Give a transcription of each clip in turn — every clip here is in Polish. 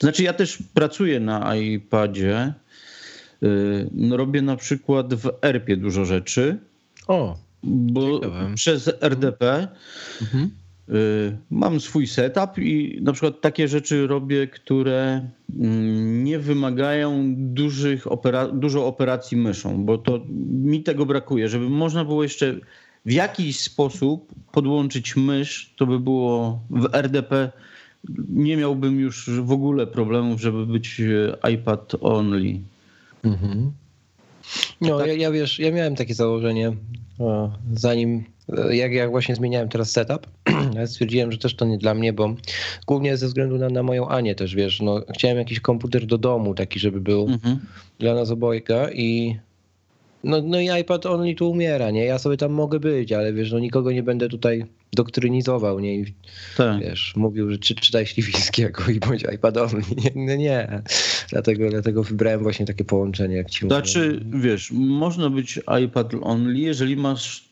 Znaczy ja też pracuję na iPadzie. Y, no robię na przykład w ERP-ie dużo rzeczy. O, bo ciekawe. przez RDP mhm. Y, mam swój setup i na przykład takie rzeczy robię, które mm, nie wymagają dużych opera dużo operacji myszą, bo to mi tego brakuje, żeby można było jeszcze w jakiś sposób podłączyć mysz, to by było w RDP nie miałbym już w ogóle problemów, żeby być e, iPad only. Mhm. No, tak? ja, ja, wiesz, ja miałem takie założenie, zanim, e, jak, jak właśnie zmieniałem teraz setup, ja stwierdziłem, że też to nie dla mnie, bo głównie ze względu na, na moją Anię też, wiesz, no, chciałem jakiś komputer do domu taki, żeby był mhm. dla nas obojga i no, no i iPad only tu umiera, nie? Ja sobie tam mogę być, ale wiesz, no nikogo nie będę tutaj doktrynizował, nie? I, tak. Wiesz, mówił, że czy, czytaj Śliwińskiego i bądź iPad only. Nie, nie, nie. Dlatego, dlatego wybrałem właśnie takie połączenie, jak ci Znaczy, mówię. wiesz, można być iPad only, jeżeli masz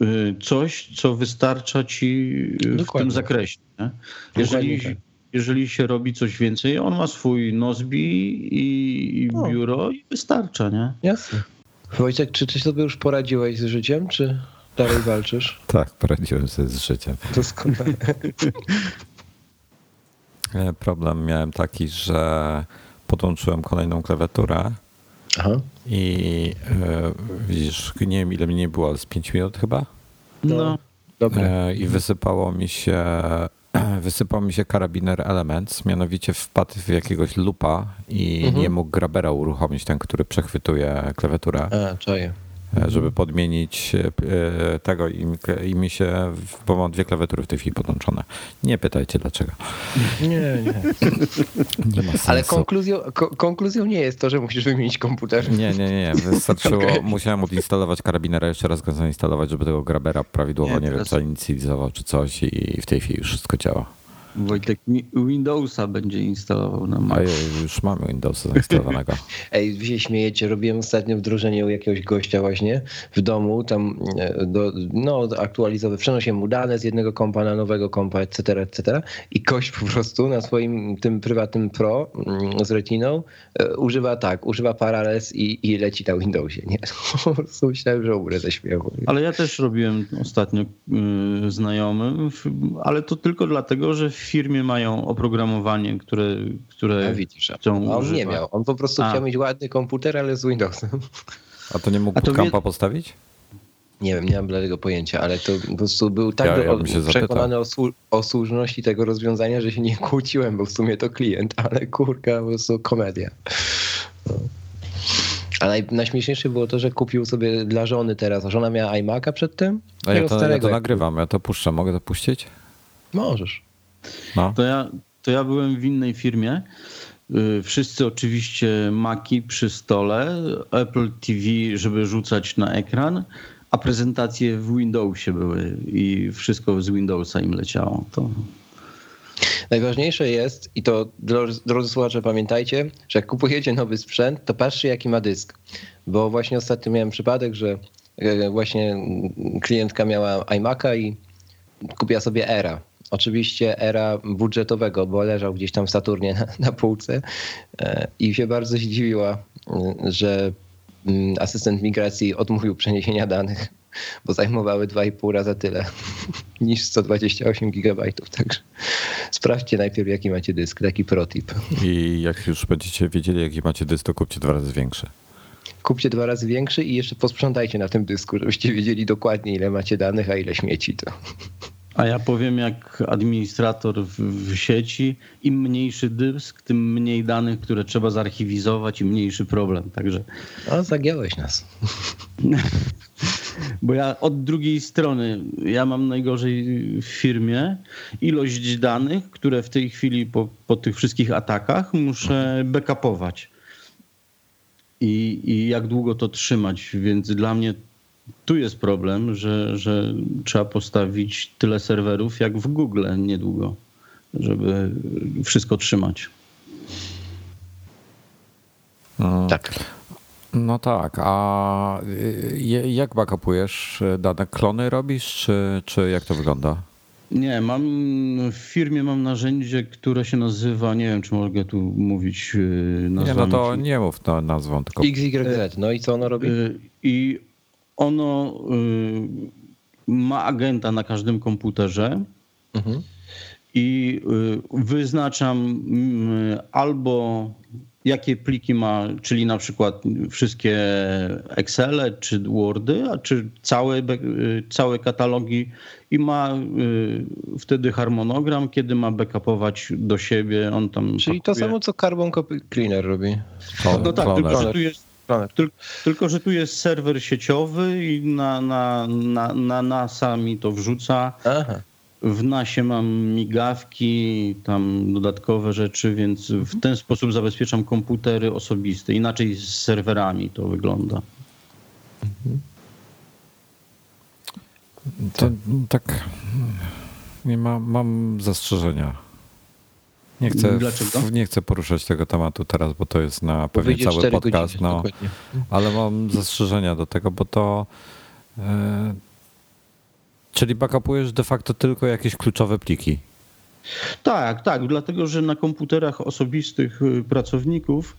y, y, coś, co wystarcza ci Dokładnie. w tym zakresie. Nie? Jeżeli, tak. jeżeli się robi coś więcej, on ma swój Nozbi i, i biuro i wystarcza, nie? Jasne. Wojciech, czy ty sobie już poradziłeś z życiem, czy dalej walczysz? Tak, poradziłem sobie z życiem. Doskonale. Problem miałem taki, że podłączyłem kolejną klawiaturę Aha. i e, widzisz, nie wiem ile mi nie było, ale z 5 minut chyba? No. E, I wysypało mi się wysypał mi się karabiner Elements, mianowicie wpadł w jakiegoś lupa i mhm. nie mógł grabera uruchomić, ten, który przechwytuje klawiaturę. A, czaję. E, żeby podmienić e, tego i, i mi się, bo mam dwie klawiatury w tej chwili podłączone. Nie pytajcie dlaczego. Nie, nie. nie ma sensu. Ale konkluzją, ko konkluzją nie jest to, że musisz wymienić komputer. Nie, nie, nie. Wystarczyło, okay. musiałem odinstalować karabinera, jeszcze raz go zainstalować, żeby tego grabera prawidłowo, nie, nie teraz... wiem, zainicjalizował czy coś i w tej chwili już wszystko działa. Wojtek Windowsa będzie instalował na Mac. A już mamy Windowsa zainstalowanego. Ej, wy się śmiejecie, robiłem ostatnio wdrożenie u jakiegoś gościa właśnie w domu, tam e, do, no aktualizowy, przenosiłem mu dane z jednego kompa na nowego kompa, etc., etc. I gość po prostu na swoim tym prywatnym Pro mm, z Retiną e, używa tak, używa Parallels i, i leci na Windowsie, nie? Po prostu myślałem, że umrę ze śmiechu. Ale ja też robiłem ostatnio yy, znajomym, ale to tylko dlatego, że firmie mają oprogramowanie, które, które A widzisz, chcą a on używać. nie miał. On po prostu a. chciał mieć ładny komputer, ale z Windowsem. A to nie mógł kampa wie... postawić? Nie wiem, nie mam tego pojęcia, ale to po prostu był tak ja, ja przekonany o, o, słuszności tego rozwiązania, że się nie kłóciłem, bo w sumie to klient, ale kurka, po prostu komedia. No. A naj, najśmieszniejsze było to, że kupił sobie dla żony teraz, a żona miała iMac'a przedtem. A ja to, ja to nagrywam, ja to puszczę, mogę to puścić? Możesz. No. To, ja, to ja byłem w innej firmie. Y, wszyscy oczywiście Maki przy stole, Apple TV, żeby rzucać na ekran, a prezentacje w Windowsie były i wszystko z Windowsa im leciało. To... Najważniejsze jest, i to drodzy słuchacze, pamiętajcie, że jak kupujecie nowy sprzęt, to patrzcie, jaki ma dysk. Bo właśnie ostatnio miałem przypadek, że e, właśnie klientka miała iMac'a i kupiła sobie Era oczywiście era budżetowego, bo leżał gdzieś tam w Saturnie na, na półce e, i się bardzo zdziwiła, e, że mm, asystent migracji odmówił przeniesienia danych, bo zajmowały 2,5 razy tyle niż 128 gigabajtów. Także sprawdźcie najpierw, jaki macie dysk, taki protip. I jak już będziecie wiedzieli, jaki macie dysk, to kupcie dwa razy większy. Kupcie dwa razy większy i jeszcze posprzątajcie na tym dysku, żebyście wiedzieli dokładnie, ile macie danych, a ile śmieci. To. A ja powiem jak administrator w, w, sieci, im mniejszy dysk, tym mniej danych, które trzeba zarchiwizować i mniejszy problem. Także. O, zagiąłeś nas. Bo ja od drugiej strony, ja mam najgorzej w firmie ilość danych, które w tej chwili po, po tych wszystkich atakach muszę backupować. I, I jak długo to trzymać, więc dla mnie tu jest problem, że, że trzeba postawić tyle serwerów jak w Google niedługo, żeby wszystko trzymać. No, tak. No tak, a jak backupujesz dane? Klony robisz, czy, czy jak to wygląda? Nie, mam w firmie mam narzędzie, które się nazywa, nie wiem czy mogę tu mówić nazwą. Nie, no to nie mów to nazwą, tylko... XYZ, no i co ono robi? I ono ma agenta na każdym komputerze mhm. i wyznaczam albo jakie pliki ma, czyli na przykład wszystkie Excele czy Wordy, a czy całe, całe katalogi i ma y, wtedy harmonogram, kiedy ma backupować do siebie. On tam czyli pakuje. to samo, co Carbon Copy Cleaner robi. no tak, tylko że, tu jest, tylko, tylko, że tu jest serwer sieciowy i na, na, na, na NASA mi to wrzuca. Aha. W nasie mam migawki, tam dodatkowe rzeczy, więc w ten sposób zabezpieczam komputery osobiste. Inaczej z serwerami to wygląda. To, tak, nie ma, mam zastrzeżenia. Nie chcę, Dlaczego? nie chcę poruszać tego tematu teraz, bo to jest na pewnie cały podcast. Godziny, no, ale mam zastrzeżenia do tego, bo to. Yy, Czyli backupujesz de facto tylko jakieś kluczowe pliki. Tak, tak, dlatego że na komputerach osobistych y, pracowników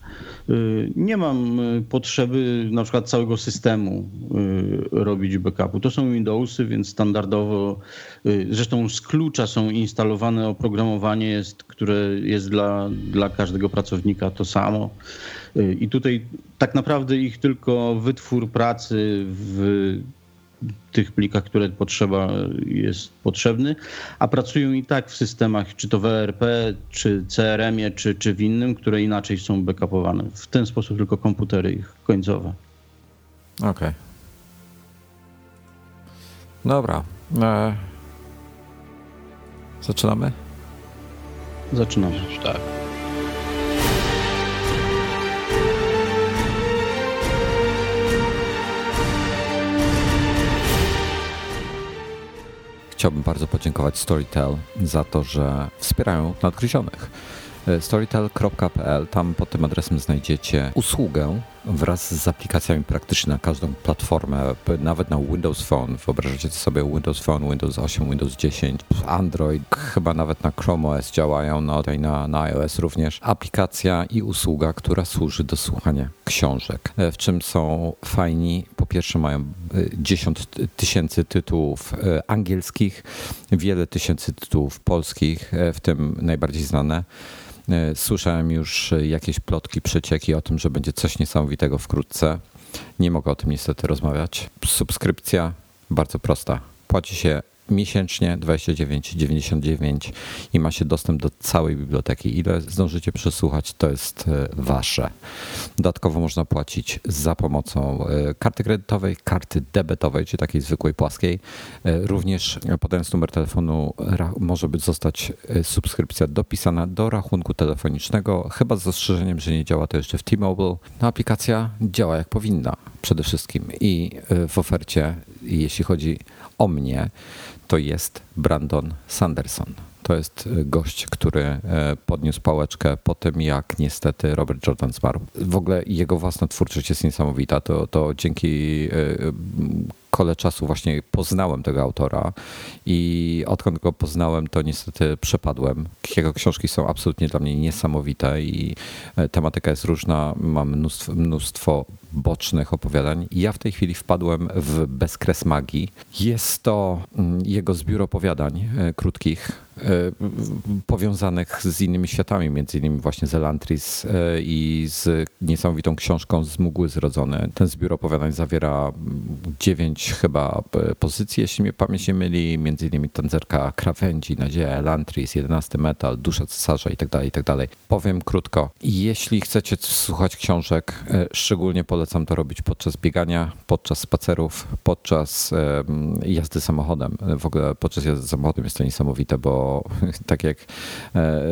y, nie mam y, potrzeby na przykład całego systemu robić backupu. To są Windowsy, więc standardowo, zresztą z klucza są instalowane oprogramowanie, jest, które jest dla, dla każdego pracownika to samo. I tutaj tak naprawdę ich tylko wytwór pracy w tych plikach, które potrzeba jest potrzebny, a pracują i tak w systemach, czy to w ERP, czy CRM-ie, czy, czy w innym, które inaczej są backupowane. W ten sposób tylko komputery ich końcowe. Okej. Okay. Dobra. E... Zaczynamy? Zaczynamy. Tak. Chciałbym bardzo podziękować Storytel za to, że wspierają nadgryzionych. Storytel.pl, tam pod tym adresem znajdziecie usługę wraz z aplikacjami praktycznie na każdą platformę, nawet na Windows Phone. Wyobrażacie sobie Windows Phone, Windows 8, Windows 10, Android, chyba nawet na Chrome OS działają, no tutaj na, na iOS również. Aplikacja i usługa, która służy do słuchania książek. E, w czym są fajni? Po pierwsze mają 10 e, tysięcy tytułów e, angielskich, wiele tysięcy tytułów polskich, w tym najbardziej znane słyszałem już jakieś plotki, przecieki o tym, że będzie coś niesamowitego wkrótce. Nie mogę o tym niestety rozmawiać. Subskrypcja bardzo prosta. Płaci się miesięcznie 29,99 i ma się dostęp do całej biblioteki. Ile zdążycie przesłuchać, to jest e, wasze. Dodatkowo można płacić za pomocą e, karty kredytowej, karty debetowej, czy takiej zwykłej płaskiej. E, również podając numer telefonu może być zostać subskrypcja dopisana do rachunku telefonicznego, chyba z zastrzeżeniem, że nie działa to jeszcze w T-Mobile. No aplikacja działa jak powinna przede wszystkim i w ofercie, jeśli chodzi o mnie, to jest Brandon Sanderson. To jest e, gość, który e, podniósł pałeczkę po tym, jak niestety Robert Jordan zmarł. W ogóle jego własna twórczość jest niesamowita. To, to dzięki e, kole czasu właśnie poznałem tego autora i odkąd go poznałem, to niestety przepadłem. Jego książki są absolutnie dla mnie niesamowite i tematyka jest różna. Mam mnóstwo, mnóstwo bocznych opowiadań. Ja w tej chwili wpadłem w Bezkres Magii. Jest to mm, jego zbiór opowiadań krótkich, E, powiązanych z innymi światami, między innymi właśnie z Elantris e, i z niesamowitą książką z Mgły Zrodzone. Ten zbiór opowiadań zawiera dziewięć chyba e, pozycji, jeśli mnie pamięć nie myli, między innymi Tanzerka Krawędzi, Nadzieja Elantris, 11 Metal, Dusza Cesarza itd., tak itd. Tak Powiem krótko, jeśli chcecie słuchać książek, szczególnie polecam to robić podczas biegania, podczas spacerów, podczas jazdy samochodem. W ogóle podczas jazdy samochodem jest to niesamowite, bo tak jak e,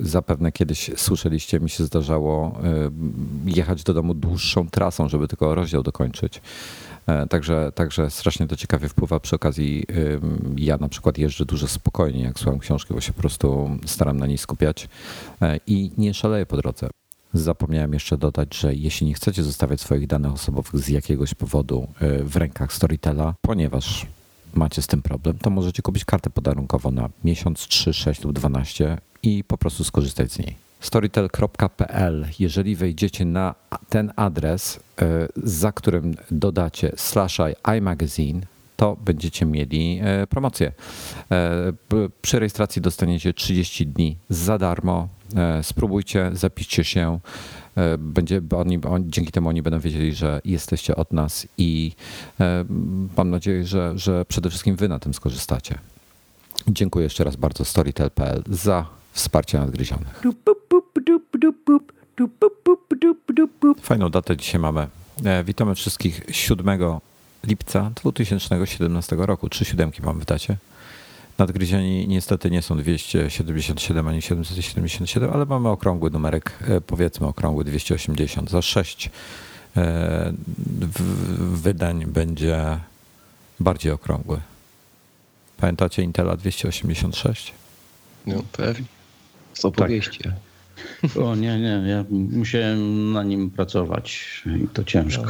zapewne kiedyś słyszeliście, mi się zdarzało e, jechać do domu dłuższą trasą, żeby tylko rozdział dokończyć. E, także, także strasznie to ciekawie wpływa. Przy okazji ja na przykład jeżdżę dużo spokojniej, jak słucham książki, bo się po prostu staram na niej skupiać i nie szaleję po drodze. Zapomniałem jeszcze dodać, że jeśli nie chcecie zostawiać swoich danych osobowych z jakiegoś powodu w rękach Storytela, ponieważ macie z tym problem, to możecie kupić kartę podarunkową na miesiąc, 3, 6 lub 12 i po prostu skorzystać z niej. Storytel.pl. Jeżeli wejdziecie na ten adres, e, za którym dodacie slash iMagazine, to będziecie mieli e, promocję. E, przy rejestracji dostaniecie 30 dni za darmo. Spróbujcie, zapiszcie się. Będzie, oni, on, dzięki temu oni będą wiedzieli, że jesteście od nas i mam nadzieję, że, że przede wszystkim wy na tym skorzystacie. Dziękuję jeszcze raz bardzo Storytel.pl za wsparcie nadgryzionych. Fajną datę dzisiaj mamy. E, witamy wszystkich 7 lipca 2017 roku. Trzy siódemki mamy w dacie. Nadgryzioni niestety nie są 277 ani 777, ale mamy okrągły numerek, e, powiedzmy okrągły 280. Za 6 e, wydań będzie bardziej okrągły. Pamiętacie Intela 286? No pewnie. Z opowieści. Tak. O nie, nie, ja musiałem na nim pracować i to ciężko.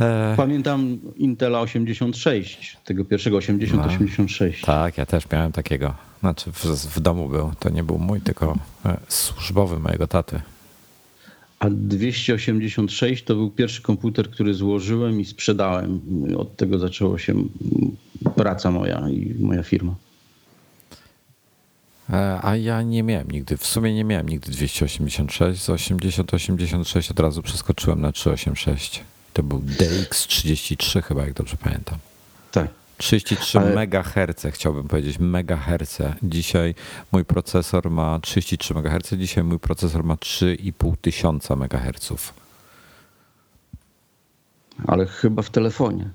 E. Pamiętam Intela 86, tego pierwszego 8086. No, tak, ja też miałem takiego. Znaczy w, w, domu był, to nie był mój, tylko e, służbowy mojego taty. A 286 to był pierwszy komputer, który złożyłem i sprzedałem. Od tego zaczęła się praca moja i moja firma. E, a ja nie miałem nigdy, w sumie nie miałem nigdy 286, z 80-86 od razu przeskoczyłem na 386. To był DX33 chyba, jak dobrze pamiętam. Tak. 33 Ale... MHz, chciałbym powiedzieć, MHz. Dzisiaj mój procesor ma 33 MHz, dzisiaj mój procesor ma 3,5 tysiąca MHz. Ale chyba w telefonie.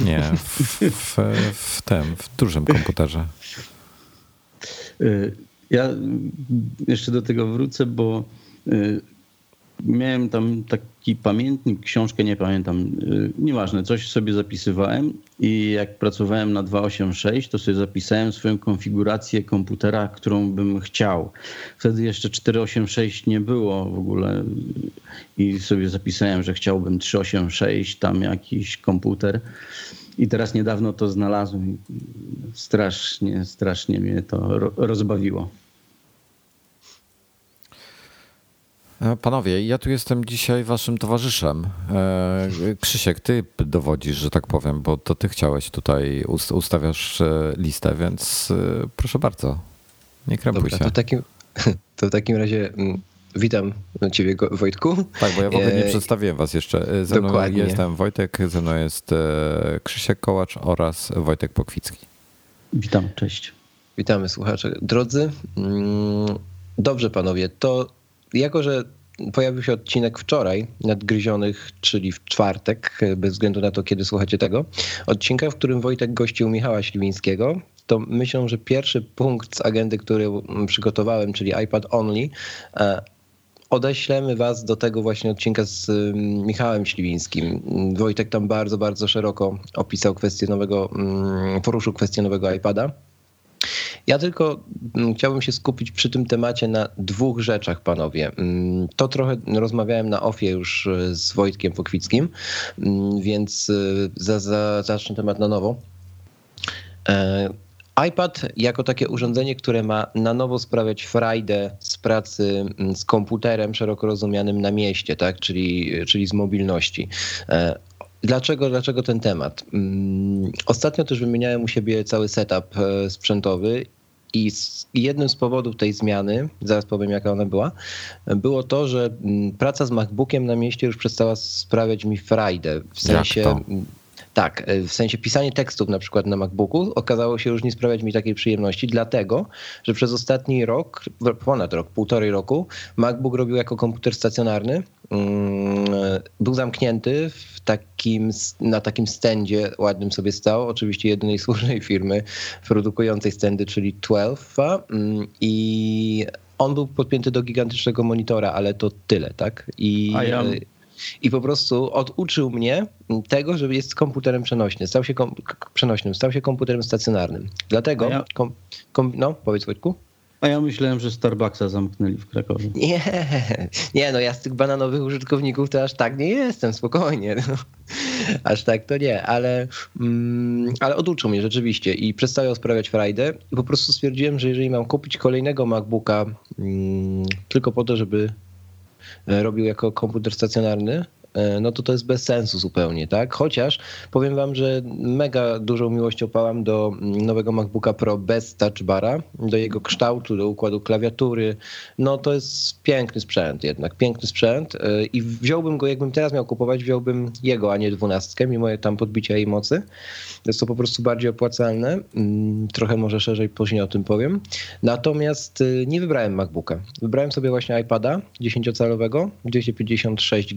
Nie, w, w, w tym, w dużym komputerze. Y, ja jeszcze do tego wrócę, bo y, miałem tam taki pamiętnik, książkę, nie pamiętam, y, nieważne, coś sobie zapisywałem i jak pracowałem na 286, to sobie zapisałem swoją konfigurację komputera, którą bym chciał. Wtedy jeszcze 486 nie było w ogóle i sobie zapisałem, że chciałbym 386, tam jakiś komputer. I teraz niedawno to znalazłem. Strasznie, strasznie mnie to rozbawiło. E, panowie, ja tu jestem dzisiaj waszym towarzyszem. E, Krzysiek, ty dowodzisz, że tak powiem, bo to ty chciałeś tutaj, ustawiasz e, listę, więc proszę bardzo, nie krępuj Dobra, się. To w, takim, to w takim razie mm, Witam Ciebie, Wojtku. Tak, bo ja w ogóle nie e, przedstawiłem Was jeszcze. Ze mną jestem Wojtek, ze mną jest e, Krzysiek Kołacz oraz Wojtek Pokwicki. Witam, cześć. Witamy słuchacze. Drodzy, mm, dobrze panowie, to jako, że pojawił się odcinek wczoraj nadgryzionych, czyli w czwartek, bez względu na to, kiedy słuchacie tego, odcinka, w którym Wojtek gościł Michała Śliwińskiego, to myślę, że pierwszy punkt z agendy, który przygotowałem, czyli iPad Only, e, odeślemy Was do tego właśnie odcinka z Michałem Śliwińskim. Wojtek tam bardzo, bardzo szeroko opisał kwestię nowego, poruszył kwestię nowego iPada. Ja tylko chciałbym się skupić przy tym temacie na dwóch rzeczach, panowie. To trochę rozmawiałem na ofie już e, z Wojtkiem Pokwickim, więc e, za, za, zacznę temat na nowo. E, iPad jako takie urządzenie, które ma na nowo sprawiać frajdę pracy mm, z komputerem szeroko rozumianym na mieście, tak? czyli, czyli z mobilności. E, dlaczego, dlaczego ten temat? Mm, ostatnio też wymieniałem u siebie cały setup e, sprzętowy i jednym z powodów tej zmiany, zaraz powiem jaka ona była, było to, że mm, praca z MacBookiem na mieście już przestała sprawiać mi frajdę. W sensie tak, e, w sensie pisanie tekstów na przykład na MacBooku okazało się już nie sprawiać mi takiej przyjemności, dlatego, że przez ostatni rok, ponad rok, półtorej roku, MacBook robił jako komputer stacjonarny. Mm, był zamknięty w takim, na takim stędzie, ładnym sobie stał, oczywiście jedynej słusznej firmy produkującej stędy, czyli 12 mm, i on był podpięty do gigantycznego monitora, ale to tyle, tak? I, ja i po prostu oduczył mnie tego, że jest komputerem przenośnym. Stał się kom przenośnym, stał się komputerem stacjonarnym. Dlatego, ja... kom, kom, no powiedz Wojtku. A ja myślałem, że Starbucksa zamknęli w Krakowie. Nie, nie, no ja z tych bananowych użytkowników to aż tak nie jestem, spokojnie. No. Aż tak to nie, ale, mm, ale oduczył mnie rzeczywiście i przestają sprawiać frajdę. I po prostu stwierdziłem, że jeżeli mam kupić kolejnego MacBooka mm, tylko po to, żeby robił jako komputer stacjonarny, no to to jest bez sensu zupełnie, tak? Chociaż powiem wam, że mega dużą miłością pałam do nowego MacBooka Pro bez touch bara, do jego kształtu, do układu klawiatury. No to jest piękny sprzęt jednak, piękny sprzęt e, i wziąłbym go, jakbym teraz miał kupować, wziąłbym jego, a nie dwunastkę, mimo tam podbicia jej mocy. Jest to po prostu bardziej opłacalne. Mm, trochę może szerzej później o tym powiem. Natomiast e, nie wybrałem MacBooka. Wybrałem sobie właśnie iPada 10-calowego, 256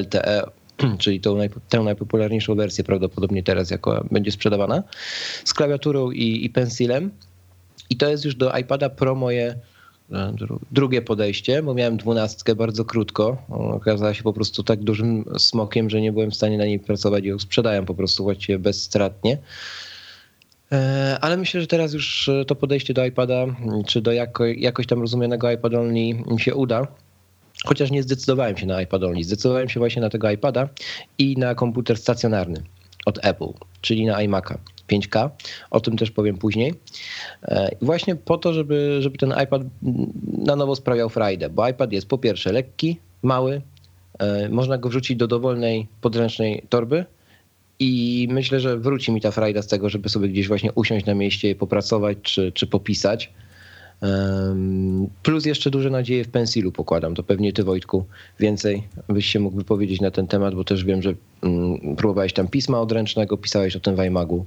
LTE, czyli tą tę najpopularniejszą wersję prawdopodobnie teraz, jako będzie sprzedawana, z klawiaturą i, i pensilem. I to jest już do iPada Pro moje e, drugie podejście, bo miałem dwunastkę bardzo krótko. Okazała się po prostu tak dużym smokiem, że nie byłem w stanie na niej pracować i ją sprzedałem po prostu właściwie bezstratnie. E, ale myślę, że teraz już to podejście do iPada, czy do jako, jakoś tam rozumianego iPad Only się uda. Chociaż nie zdecydowałem się na iPad only, zdecydowałem się właśnie na tego iPada i na komputer stacjonarny od Apple, czyli na iMac'a 5K. O tym też powiem później. E, właśnie po to, żeby, żeby ten iPad na nowo sprawiał frajdę, bo iPad jest po pierwsze lekki, mały, e, można go wrzucić do dowolnej podręcznej torby i myślę, że wróci mi ta frajda z tego, żeby sobie gdzieś właśnie usiąść na mieście i popracować czy, czy popisać. Plus jeszcze duże nadzieje w Pensilu pokładam. To pewnie ty Wojtku więcej byś się mógł wypowiedzieć na ten temat, bo też wiem, że mm, próbowałeś tam pisma odręcznego, pisałeś o tym w iMagu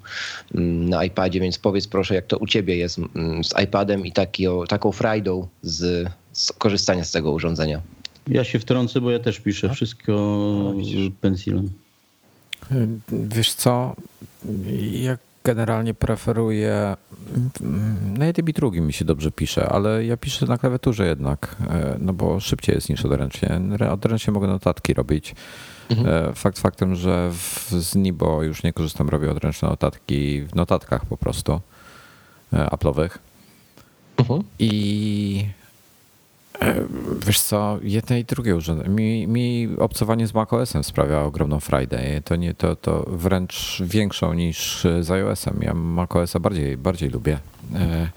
mm, na iPadzie, więc powiedz proszę, jak to u ciebie jest mm, z iPadem i taki, taką frajdą z, z korzystania z tego urządzenia. Ja się wtrącę, bo ja też piszę A? wszystko no, pensilem. Wiesz co, jak generalnie preferuję. Na jednym i drugim mi się dobrze pisze, ale ja piszę na klawiaturze jednak, e, no bo szybciej jest niż odręcznie. Odręcznie mogę notatki robić. Mhm. E, fakt faktem, że w, z Nibo już nie korzystam, robię odręczne notatki w notatkach po prostu e, Apple'owych. Mhm. I wiesz co, jedne i drugie urządzenie. Mi, mi obcowanie z macOSem sprawia ogromną frajdę. To, nie, to, to wręcz większą niż z iOSem. Ja macOSa bardziej, bardziej lubię. E,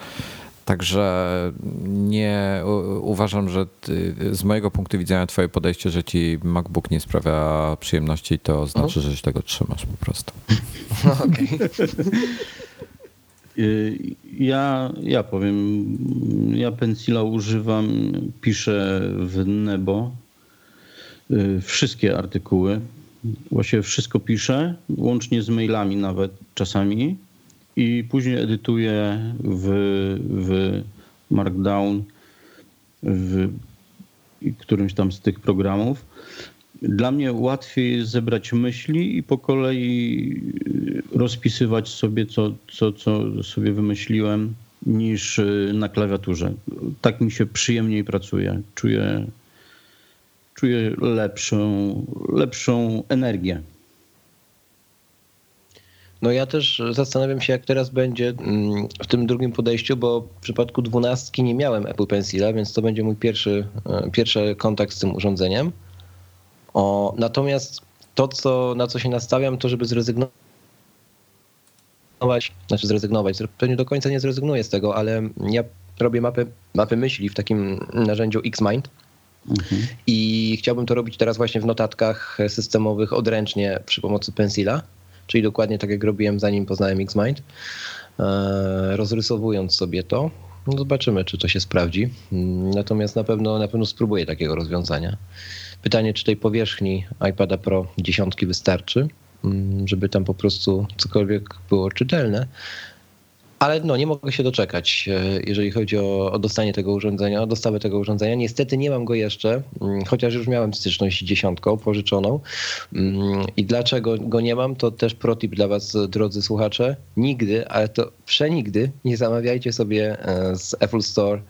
także nie uważam, że ty, z mojego punktu widzenia twoje podejście, że ci MacBook nie sprawia przyjemności, to znaczy, że się tego trzymasz po prostu. Okej. Y, ja, ja powiem, ja pensila używam, piszę w Nebo y, wszystkie artykuły. Właściwie wszystko piszę, łącznie z mailami nawet czasami i później edytuję w, w Markdown w którymś tam z tych programów dla mnie łatwiej zebrać myśli i po kolei y, rozpisywać sobie, co, co, co sobie wymyśliłem, niż y, na klawiaturze. Tak mi się przyjemniej pracuje. Czuję, czuję lepszą, lepszą energię. No ja też zastanawiam się, jak teraz będzie mm, w tym drugim podejściu, bo w przypadku dwunastki nie miałem Apple Pencila, więc to będzie mój pierwszy, e, pierwszy kontakt z tym urządzeniem. O, natomiast to, co, na co się nastawiam, to żeby zrezygnować, znaczy zrezygnować, pewnie do końca nie zrezygnuję z tego, ale ja robię mapę, mapę myśli w takim narzędziu Xmind. Mhm. I chciałbym to robić teraz właśnie w notatkach systemowych odręcznie przy pomocy Pensila, czyli dokładnie tak jak robiłem zanim poznałem Xmind. E, rozrysowując sobie to, no zobaczymy, czy to się sprawdzi. Natomiast na pewno, na pewno spróbuję takiego rozwiązania. Pytanie, czy tej powierzchni iPada Pro dziesiątki wystarczy, mm, żeby tam po prostu cokolwiek było czytelne. Ale no, nie mogę się doczekać, e, jeżeli chodzi o, o, dostanie tego urządzenia, o dostawę tego urządzenia. Niestety nie mam go jeszcze, mm, chociaż już miałem styczność z dziesiątką pożyczoną. Mm, I dlaczego go nie mam, to też protip dla was, drodzy słuchacze. Nigdy, ale to przenigdy nie zamawiajcie sobie e, z Apple Store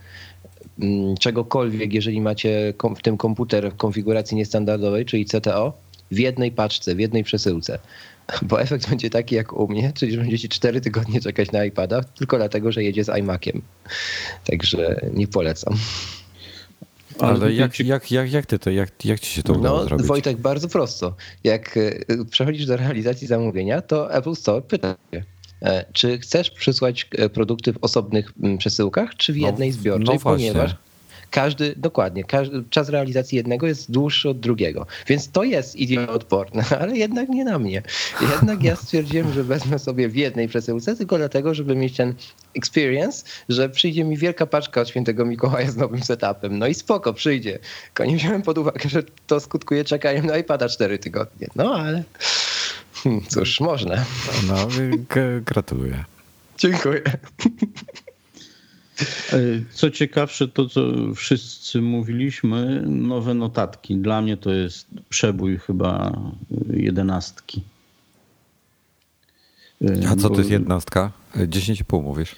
czegokolwiek, jeżeli macie w tym komputer w konfiguracji niestandardowej, czyli CTO, w jednej paczce, w jednej przesyłce. bo efekt będzie taki jak u mnie, czyli że będziecie 4 tygodnie czekać na iPada, tylko dlatego, że jedzie z iMaciem. Także nie polecam. Ale jak, jak, jak, jak ty to, jak, jak ci się to udało no, zrobić? Wojtek, bardzo prosto. Jak e, przechodzisz do realizacji zamówienia, to Apple Store pyta cię, czy chcesz przysłać e, produkty w osobnych przesyłkach, czy w no, jednej zbiorczej, no ponieważ każdy, dokładnie, każdy, czas realizacji jednego jest dłuższy od drugiego. Więc to jest idioodporne, ale jednak nie na mnie. Jednak ja stwierdziłem, że wezmę sobie w jednej przesyłce, tylko dlatego, żeby mieć ten experience, że przyjdzie mi wielka paczka od świętego Mikołaja z nowym setupem. No i spoko, przyjdzie. Tylko nie wziąłem pod uwagę, że to skutkuje czekaniem na iPada 4 tygodnie. No ale cóż, można. No, gratuluję. Dziękuję. E, co ciekawsze, to co wszyscy mówiliśmy, nowe notatki. Dla mnie to jest przebój chyba jedenastki. E, A co to jest jednostka? 10,5 mówisz?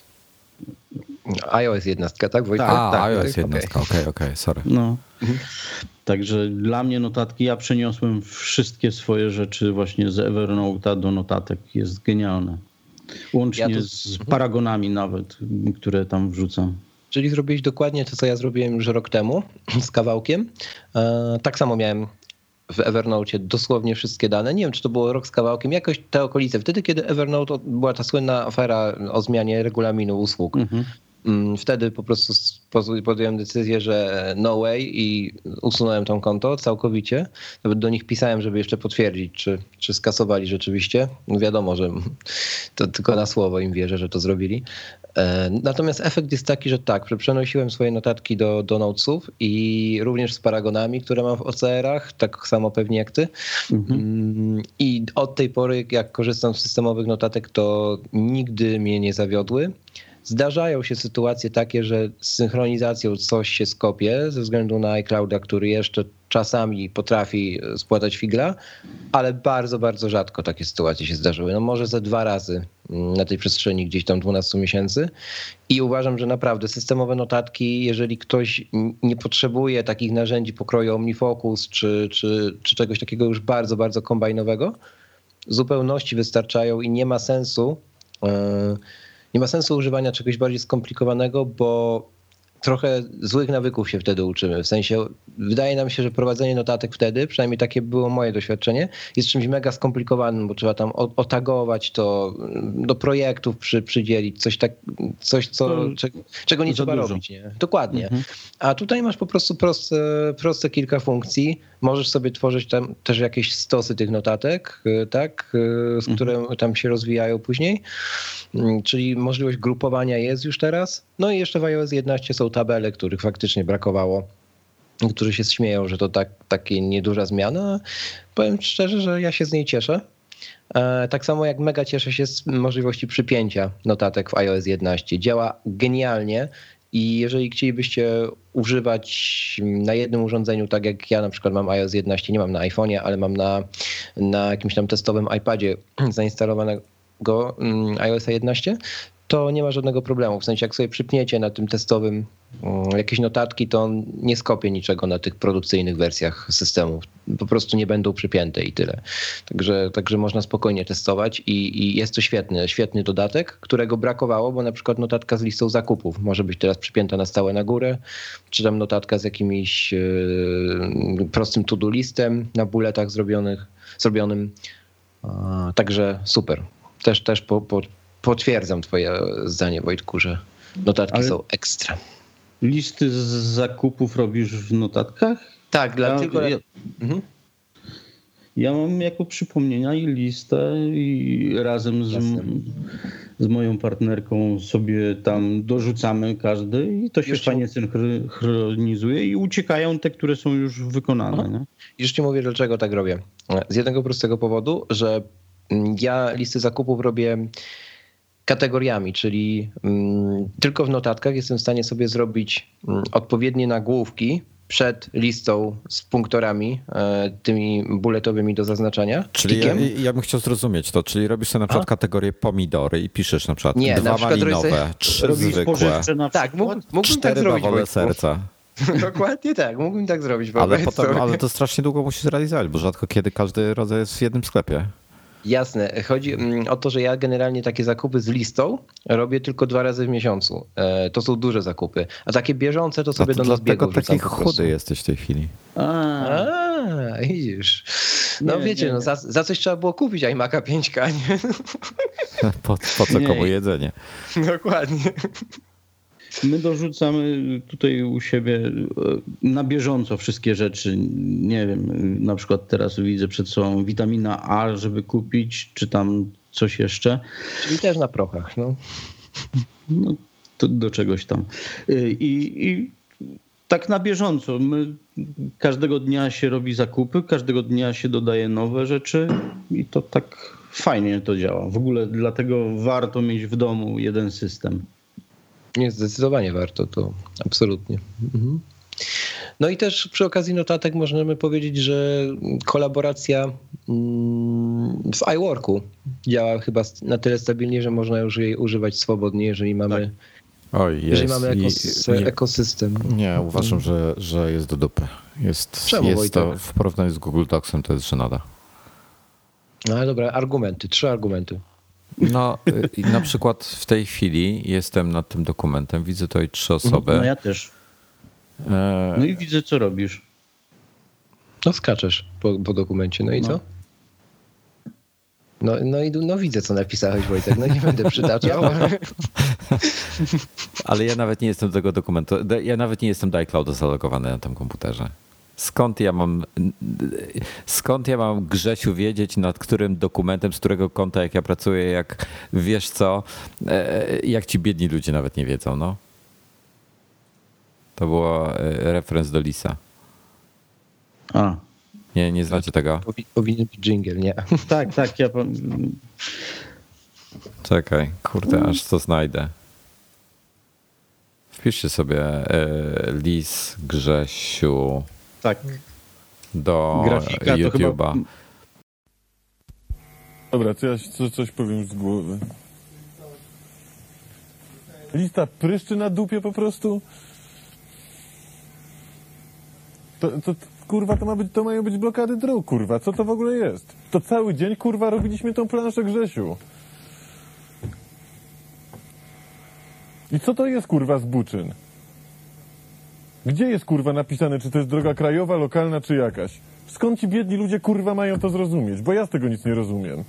iOS jednostka, tak? Wojtek? A, tak, iOS tak, jednostka, okej, okej, okay, okay, sorry. No. Także dla mnie notatki, ja przeniosłem wszystkie swoje rzeczy właśnie z Evernote'a do notatek. Jest genialne. Łącznie ja tu... z mhm. paragonami nawet, które tam wrzucam. Czyli zrobiłeś dokładnie to, co ja zrobiłem już rok temu z kawałkiem. E, tak samo miałem w Evernote dosłownie wszystkie dane. Nie wiem, czy to było rok z kawałkiem, jakoś te okolice. Wtedy, kiedy Evernote była ta słynna afera o zmianie regulaminu usług. Mhm. Mm, wtedy po prostu podjąłem decyzję, że no way i usunąłem tą konto całkowicie. Nawet do nich pisałem, żeby jeszcze potwierdzić, czy, czy skasowali rzeczywiście. Wiadomo, że to tylko na słowo im wierzę, że to zrobili. E, natomiast efekt jest taki, że tak, przenosiłem swoje notatki do, do Notesów i również z paragonami, które mam w OCR-ach, tak samo pewnie jak ty. Mhm. Mm, I od tej pory, jak korzystam z systemowych notatek, to nigdy mnie nie zawiodły. Zdarzają się sytuacje takie, że z synchronizacją coś się skopie ze względu na iClouda, który jeszcze czasami potrafi spłatać figla, ale bardzo, bardzo rzadko takie sytuacje się zdarzyły. No może ze dwa razy mm, na tej przestrzeni gdzieś tam 12 miesięcy i uważam, że naprawdę systemowe notatki, jeżeli ktoś nie potrzebuje takich narzędzi pokroju OmniFocus czy, czy, czy czegoś takiego już bardzo, bardzo kombajnowego, zupełności wystarczają i nie ma sensu yy, nie ma sensu używania czegoś bardziej skomplikowanego, bo trochę złych nawyków się wtedy uczymy. W sensie, wydaje nam się, że prowadzenie notatek wtedy, przynajmniej takie było moje doświadczenie, jest czymś mega skomplikowanym, bo trzeba tam otagować to, do projektów przy, przydzielić, coś, tak, coś co, czego nie trzeba dużo. robić. Nie? Dokładnie. Mhm. A tutaj masz po prostu proste, proste kilka funkcji. Możesz sobie tworzyć tam też jakieś stosy tych notatek, y, tak, y, z mhm. które tam się rozwijają później. Mm, czyli możliwość grupowania jest już teraz. No i jeszcze w iOS 11 są tabele, których faktycznie brakowało. Którzy się śmieją, że to tak, takie nieduża zmiana. Powiem szczerze, że ja się z niej cieszę. E, tak samo jak mega cieszę się z możliwości przypięcia notatek w iOS 11. Działa genialnie i jeżeli chcielibyście używać na jednym urządzeniu, tak jak ja na przykład mam iOS 11, nie mam na iPhone'ie, ale mam na, na jakimś tam testowym iPadzie zainstalowanego mm, iOS 11, to nie ma żadnego problemu. W sensie, jak sobie przypniecie na tym testowym mm, jakieś notatki, to on nie skopie niczego na tych produkcyjnych wersjach systemu. Po prostu nie będą przypięte i tyle. Także, także można spokojnie testować i, i jest to świetny, świetny dodatek, którego brakowało, bo na przykład notatka z listą zakupów może być teraz przypięta na stałe na górę, czy tam notatka z jakimś yy, prostym to-do listem na buletach zrobionych, zrobionym. Także super. Też, też po, po potwierdzam twoje zdanie, Wojtku, że notatki Ale są ekstra. Listy z zakupów robisz w notatkach? Tak, dlatego... Ja, mhm. ja mam jako przypomnienia i listę i razem z, z moją partnerką sobie tam dorzucamy każdy i to się Jeszcze... fajnie synchronizuje i uciekają te, które są już wykonane. No. Już ci mówię, dlaczego tak robię. Z jednego prostego powodu, że ja listy zakupów robię kategoriami, czyli mm, tylko w notatkach jestem w stanie sobie zrobić mm, odpowiednie nagłówki przed listą z punktorami, e, tymi buletowymi do zaznaczania. Czyli ja, ja, bym chciał zrozumieć to, czyli robisz sobie na przykład A? kategorię pomidory i piszesz na przykład Nie, dwa na przykład malinowe, trzy zwykłe, tak, mógł, mógłbym tak cztery tak zrobić. serca. Dokładnie tak, mógłbym tak zrobić. Ale, potem, ale to strasznie długo musisz zrealizować, bo rzadko kiedy każdy rodzaj jest w jednym sklepie. Jasne. Chodzi mm, o to, że ja generalnie takie zakupy z listą robię tylko dwa razy w miesiącu. E, to są duże zakupy. A takie bieżące to sobie to do nas biegów taki chudy jesteś w tej chwili. A, A widzisz. No nie, wiecie, nie, nie. No, za, za, coś trzeba było kupić iMac'a 5K, nie? Po, po co komu jedzenie? Dokładnie. My dorzucamy tutaj u siebie e, na bieżąco wszystkie rzeczy. Nie wiem, na przykład teraz widzę przed sobą witamina A, żeby kupić, czy tam coś jeszcze. Czyli też na prochach, no. No, to do czegoś tam. E, I, i tak na bieżąco. My, każdego dnia się robi zakupy, każdego dnia się dodaje nowe rzeczy i to tak fajnie to działa. W ogóle dlatego warto mieć w domu jeden system. Nie, zdecydowanie warto to, absolutnie. Mhm. No i też przy okazji notatek możemy powiedzieć, że kolaboracja mm, w iWorku działa chyba na tyle stabilnie, że można już jej używać swobodnie, jeżeli mamy, tak. Oj, jest. Jeżeli mamy ekos nie, ekosystem. Nie, uważam, że, że jest do dupy. Jest, Czemu, jest to w porównaniu z Google Docsem to jest żenada. No ale dobra, argumenty, trzy argumenty. No, y, na przykład w tej chwili jestem nad tym dokumentem, widzę tutaj trzy mhm. osoby. No ja też. E... No i widzę, co robisz. No skaczesz po, po dokumencie, no i no. co? No, no i no widzę, co napisałeś, Wojtek. No nie będę przytaczał. Ale ja nawet nie jestem do tego dokumentu. Ja nawet nie jestem do iClouda zalogowany na tym komputerze. Skąd ja mam skąd ja mam Grzesiu wiedzieć nad którym dokumentem, z którego konta jak ja pracuję, jak wiesz co, e, jak ci biedni ludzie nawet nie wiedzą, no. To było e, referenc do Lisa. A. Nie, nie znacie tego? Powinien być jingle, nie? Tak, tak, ja Czekaj, kurde, aż to znajdę. Wpiszcie sobie e, Lis Grzesiu tak. do Grafika, YouTube'a. Chyba... Dobra, to ja co, coś powiem z głowy. Lista pryszczy na dupie po prostu? To, to, kurwa, to, ma być, to mają być blokady dróg, kurwa. Co to w ogóle jest? To cały dzień, kurwa, robiliśmy tą planszę Grzesiu. I co to jest, kurwa, z Buczyn? Gdzie jest kurwa napisane, czy to jest droga krajowa, lokalna, czy jakaś? Skąd ci biedni ludzie kurwa mają to zrozumieć? Bo ja z tego nic nie rozumiem.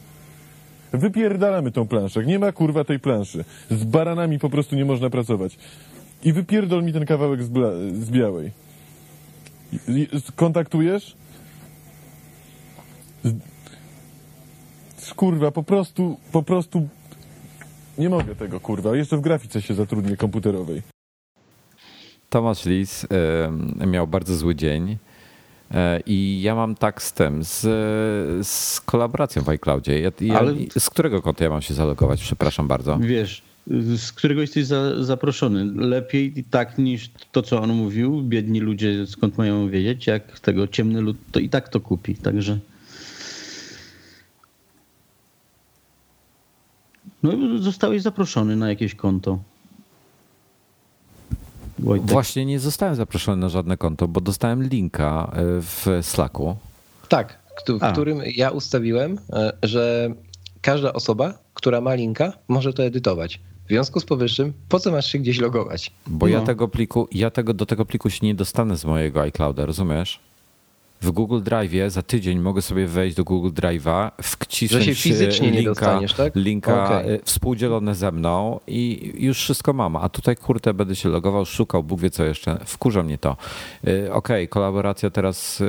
Wypierdalamy tą planszę. Nie ma kurwa tej planszy. Z baranami po prostu nie można pracować. I wypierdol mi ten kawałek z, z białej. Kontaktujesz? Kurwa, po prostu, po prostu nie mogę tego, kurwa. Jeszcze w grafice się zatrudnię komputerowej. Tomasz Lis miał bardzo zły dzień. E, I ja mam tak z tym, z, z kolaboracją w iCloudzie. Ja, ja, Ale... Z którego konta ja mam się zalogować? Przepraszam bardzo. Wiesz, z którego jesteś za, zaproszony. Lepiej tak niż to, co on mówił. Biedni ludzie skąd mają wiedzieć, jak tego ciemny lud, to i tak to kupi. Także. No, zostałeś zaproszony na jakieś konto. Wojtek. Właśnie nie zostałem zaproszony na żadne konto, bo dostałem linka e, w Slacku. Tak, w A. którym ja ustawiłem, e, że każda osoba, która ma linka, może to edytować. W związku z powyższym, po co masz się gdzieś logować? Bo no. ja tego pliku, ja tego, do tego pliku się nie dostanę z mojego iClouda, rozumiesz? W Google Drive za tydzień mogę sobie wejść do Google Drive'a, wcisnąć że się fizycznie linka, nie dostaniesz, tak? linka okay. Współdzielone ze mną i już wszystko mam. A tutaj kurde będę się logował, szukał, Bóg wie co jeszcze. Wkurza mnie to. E, okej, okay, kolaboracja teraz e,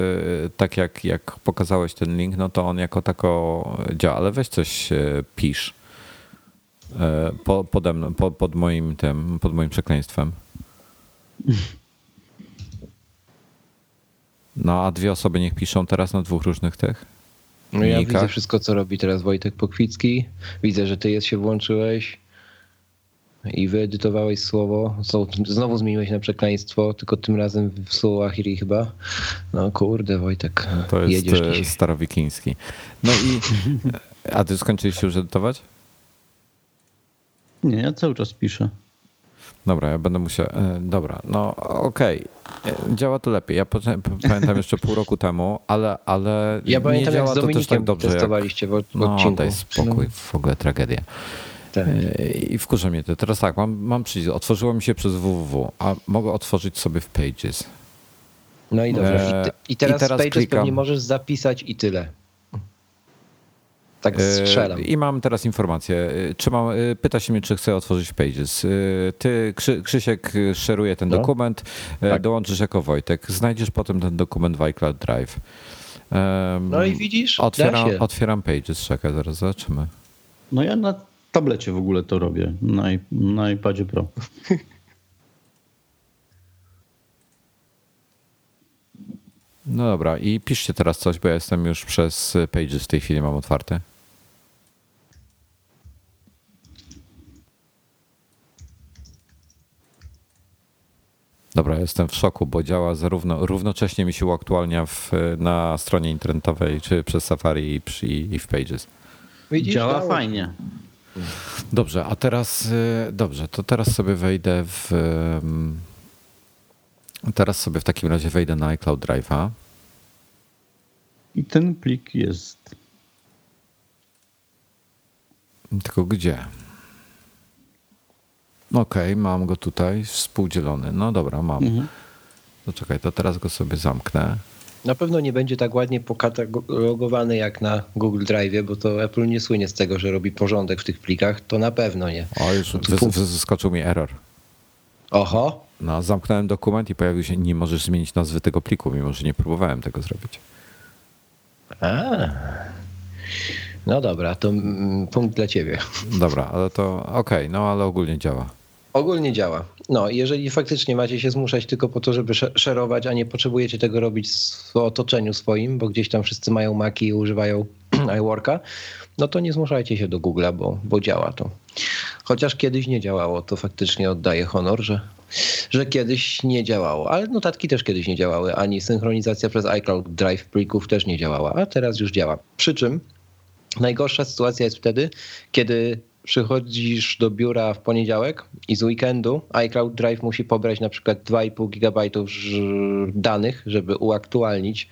tak jak, jak pokazałeś ten link, no to on jako tako działa, ale weź coś pisz pode mną, pod moim tym, pod moim przekleństwem. No a dwie osoby niech piszą teraz na dwóch różnych tych. No ja widzę wszystko, co robi teraz Wojtek Pokwicki. Widzę, że ty jest się włączyłeś i wyedytowałeś słowo. Znowu zmieniłeś na przekleństwo, tylko tym razem w Suahili chyba. No kurde, Wojtek, To jest jedziesz e, starowikiński. No i... A ty skończyliście już edytować? Nie, ja cały czas piszę. Dobra, ja będę musiał. E, dobra, no okej. działa to lepiej. Ja pamiętam jeszcze pół roku temu, ale, ale ja nie działa to też tak dobrze. Testowaliście jak... w no, odcinku. daj spokój, no. w ogóle tragedia. Tak. E, I wkurza mnie to. Teraz tak, mam, mam przycisk. Otworzyło mi się przez www, a mogę otworzyć sobie w Pages. No i dobrze. I, I teraz, I teraz Pages klikam. pewnie możesz zapisać i tyle. Tak e, strzelam. I mam teraz informację. E, czy mam, pyta się mnie, czy chcę otworzyć Pages. Ty, Krzysiek, szeruje ten no. dokument, tak. dołączysz jako Wojtek. Znajdziesz potem ten dokument w iCloud Drive. No i widzisz, otwieram, otwieram Pages, czekaj, zaraz zobaczymy. No ja na tablecie w ogóle to robię, na, na iPadzie Pro. No dobra, i piszcie teraz coś, bo ja jestem już przez Pages w tej chwili mam otwarte. Dobra, jestem w szoku, bo działa zarówno, równocześnie mi się uaktualnia w, na stronie internetowej, czy przez Safari i, i w Pages. Widzisz, działa fajnie. Dobrze, a teraz y, dobrze, to teraz sobie wejdę w. Teraz sobie w takim razie wejdę na iCloud Drive'a. I ten plik jest. Tylko gdzie? Okej, okay, mam go tutaj współdzielony. No dobra, mam. Mhm. To czekaj, to teraz go sobie zamknę. Na pewno nie będzie tak ładnie pokatalogowany jak na Google Drive, bo to Apple nie słynie z tego, że robi porządek w tych plikach. To na pewno nie. O, już wyskoczył mi error. Oho. No, zamknąłem dokument i pojawił się, nie możesz zmienić nazwy tego pliku, mimo że nie próbowałem tego zrobić. A. No dobra, to punkt dla ciebie. Dobra, ale to okej, okay, no ale ogólnie działa. Ogólnie działa. No, jeżeli faktycznie macie się zmuszać tylko po to, żeby szerować, a nie potrzebujecie tego robić w otoczeniu swoim, bo gdzieś tam wszyscy mają Maki i używają iWorka, no to nie zmuszajcie się do Google'a, bo, bo działa to. Chociaż kiedyś nie działało, to faktycznie oddaję honor, że, że kiedyś nie działało. Ale notatki też kiedyś nie działały, ani synchronizacja przez iCloud Drive plików też nie działała, a teraz już działa. Przy czym najgorsza sytuacja jest wtedy, kiedy przychodzisz do biura w poniedziałek i z weekendu iCloud Drive musi pobrać na przykład 2,5 GB danych, żeby uaktualnić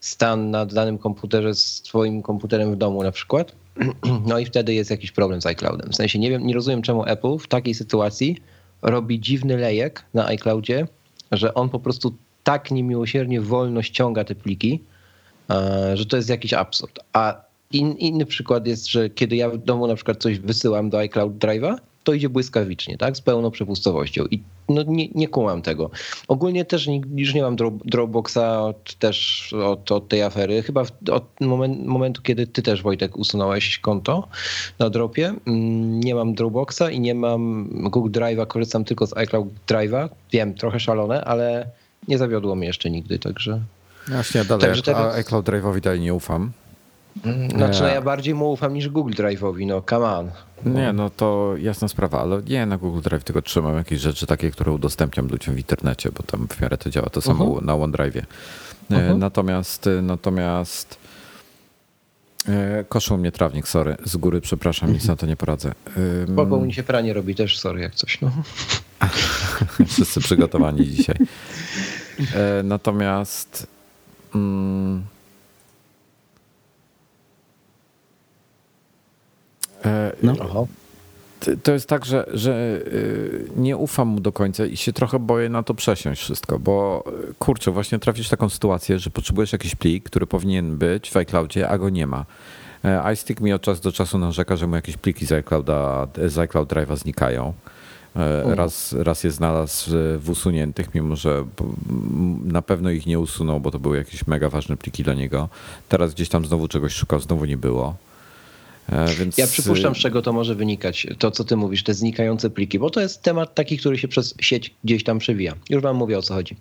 stan na danym komputerze z twoim komputerem w domu na przykład. No i wtedy jest jakiś problem z iCloudem. W sensie nie wiem, nie rozumiem czemu Apple w takiej sytuacji robi dziwny lejek na iCloudzie, że on po prostu tak niemiłosiernie wolno ściąga te pliki, e, że to jest jakiś absurd. A In, inny przykład jest, że kiedy ja w domu na przykład coś wysyłam do iCloud Drive'a, to idzie błyskawicznie, tak? Z pełną przepustowością. I no nie, nie kumam tego. Ogólnie też nie, już nie mam Dropboxa od, też od, od tej afery. Chyba od moment, momentu, kiedy ty też, Wojtek, usunąłeś konto na Dropie. Mm, nie mam Dropboxa i nie mam Google Drive'a, korzystam tylko z iCloud Drive'a. Wiem, trochę szalone, ale nie zawiodło mnie jeszcze nigdy, także... Właśnie, dalej, także teraz... iCloud Drive'owi dalej nie ufam. Znaczy, no ja bardziej mu ufam niż Google Drive'owi, no come on. Nie, no to jasna sprawa, ale nie na Google Drive, tylko trzymam jakieś rzeczy takie, które udostępniam ludziom w internecie, bo tam w miarę to działa. To samo uh -huh. na OneDrive'ie. Uh -huh. Natomiast, natomiast e, Koszył mnie trawnik, sorry. Z góry przepraszam, nic na to nie poradzę. Spoko, mi się pranie robi też, sorry, jak coś. No. Wszyscy przygotowani dzisiaj. E, natomiast... Mm, E, no. To jest tak, że, że y, nie ufam mu do końca i się trochę boję na to przesiąść wszystko, bo y, kurczę, właśnie trafisz w taką sytuację, że potrzebujesz jakiś plik, który powinien być w iCloudzie, a go nie ma. E, iStick mi od czasu do czasu narzeka, że mu jakieś pliki z, iClouda, z iCloud Drive'a znikają. E, raz, raz je znalazł w usuniętych, mimo że na pewno ich nie usunął, bo to były jakieś mega ważne pliki dla niego. Teraz gdzieś tam znowu czegoś szukał, znowu nie było. E, więc... Ja przypuszczam, z czego to może wynikać, to co ty mówisz, te znikające pliki, bo to jest temat taki, który się przez sieć gdzieś tam przewija. Już wam mówię o co chodzi.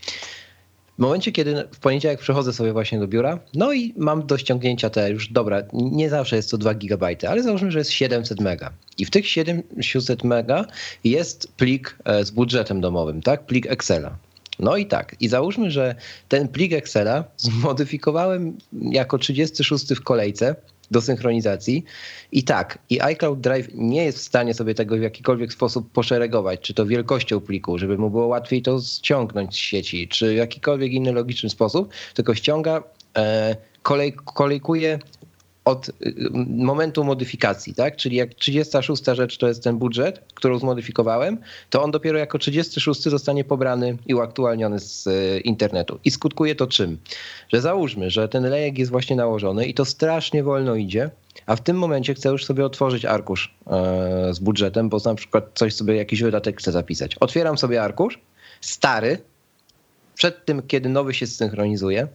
W momencie, kiedy w poniedziałek przychodzę sobie właśnie do biura, no i mam do ściągnięcia te już, dobra, nie zawsze jest to 2 GB, ale załóżmy, że jest 700 mega. I w tych 700 mega jest plik e, z budżetem domowym, tak? Plik Excela. No i tak, i załóżmy, że ten plik Excela zmodyfikowałem jako 36 w kolejce, do synchronizacji. I tak, i iCloud Drive nie jest w stanie sobie tego w jakikolwiek sposób poszeregować, czy to wielkością pliku, żeby mu było łatwiej to ściągnąć z sieci, czy w jakikolwiek inny logiczny sposób, tylko ściąga, e, kolej, kolejkuje od y, momentu modyfikacji, tak? Czyli jak 36 rzecz to jest ten budżet, którą zmodyfikowałem, to on dopiero jako 36 zostanie pobrany i uaktualniony z y, internetu. I skutkuje to czym? Że załóżmy, że ten lejek jest właśnie nałożony i to strasznie wolno idzie, a w tym momencie chcę już sobie otworzyć arkusz e, z budżetem, bo na przykład coś sobie, jakiś wydatek chcę zapisać. Otwieram sobie arkusz, stary, przed tym, kiedy nowy się synchronizuje,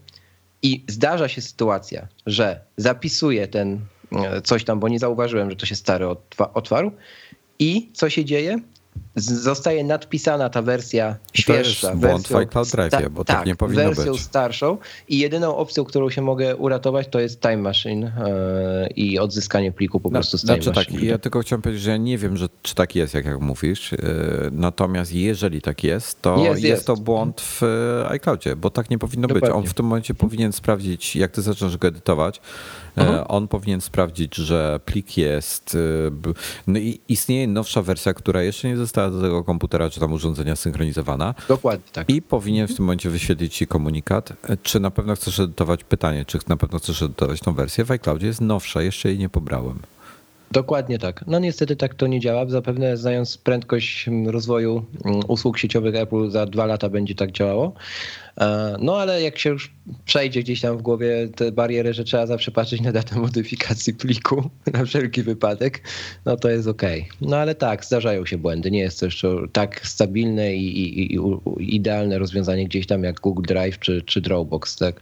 i zdarza się sytuacja, że zapisuję ten e, coś tam, bo nie zauważyłem, że to się stary otwarł. I co się dzieje? Zostaje nadpisana ta wersja świeższa. To jest błąd w iCloud Drive, bo tak, tak nie powinno wersją być. starszą i jedyną opcją, którą się mogę uratować, to jest Time Machine yy, i odzyskanie pliku po prostu z Time znaczy, Machine. Tak, ja tylko chciałem powiedzieć, że ja nie wiem, że, czy tak jest, jak, jak mówisz. Yy, natomiast jeżeli tak jest, to jest, jest, jest. to błąd w e, iCloudzie, bo tak nie powinno Dokładnie. być. On w tym momencie powinien sprawdzić, jak ty zaczynasz go edytować, Mhm. On powinien sprawdzić, że plik jest. No i istnieje nowsza wersja, która jeszcze nie została do tego komputera czy tam urządzenia synchronizowana. Dokładnie tak. I powinien w tym momencie wyświetlić ci komunikat, czy na pewno chcesz edytować pytanie, czy na pewno chcesz edytować tą wersję. W iCloudzie jest nowsza, jeszcze jej nie pobrałem. Dokładnie tak. No niestety tak to nie działa. Zapewne znając prędkość rozwoju usług sieciowych Apple za dwa lata będzie tak działało. E, no ale jak się już przejdzie gdzieś tam w głowie te bariery, że trzeba zawsze patrzeć na datę modyfikacji pliku na wszelki wypadek, no to jest ok. No ale tak, zdarzają się błędy. Nie jest to jeszcze tak stabilne i, i, i idealne rozwiązanie gdzieś tam jak Google Drive czy, czy Dropbox, tak.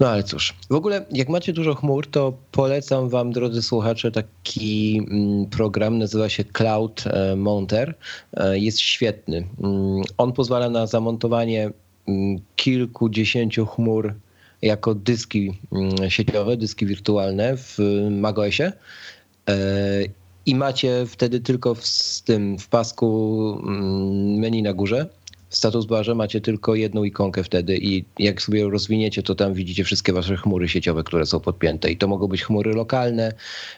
No ale cóż, w ogóle jak macie dużo chmur, to polecam wam, drodzy słuchacze, taki mm, program, nazywa się Cloud e, Monter. E, jest świetny. Mm, on pozwala na zamontowanie mm, kilkudziesięciu chmur jako dyski sieciowe, dyski wirtualne w macOSie. E, I macie wtedy tylko w, z tym w pasku menu na górze status barze macie tylko jedną ikonkę wtedy i jak sobie ją rozwiniecie, to tam widzicie wszystkie wasze chmury sieciowe, które są podpięte i to mogą być chmury lokalne,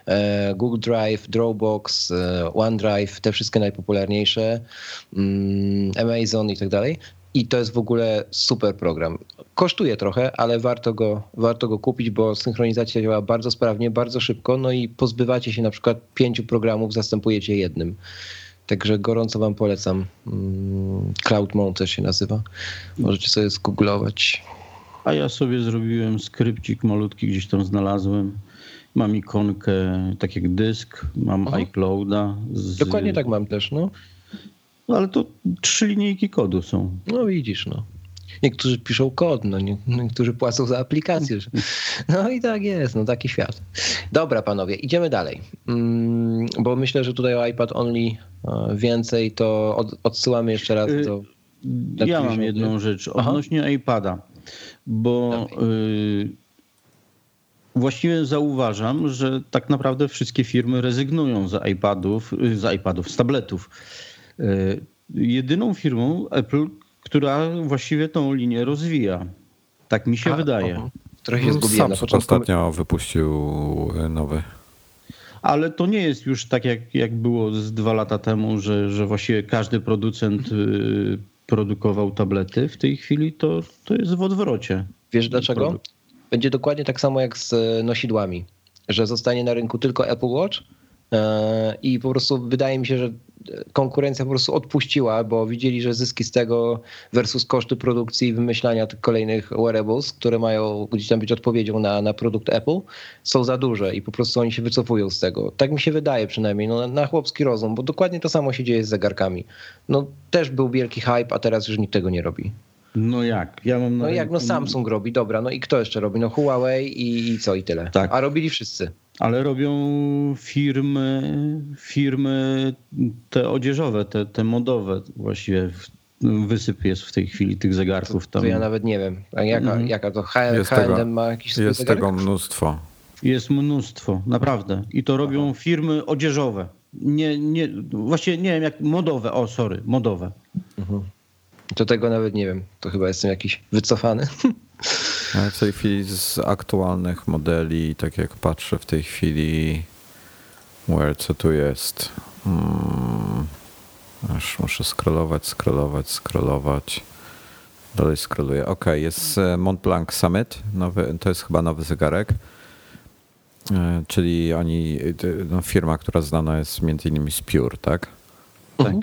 e, Google Drive, Dropbox, e, OneDrive, te wszystkie najpopularniejsze, mm, Amazon i tak dalej. I to jest w ogóle super program. Kosztuje trochę, ale warto go, warto go kupić, bo synchronizacja działa bardzo sprawnie, bardzo szybko, no i pozbywacie się na przykład pięciu programów, zastępujecie jednym. Także gorąco wam polecam. Mm, Cloud Monte się nazywa. Możecie sobie zgooglować. A ja sobie zrobiłem skrypcik malutki, gdzieś tam znalazłem. Mam ikonkę, tak jak dysk, mam Aha. iClouda. Z... Dokładnie tak mam też, no. no. Ale to trzy linijki kodu są. No widzisz, no. Niektórzy piszą kod, no niektórzy płacą za aplikację. No i tak jest, no taki świat. Dobra, panowie, idziemy dalej. Mm, bo myślę, że tutaj o iPad Only e, więcej, to odsyłamy jeszcze raz do. Y, ja mam jedną rzecz odnośnie Aha. iPada, bo y, właściwie zauważam, że tak naprawdę wszystkie firmy rezygnują z iPadów, y, z iPadów, z tabletów. Jedyną firmą Apple, która właściwie tą linię rozwija. Tak mi się A, wydaje. O, trochę się zgubiłem. Początku... ostatnio wypuścił e, nowy. Ale to nie jest już tak, jak, jak było z dwa lata temu, że, że właściwie każdy producent y, produkował tablety. W tej chwili to, to jest w odwrocie. Wiesz dlaczego? Będzie dokładnie tak samo jak z e, nosidłami, że zostanie na rynku tylko Apple Watch e, i po prostu wydaje mi się, że konkurencja po prostu odpuściła, bo widzieli, że zyski z tego versus koszty produkcji i wymyślania tych kolejnych wearables, które mają gdzieś tam być odpowiedzią na, na produkt Apple, są za duże i po prostu oni się wycofują z tego. Tak mi się wydaje przynajmniej, no, na chłopski rozum, bo dokładnie to samo się dzieje z zegarkami. No też był wielki hype, a teraz już nikt tego nie robi. No jak? Ja mam no jak, no Samsung robi, dobra, no i kto jeszcze robi? No Huawei i, i co i tyle. Tak. A robili wszyscy ale robią firmy, firmy te odzieżowe, te, te modowe właściwie. Wysyp jest w tej chwili tych zegarków. Tam. To ja nawet nie wiem. A jaka, mm. jaka to H&M ma jakiś Jest zegarek? tego mnóstwo. Jest mnóstwo, naprawdę. I to robią Aha. firmy odzieżowe. Nie, nie, właściwie nie wiem, jak modowe. O, sorry, modowe. Mhm. To tego nawet nie wiem. To chyba jestem jakiś wycofany. w tej chwili z aktualnych modeli, tak jak patrzę w tej chwili, where, co tu jest? Hmm, aż muszę scrollować, scrollować, scrollować. Dalej scrolluję. Ok, jest e, Mont Blanc Summit, nowy, to jest chyba nowy zegarek. E, czyli oni, no, firma, która znana jest między innymi z Pure, tak? Tak. E,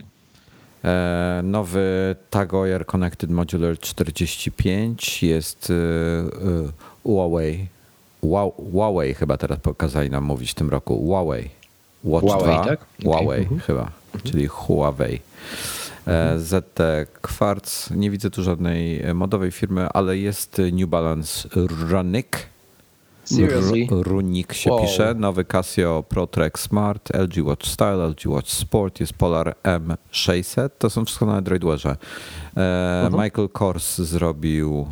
nowy Tag Heuer Connected Modular 45 jest Huawei. Huawei chyba teraz pokazali nam mówić w tym roku. Huawei. Watch Huawei, 2. tak? Huawei Okay. chyba, mhm. czyli Huawei. ZT Quartz. Nie widzę tu żadnej modowej firmy, ale jest New Balance Runic. Seriously? Runik się Wow. pisze. Nowy Casio Pro Trek Smart, LG Watch Style, LG Watch Sport, jest Polar M600. To są wszystko na Android Wearze. E, Michael Kors zrobił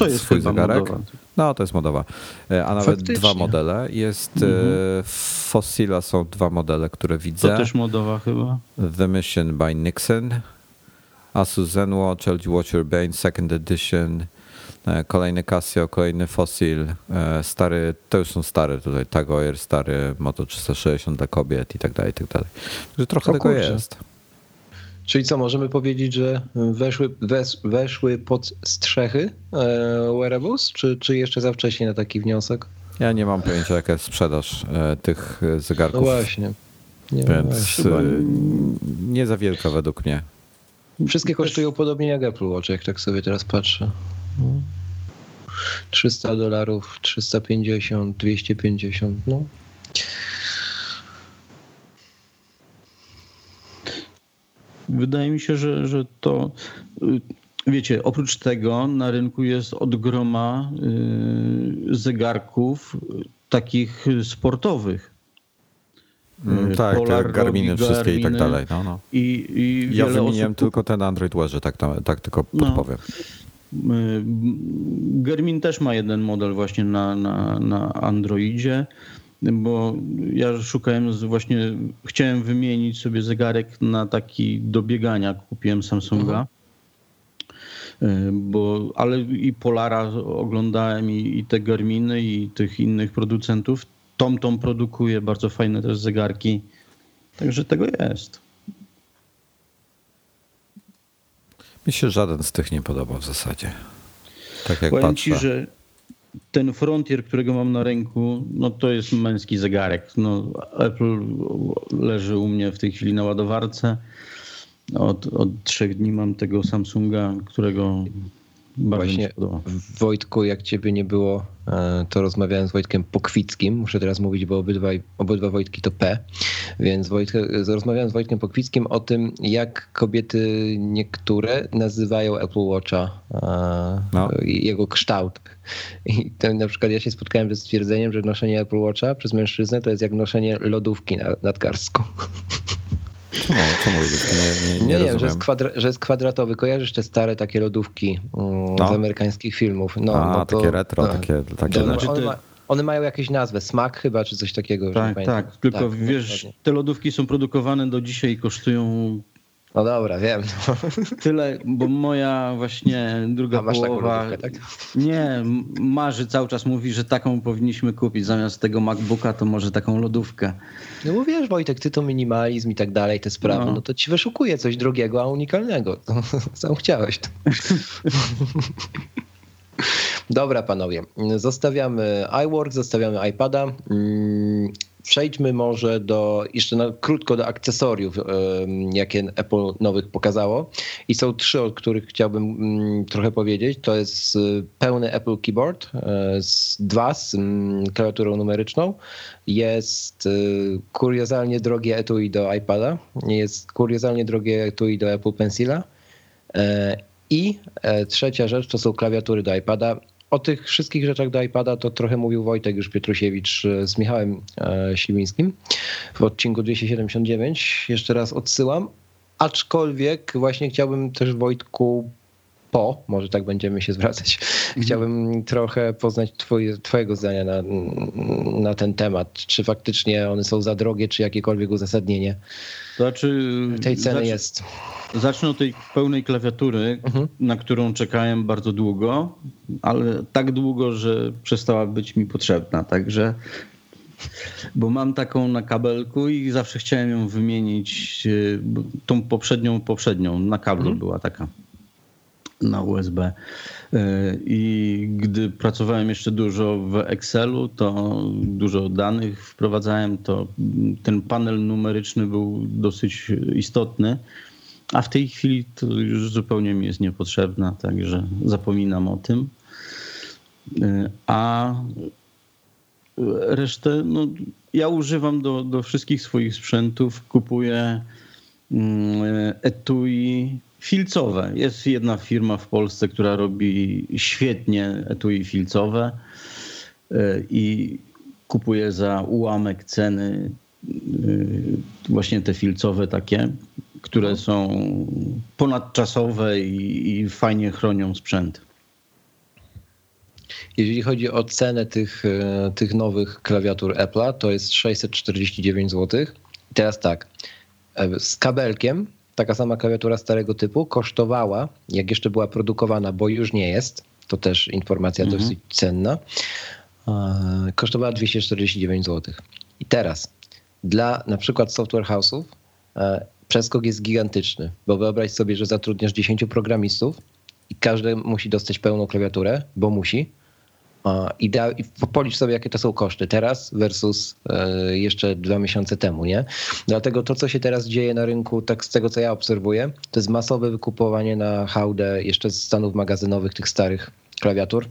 jest swój zegarek. modowa. No, to jest modowa. E, A nawet Faktycznie. dwa modele. Jest e, Fossila są dwa modele, które widzę. To też modowa chyba. The Mission by Nixon, Asus ZenWatch, LG Watch Urbane Second Edition, e, kolejny Casio, kolejny Fossil, e, stary, to już są stare tutaj, Tag Heuer, stary Moto 360 dla kobiet i tak dalej, i tak dalej. Także trochę O tego kurczę. jest. Czyli co, możemy powiedzieć, że weszły, wes, weszły pod strzechy e, wearables, czy, czy jeszcze za wcześnie na taki wniosek? Ja nie mam pojęcia jaka jest sprzedaż e, tych e, No zegarków, właśnie. Nie, no więc właśnie. e, nie za wielka według mnie. Wszystkie kosztują podobnie jak Apple Watch, jak tak sobie teraz patrzę. No. 300 dolarów, 350, 250, no. Wydaje mi się, że, że to. y, Wiecie, oprócz tego na rynku jest od groma y, zegarków y, takich sportowych. Mm, tak, Polar te Garminy robi wszystkie i tak Garminy. dalej. No, no. I, i Ja wymieniłem osób tylko ten Android Wearze, tak, tak tylko No. podpowiem. Y, Garmin też ma jeden model właśnie na, na, na Androidzie, bo ja szukałem właśnie, chciałem wymienić sobie zegarek na taki do biegania, kupiłem Samsunga. Y, Bo, ale i Polara oglądałem i, i te Garminy i tych innych producentów. TomTom produkuje bardzo fajne też zegarki. Także tego jest. Mi się żaden z tych nie podoba w zasadzie. Tak jak Powiem patrzę. ci, że ten Frontier, którego mam na ręku, no to jest męski zegarek. No, Apple leży u mnie w tej chwili na ładowarce. Od, od trzech dni mam tego Samsunga, którego bardzo Właśnie. Wojtku, jak ciebie nie było, e, to rozmawiałem z Wojtkiem Pokwickim. Muszę teraz mówić, bo obydwa, obydwa Wojtki to P. Więc Wojtka, rozmawiałem z Wojtkiem Pokwickim o tym, jak kobiety niektóre nazywają Apple Watcha, e, No. i jego kształt. I to, na przykład ja się spotkałem ze stwierdzeniem, że noszenie Apple Watcha przez mężczyznę to jest jak noszenie lodówki na, nad karstką. Czemu, czemu nie, nie, nie, Nie, nie, że jest, kwadra, że jest kwadratowy. Kojarzysz te stare takie lodówki mm, No. z amerykańskich filmów? No, A, no to, takie retro, no. takie, takie To Znaczy one, ty- ma, one mają jakieś nazwę, smak chyba, czy coś takiego. Tak, pamiętam. tak. Tylko Tak, wiesz, dokładnie. te lodówki są produkowane do dzisiaj i kosztują No dobra, wiem. tyle, bo moja właśnie druga A masz taką połowa... lodówkę, tak? Nie, marzy cały czas mówi, że taką powinniśmy kupić. Zamiast tego MacBooka to może taką lodówkę. No bo wiesz, Wojtek, ty to minimalizm i tak dalej, te sprawy, no, No. to ci wyszukuje coś drogiego, a unikalnego. To Sam chciałeś to. Dobra, panowie. Zostawiamy iWork, zostawiamy iPada. Przejdźmy może do, jeszcze na, krótko do akcesoriów, jakie Apple nowych pokazało. I są trzy, o których chciałbym mm, trochę powiedzieć. To jest y, pełny Apple Keyboard, e, z, dwa z mm, klawiaturą numeryczną. Jest y, kuriozalnie drogie etui do iPada. Jest kuriozalnie drogie etui do Apple Pencila. E, I e, trzecia rzecz to są klawiatury do iPada. O tych wszystkich rzeczach do iPada to trochę mówił Wojtek już Pietrusiewicz e, z Michałem e, Siwińskim w odcinku 279. Jeszcze raz odsyłam. Aczkolwiek właśnie chciałbym też Wojtku po, może tak będziemy się zwracać. Mhm. Chciałbym trochę poznać twoje, twojego zdania na, na ten temat. Czy faktycznie one są za drogie, czy jakiekolwiek uzasadnienie znaczy, tej ceny jest? Zacznę od tej pełnej klawiatury, mhm. na którą czekałem bardzo długo, ale tak długo, że przestała być mi potrzebna. Także bo mam taką na kabelku i zawsze chciałem ją wymienić, e, tą poprzednią, poprzednią, na kablu mhm. była taka na USB. E, I gdy pracowałem jeszcze dużo w Excelu, to dużo danych wprowadzałem, to ten panel numeryczny był dosyć istotny. A w tej chwili to już zupełnie mi jest niepotrzebna, także zapominam o tym. E, a resztę, no, ja używam do, do wszystkich swoich sprzętów, kupuję mm, etui filcowe. Jest jedna firma w Polsce, która robi świetnie etui filcowe e, i kupuję za ułamek ceny e, właśnie te filcowe takie, które są ponadczasowe i, i fajnie chronią sprzęt. Jeżeli chodzi o cenę tych, e, tych nowych klawiatur Apple'a, to jest 649 zł. teraz tak, z kabelkiem taka sama klawiatura starego typu kosztowała, jak jeszcze była produkowana, bo już nie jest, to też informacja mhm. dosyć cenna, kosztowała 249 zł. I teraz dla na przykład software house'ów e, przeskok jest gigantyczny, bo wyobraź sobie, że zatrudniasz 10 programistów i każdy musi dostać pełną klawiaturę, bo musi, i, policz sobie, jakie to są koszty teraz versus e, jeszcze dwa miesiące temu, nie? Dlatego to, co się teraz dzieje na rynku, tak z tego, co ja obserwuję, to jest masowe wykupowanie na hałdę jeszcze z stanów magazynowych tych starych klawiatur,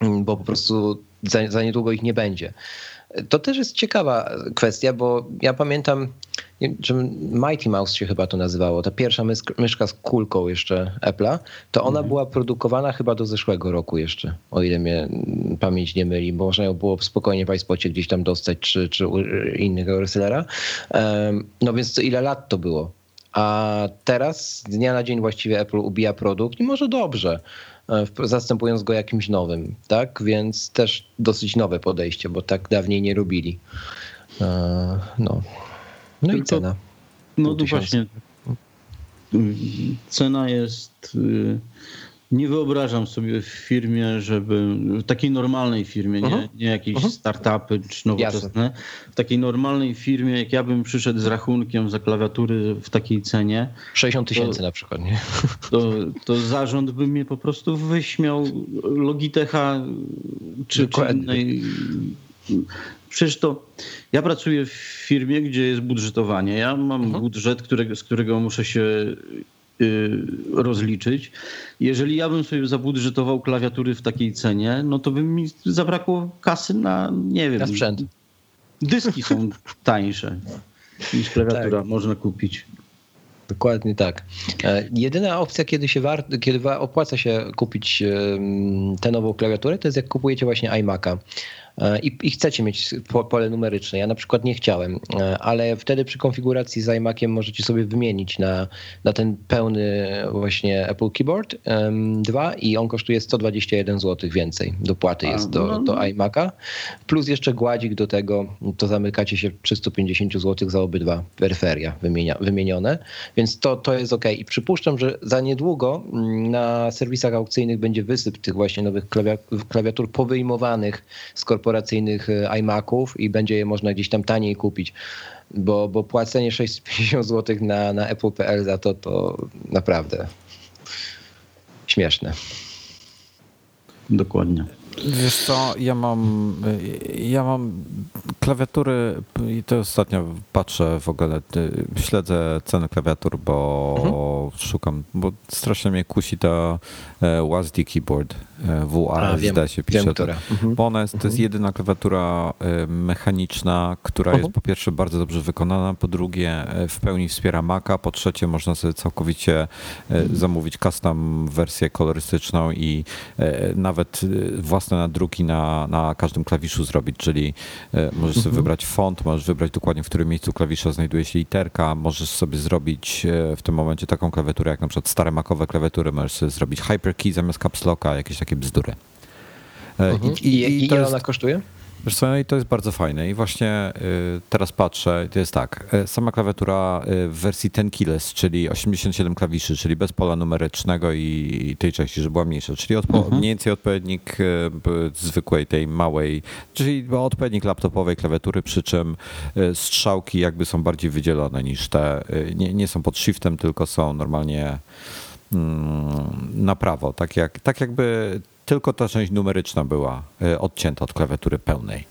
bo po prostu za, za niedługo ich nie będzie. To też jest ciekawa kwestia, bo ja pamiętam, czy Mighty Mouse się chyba to nazywało, ta pierwsza myszka z kulką jeszcze Apple'a, to ona mhm. była produkowana chyba do zeszłego roku jeszcze, o ile mnie pamięć nie myli, bo można ją było spokojnie w iSpocie gdzieś tam dostać, czy, czy innego resellera. No więc to ile lat to było? A teraz z dnia na dzień właściwie Apple ubija produkt i może dobrze. E, zastępując go jakimś nowym, tak? Więc też dosyć nowe podejście, bo tak dawniej nie robili. E, no, no Tylko, i cena. No to właśnie. Cena jest y, nie wyobrażam sobie w firmie, żeby w takiej normalnej firmie, nie, mhm. nie jakieś uh-huh. startupy czy nowoczesne, Jasne. w takiej normalnej firmie, jak ja bym przyszedł z rachunkiem za klawiatury w takiej cenie. 60 tysięcy na przykład, nie? To, to zarząd by mnie po prostu wyśmiał Logitecha czy, czy innej. Przecież to ja pracuję w firmie, gdzie jest budżetowanie. Ja mam uh-huh. budżet, którego, z którego muszę się rozliczyć. Jeżeli ja bym sobie zabudżetował klawiatury w takiej cenie, no to by mi zabrakło kasy na, nie wiem... Na sprzęt. Dyski są tańsze niż klawiatura tak. można kupić. Dokładnie tak. E, jedyna opcja, kiedy się war, kiedy opłaca się kupić tę nową klawiaturę, to jest jak kupujecie właśnie iMac'a. I, i chcecie mieć pole numeryczne. Ja na przykład nie chciałem, e, ale wtedy przy konfiguracji z iMaciem możecie sobie wymienić na, na ten pełny właśnie Apple Keyboard 2 i on kosztuje 121 zł więcej. Dopłaty jest do, no, do no. iMac'a. Plus jeszcze gładzik do tego, to zamykacie się 350 zł za obydwa peryferia wymienia, wymienione, więc to, to jest ok. I przypuszczam, że za niedługo mm, na serwisach aukcyjnych będzie wysyp tych właśnie nowych klawiatur powyjmowanych z korporacji korporacyjnych e, iMaców i będzie je można gdzieś tam taniej kupić. Bo, bo płacenie 650 zł na, na Apple.pl za to, to naprawdę śmieszne. Dokładnie. Wiesz co, ja mam, ja mam klawiatury i to ostatnio patrzę w ogóle, śledzę ceny klawiatur, bo mhm. szukam, bo strasznie mnie kusi ta e, WASD keyboard, WASD się pisze, wiem, mhm. bo ona jest, to jest mhm. jedyna klawiatura e, mechaniczna, która jest mhm. po pierwsze bardzo dobrze wykonana, po drugie w pełni wspiera Maca, po trzecie można sobie całkowicie zamówić custom wersję kolorystyczną i nawet własne nadruki na, na każdym klawiszu zrobić, czyli możesz sobie mhm. wybrać font, możesz wybrać dokładnie w którym miejscu klawisza znajduje się literka, możesz sobie zrobić w tym momencie taką klawiaturę jak na przykład stare makowe klawiatury, możesz sobie zrobić hyperkey zamiast caps locka, jakieś takie bzdury. Mhm. I, i, i, ile jest... ona kosztuje? Wiesz co, no i to jest bardzo fajne i właśnie y, teraz patrzę, to jest tak, y, sama klawiatura y, w wersji 10 keyless, czyli 87 klawiszy, czyli bez pola numerycznego i tej części, że była mniejsza, czyli odpo- mhm. mniej więcej odpowiednik zwykłej tej małej, czyli odpowiednik laptopowej klawiatury, przy czym strzałki jakby są bardziej wydzielone niż te, nie, nie są pod shiftem, tylko są normalnie na prawo, tak, jak, tak jakby tylko ta część numeryczna była e, odcięta od klawiatury pełnej.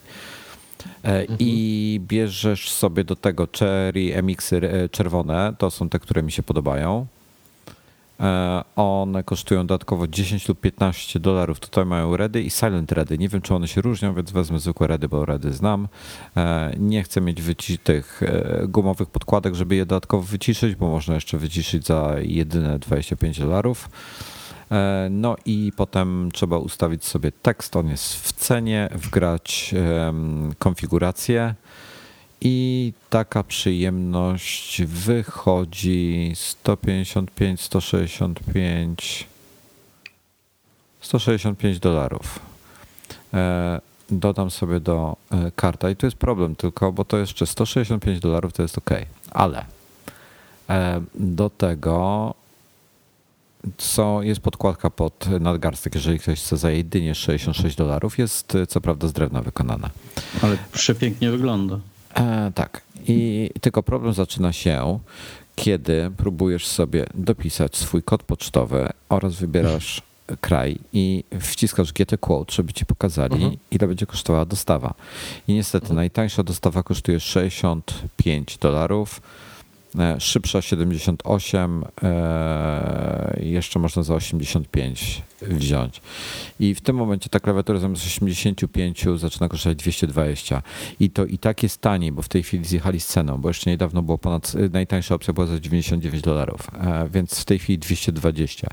E, mhm. I bierzesz sobie do tego Cherry MX-y e, czerwone, to są te, które mi się podobają. One kosztują dodatkowo 10 lub 15 dolarów. Tutaj mają Redy i Silent Redy. Nie wiem, czy one się różnią, więc wezmę zwykłe Redy, bo Redy znam. Nie chcę mieć tych gumowych podkładek, żeby je dodatkowo wyciszyć, bo można jeszcze wyciszyć za jedyne 25 dolarów. E, no i potem trzeba ustawić sobie tekst, on jest w cenie, wgrać konfigurację i taka przyjemność wychodzi 155, 165, 165 dolarów. E, dodam sobie do e, karta i tu jest problem tylko, bo to jeszcze 165 dolarów to jest ok, ale do tego co jest podkładka pod nadgarstek, jeżeli ktoś chce za jedynie 66 dolarów. Jest co prawda z drewna wykonana. Ale przepięknie wygląda. E, tak. I tylko problem zaczyna się, kiedy próbujesz sobie dopisać swój kod pocztowy oraz wybierasz kraj i wciskasz GT Quote, żeby ci pokazali, mhm. ile będzie kosztowała dostawa. I niestety mhm. najtańsza dostawa kosztuje 65 dolarów E, szybsza 78, e, jeszcze można za 85 wziąć. I w tym momencie ta klawiatura zamiast 85 zaczyna kosztować 220. I to i tak jest taniej, bo w tej chwili zjechali z ceną, bo jeszcze niedawno było ponad, najtańsza opcja była za 99 dolarów, e, więc w tej chwili 220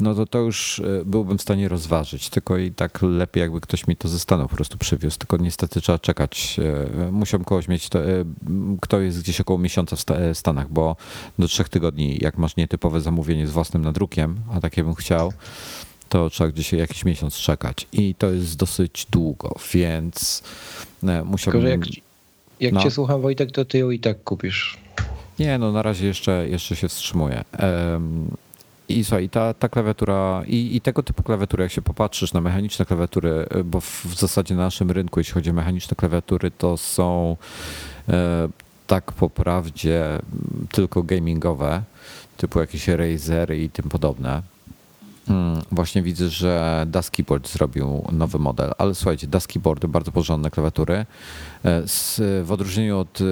no to to już e, byłbym w stanie rozważyć. Tylko i tak lepiej, jakby ktoś mi to ze Stanów po prostu przywiózł. Tylko niestety trzeba czekać. E, musiałem kogoś mieć, to, e, kto jest gdzieś około miesiąca w Stanach, bo do trzech tygodni, jak masz nietypowe zamówienie z własnym nadrukiem, a takie bym chciał, to trzeba gdzieś jakiś miesiąc czekać. I to jest dosyć długo, więc musiałbym... Tylko, jak, jak no. cię słucham Wojtek, to ty ją i tak kupisz. Nie, no na razie jeszcze, jeszcze się wstrzymuję. Um, i słuchaj, ta, ta klawiatura i, i, tego typu klawiatury, jak się popatrzysz na mechaniczne klawiatury, e, bo w, w zasadzie na naszym rynku, jeśli chodzi o mechaniczne klawiatury, to są e, tak po prawdzie tylko gamingowe, typu jakieś Razer i tym podobne. Hmm, właśnie widzę, że Das Keyboard zrobił nowy model, ale słuchajcie, Das Keyboardy, bardzo porządne klawiatury. E, z, w odróżnieniu od e,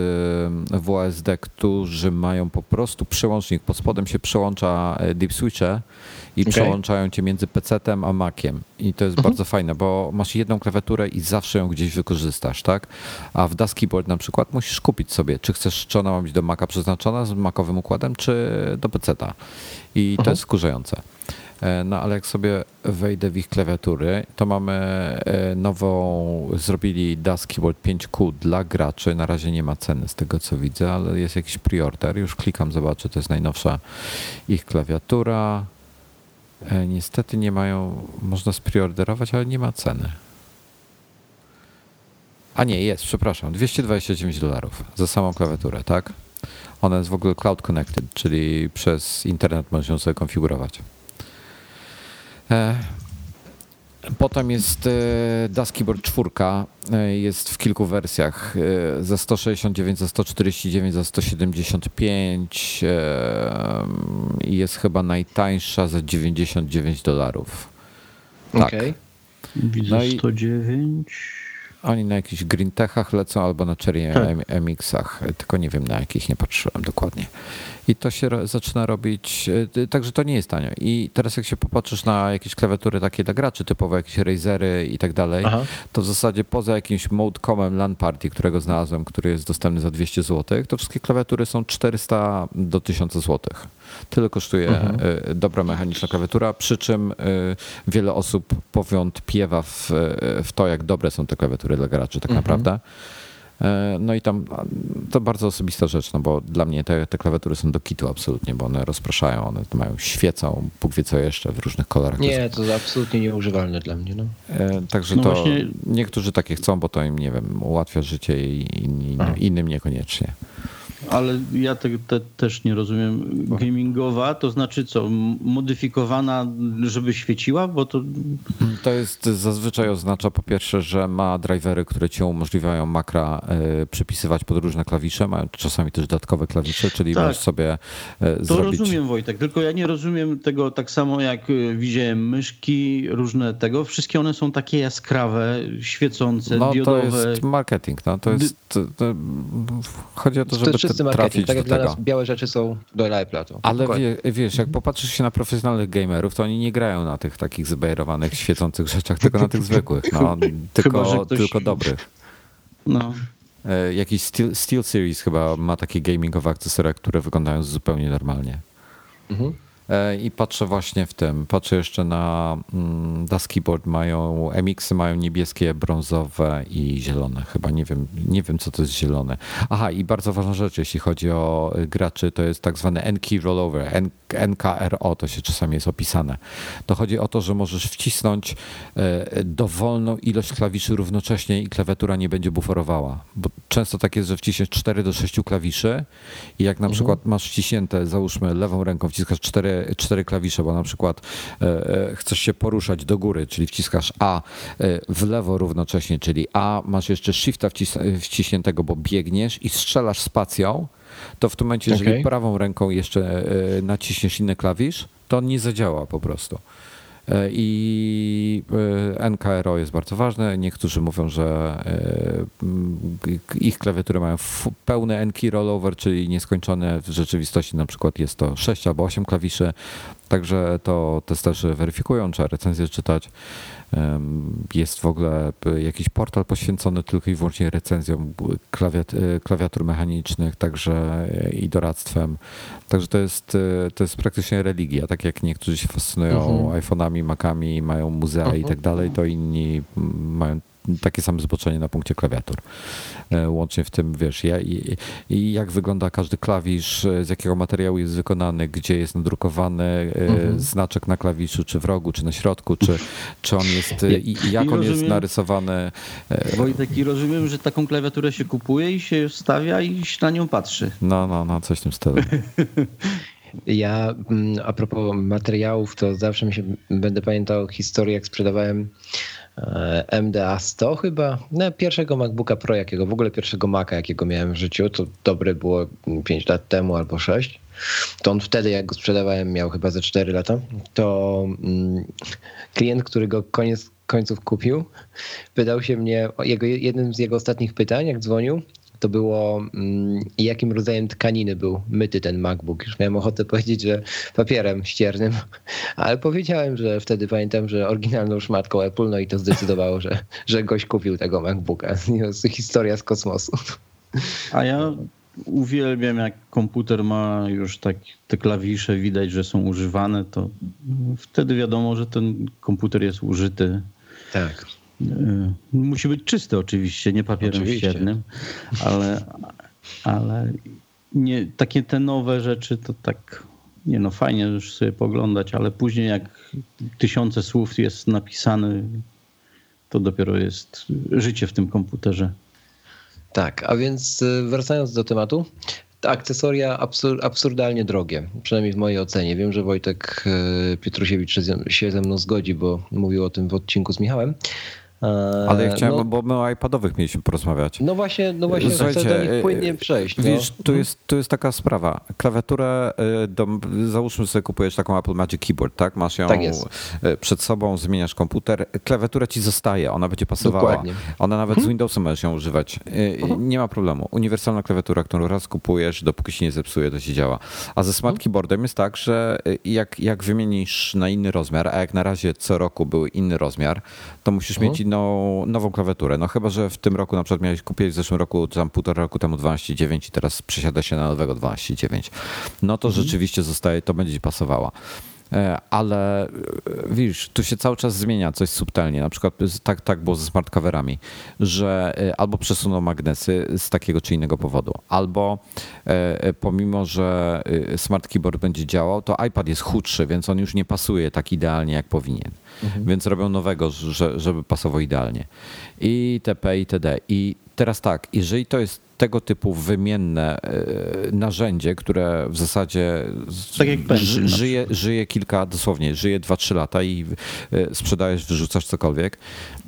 WASD, którzy mają po prostu przełącznik, pod spodem się przełącza e, deep switche i okay. przełączają cię między PC-tem a Maciem. I to jest mhm. bardzo fajne, bo masz jedną klawiaturę i zawsze ją gdzieś wykorzystasz, tak? A w Das Keyboard na przykład musisz kupić sobie, czy chcesz, czy ona ma być do Maca przeznaczona z makowym układem, czy do PC-ta. I to mhm. jest skurzające. E, no ale jak sobie wejdę w ich klawiatury, to mamy e, nową, zrobili Das Keyboard 5Q dla graczy. Na razie nie ma ceny z tego co widzę, ale jest jakiś preorder. Już klikam, zobaczę, to jest najnowsza ich klawiatura. E, niestety nie mają, można spreorderować, ale nie ma ceny. A nie, jest, przepraszam, 229 dolarów za samą klawiaturę, tak? Ona jest w ogóle cloud connected, czyli przez internet można ją sobie konfigurować. E, potem jest e, Das Keyboard 4, e, jest w kilku wersjach, za 169, za 149, za 175 i jest chyba najtańsza za 99 dolarów. Tak. Okay. Widzę no 109. Oni na jakichś green techach lecą albo na Cherry tak. MX-ach, tylko nie wiem na jakich, nie patrzyłem dokładnie. I to się zaczyna robić, e, także to nie jest tanio. I teraz jak się popatrzysz na jakieś klawiatury takie dla graczy, typowe jakieś Razery i tak dalej, to w zasadzie poza jakimś Modecomem LAN Party, którego znalazłem, który jest dostępny za 200 zł, to wszystkie klawiatury są 400 do 1000 zł. Tyle kosztuje mhm. dobra mechaniczna klawiatura, przy czym wiele osób powątpiewa w, w to, jak dobre są te klawiatury dla graczy tak mhm. naprawdę. E, no i tam to bardzo osobista rzecz, no bo dla mnie te, te klawiatury są do kitu absolutnie, bo one rozpraszają, one mają, świecą, Bóg wie co jeszcze w różnych kolorach. Nie, to jest absolutnie nieużywalne dla mnie. No. E, także no to właśnie... niektórzy takie chcą, bo to im, nie wiem, ułatwia życie i innym niekoniecznie. Ale ja te, te, też nie rozumiem. Gamingowa to znaczy co? Modyfikowana, żeby świeciła? Bo to... to jest zazwyczaj oznacza po pierwsze, że ma drivery, które ci umożliwiają makra y, przypisywać pod różne klawisze, mają czasami też dodatkowe klawisze, czyli tak. możesz sobie y, to zrobić... rozumiem Wojtek, tylko ja nie rozumiem tego tak samo jak e, widziałem myszki, różne tego. Wszystkie one są takie jaskrawe, świecące, no, diodowe. to jest marketing, no to jest... To, to, chodzi o to, żeby wszyscy marketing. Tak jak dla nas białe rzeczy są do Apple'a. Ale wie, wiesz, jak popatrzysz się na profesjonalnych gamerów, to oni nie grają na tych takich zbajerowanych, świecących rzeczach, tylko na tych zwykłych. No, tylko, chyba, ktoś... tylko dobrych. No. E, jakiś Steel, Steel Series chyba ma takie gamingowe akcesoria, które wyglądają zupełnie normalnie. Mhm. E, I patrzę właśnie w tym. Patrzę jeszcze na mm, Das Keyboard. Mają MX-y mają niebieskie, brązowe i zielone. Chyba nie wiem, nie wiem, co to jest zielone. Aha, i bardzo ważna rzecz, jeśli chodzi o graczy, to jest tak zwany N-key rollover. NKRO to się czasami jest opisane. To chodzi o to, że możesz wcisnąć e, dowolną ilość klawiszy równocześnie i klawiatura nie będzie buforowała. Bo często tak jest, że wciśniesz 4 do 6 klawiszy i jak na mhm. przykład masz wciśnięte, załóżmy lewą ręką wciskasz 4 cztery, klawisze, bo na przykład e, e, chcesz się poruszać do góry, czyli wciskasz A e, w lewo równocześnie, czyli A, masz jeszcze shifta wciśniętego, bo biegniesz i strzelasz spacją, to w tym momencie, okay. jeżeli prawą ręką jeszcze naciśniesz inny klawisz, to on nie zadziała po prostu. E, I e, NKRO jest bardzo ważne. Niektórzy mówią, że e, ich klawiatury mają pełny N-key rollover, czyli nieskończone. W rzeczywistości na przykład jest to 6 albo 8 klawiszy. Także to testerzy weryfikują, trzeba recenzję czytać. Jest w ogóle jakiś portal poświęcony tylko i wyłącznie recenzjom klawiat, e, klawiatur mechanicznych, także e, i doradztwem. Także to jest, e, to jest praktycznie religia. Tak jak niektórzy się fascynują mhm. iPhone'ami, Macami, mają muzea mhm. i tak dalej, to inni mają takie same zboczenie na punkcie klawiatur. E, łącznie w tym, wiesz, ja, i, i, jak wygląda każdy klawisz, e, z jakiego materiału jest wykonany, gdzie jest nadrukowany e, mhm. znaczek na klawiszu, czy w rogu, czy na środku, czy, czy on jest, i, i jak I on rozumiem, jest narysowany. Wojtek, i rozumiem, że taką klawiaturę się kupuje i się stawia i się na nią patrzy. No, no, no, coś w tym stylu. Ja mm, a propos materiałów, to zawsze mi się będę pamiętał historię, jak sprzedawałem MDA 100 chyba, no, pierwszego MacBooka Pro, jakiego w ogóle pierwszego Maca, jakiego miałem w życiu, to dobre było 5 lat temu albo 6. To on wtedy, jak go sprzedawałem, miał chyba ze 4 lata. To mm, klient, który go koniec końców kupił, pytał się mnie, jego, jednym z jego ostatnich pytań, jak dzwonił, to było mm, jakim rodzajem tkaniny był myty ten MacBook. Już miałem ochotę powiedzieć, że papierem ściernym, ale powiedziałem, że wtedy pamiętam, że oryginalną szmatką Apple, no i to zdecydowało, że, że gość kupił tego MacBooka. Historia z kosmosu. A ja uwielbiam, jak komputer ma już tak te klawisze, widać, że są używane, to wtedy wiadomo, że ten komputer jest użyty. Tak. E, musi być czysty oczywiście, nie papierem oczywiście. ściernym, ale, ale nie, takie te nowe rzeczy to tak, nie no fajnie już sobie poglądać, ale później jak tysiące słów jest napisane, to dopiero jest życie w tym komputerze. Tak, a więc e, wracając do tematu, te akcesoria absur absurdalnie drogie, przynajmniej w mojej ocenie. Wiem, że Wojtek e, Pietrusiewicz się ze mną zgodzi, bo mówił o tym w odcinku z Michałem. E, Ale ja chciałem, no, bo my o iPadowych mieliśmy porozmawiać. No właśnie, no właśnie Słuchajcie, chcę do nich płynnie e, przejść. No. Wiesz, tu, jest, tu jest taka sprawa. Klawiaturę, e, do, załóżmy sobie kupujesz taką Apple Magic Keyboard, tak? Masz ją tak przed sobą, zmieniasz komputer, klawiatura ci zostaje, ona będzie pasowała. Dokładnie. Ona nawet hmm. z Windowsem możesz ją używać. Hmm. Nie ma problemu. Uniwersalna klawiatura, którą raz kupujesz, dopóki się nie zepsuje, to się działa. A ze Smart hmm. Keyboardem jest tak, że jak, jak wymienisz na inny rozmiar, a jak na razie co roku był inny rozmiar, to musisz mieć inną inną, nową klawiaturę. No chyba, że w tym roku na przykład miałeś kupić w zeszłym roku, tam półtora roku temu 12.9 i teraz przesiada się na nowego 12.9. No to mhm. rzeczywiście zostaje, to będzie pasowała. E, ale e, widzisz, tu się cały czas zmienia coś subtelnie. Na przykład tak, tak było ze smart coverami, że e, albo przesuną magnesy z takiego czy innego powodu, albo pomimo, że smart keyboard będzie działał, to iPad jest chudszy, więc on już nie pasuje tak idealnie, jak powinien. Mhm. Więc robią nowego, żeby pasował idealnie. I TP, i TD. I teraz tak, jeżeli to jest tego typu wymienne e, narzędzie, które w zasadzie tak żyje, żyje kilka, dosłownie, żyje 2-3 lata i e, sprzedajesz, wyrzucasz cokolwiek,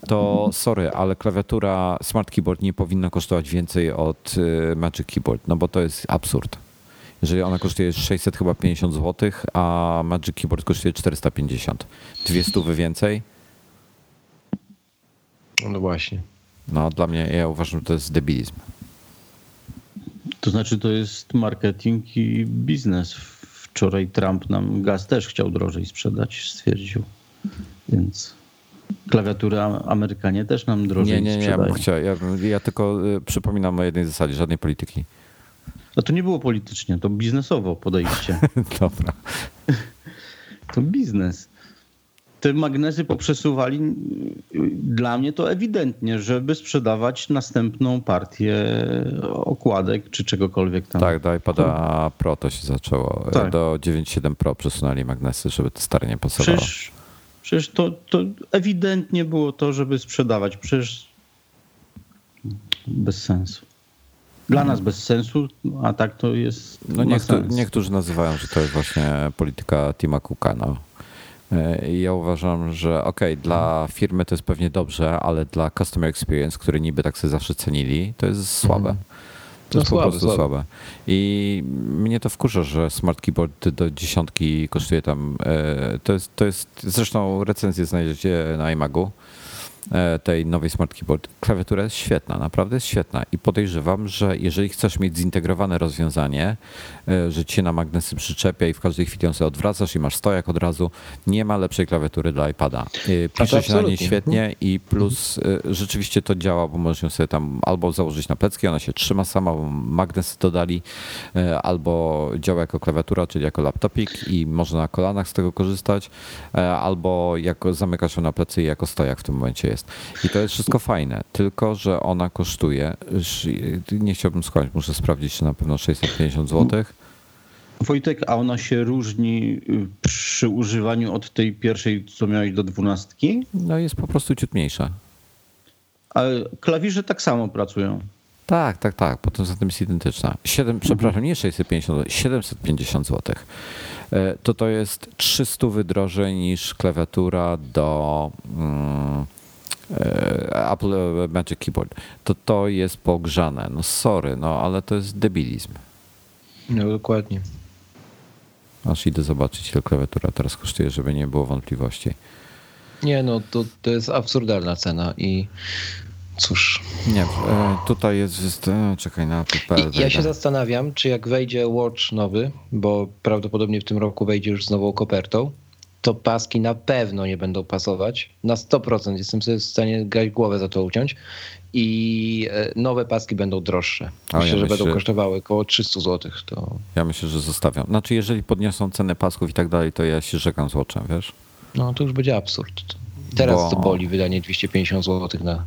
to sorry, ale klawiatura Smart Keyboard nie powinna kosztować więcej od e, Magic Keyboard, no bo to jest absurd. Jeżeli ona kosztuje 600 chyba 50 zł, a Magic Keyboard kosztuje 450. 200 więcej? No właśnie. No dla mnie, ja uważam, że to jest debilizm. To znaczy to jest marketing i biznes. Wczoraj Trump nam gaz też chciał drożej sprzedać, stwierdził. Więc klawiatury Amerykanie też nam drożej nie, nie, nie, sprzedają. Nie, ja, ja, ja tylko y, przypominam o jednej zasadzie, żadnej polityki. A to nie było politycznie, to biznesowo podejście. Dobra. to biznes te magnesy poprzesuwali dla mnie to ewidentnie, żeby sprzedawać następną partię okładek czy czegokolwiek tam. Tak, do iPada Pro to się zaczęło. Tak. Do 9.7 Pro przesunęli magnesy, żeby to stare nie pasowało. Przecież, przecież to, to ewidentnie było to, żeby sprzedawać. Przecież bez sensu. Dla nas bez sensu, a tak to jest. No niektórzy, niektórzy nazywają, że to jest właśnie polityka Tima Cooka. No. E, ja uważam, że ok, dla firmy to jest pewnie dobrze, ale dla customer experience, który niby tak sobie zawsze cenili, to jest słabe. Mhm. To no jest słabe, po prostu słabe. słabe. I mnie to wkurza, że smart keyboard do dziesiątki kosztuje tam. E, to jest, to jest zresztą recenzję znajdziecie na iMagu. E, tej nowej Smart Keyboard. Klawiatura jest świetna, naprawdę jest świetna i podejrzewam, że jeżeli chcesz mieć zintegrowane rozwiązanie, e, że ci się na magnesy przyczepia i w każdej chwili ją sobie odwracasz i masz stojak od razu, nie ma lepszej klawiatury dla iPada. E, pisze się na niej świetnie i plus rzeczywiście to działa, bo możesz ją sobie tam albo założyć na plecki, ona się trzyma sama, bo magnesy dodali, albo działa jako klawiatura, czyli jako laptopik i można na kolanach z tego korzystać, albo jako zamykasz ją na plecy i jako stojak w tym momencie jest. I to jest wszystko fajne, tylko że ona kosztuje, nie chciałbym skłamać, muszę sprawdzić, czy na pewno 650 zł. Wojtek, a ona się różni y, przy używaniu od tej pierwszej, co miałeś do dwunastki? No jest po prostu ciut mniejsza. Ale klawisze tak samo pracują. Tak, tak, tak. Potem za tym jest identyczna. 7, przepraszam, nie 650, 750 zł. To to jest 300 wydrożej niż klawiatura do. E, Apple e, Magic Keyboard, to to jest pogrzane. No sorry, no ale to jest debilizm. No dokładnie. Aż idę zobaczyć, ile klawiatura teraz kosztuje, żeby nie było wątpliwości. Nie, no to, to jest absurdalna cena i cóż. Nie, e, tutaj jest, jest czekaj na Apple Ja się zastanawiam, czy jak wejdzie Watch nowy, bo prawdopodobnie w tym roku wejdzie już z nową kopertą, to paski na pewno nie będą pasować. Na 100% jestem sobie w stanie głowę za to uciąć. I e, nowe paski będą droższe. Myślę, ja że myślę, będą kosztowały około 300 zł. To... Ja myślę, że zostawiam. Znaczy, jeżeli podniosą cenę pasków i tak dalej, to ja się rzekam z oczem, wiesz? No to już będzie absurd. Teraz Bo... to boli wydanie 250 zł na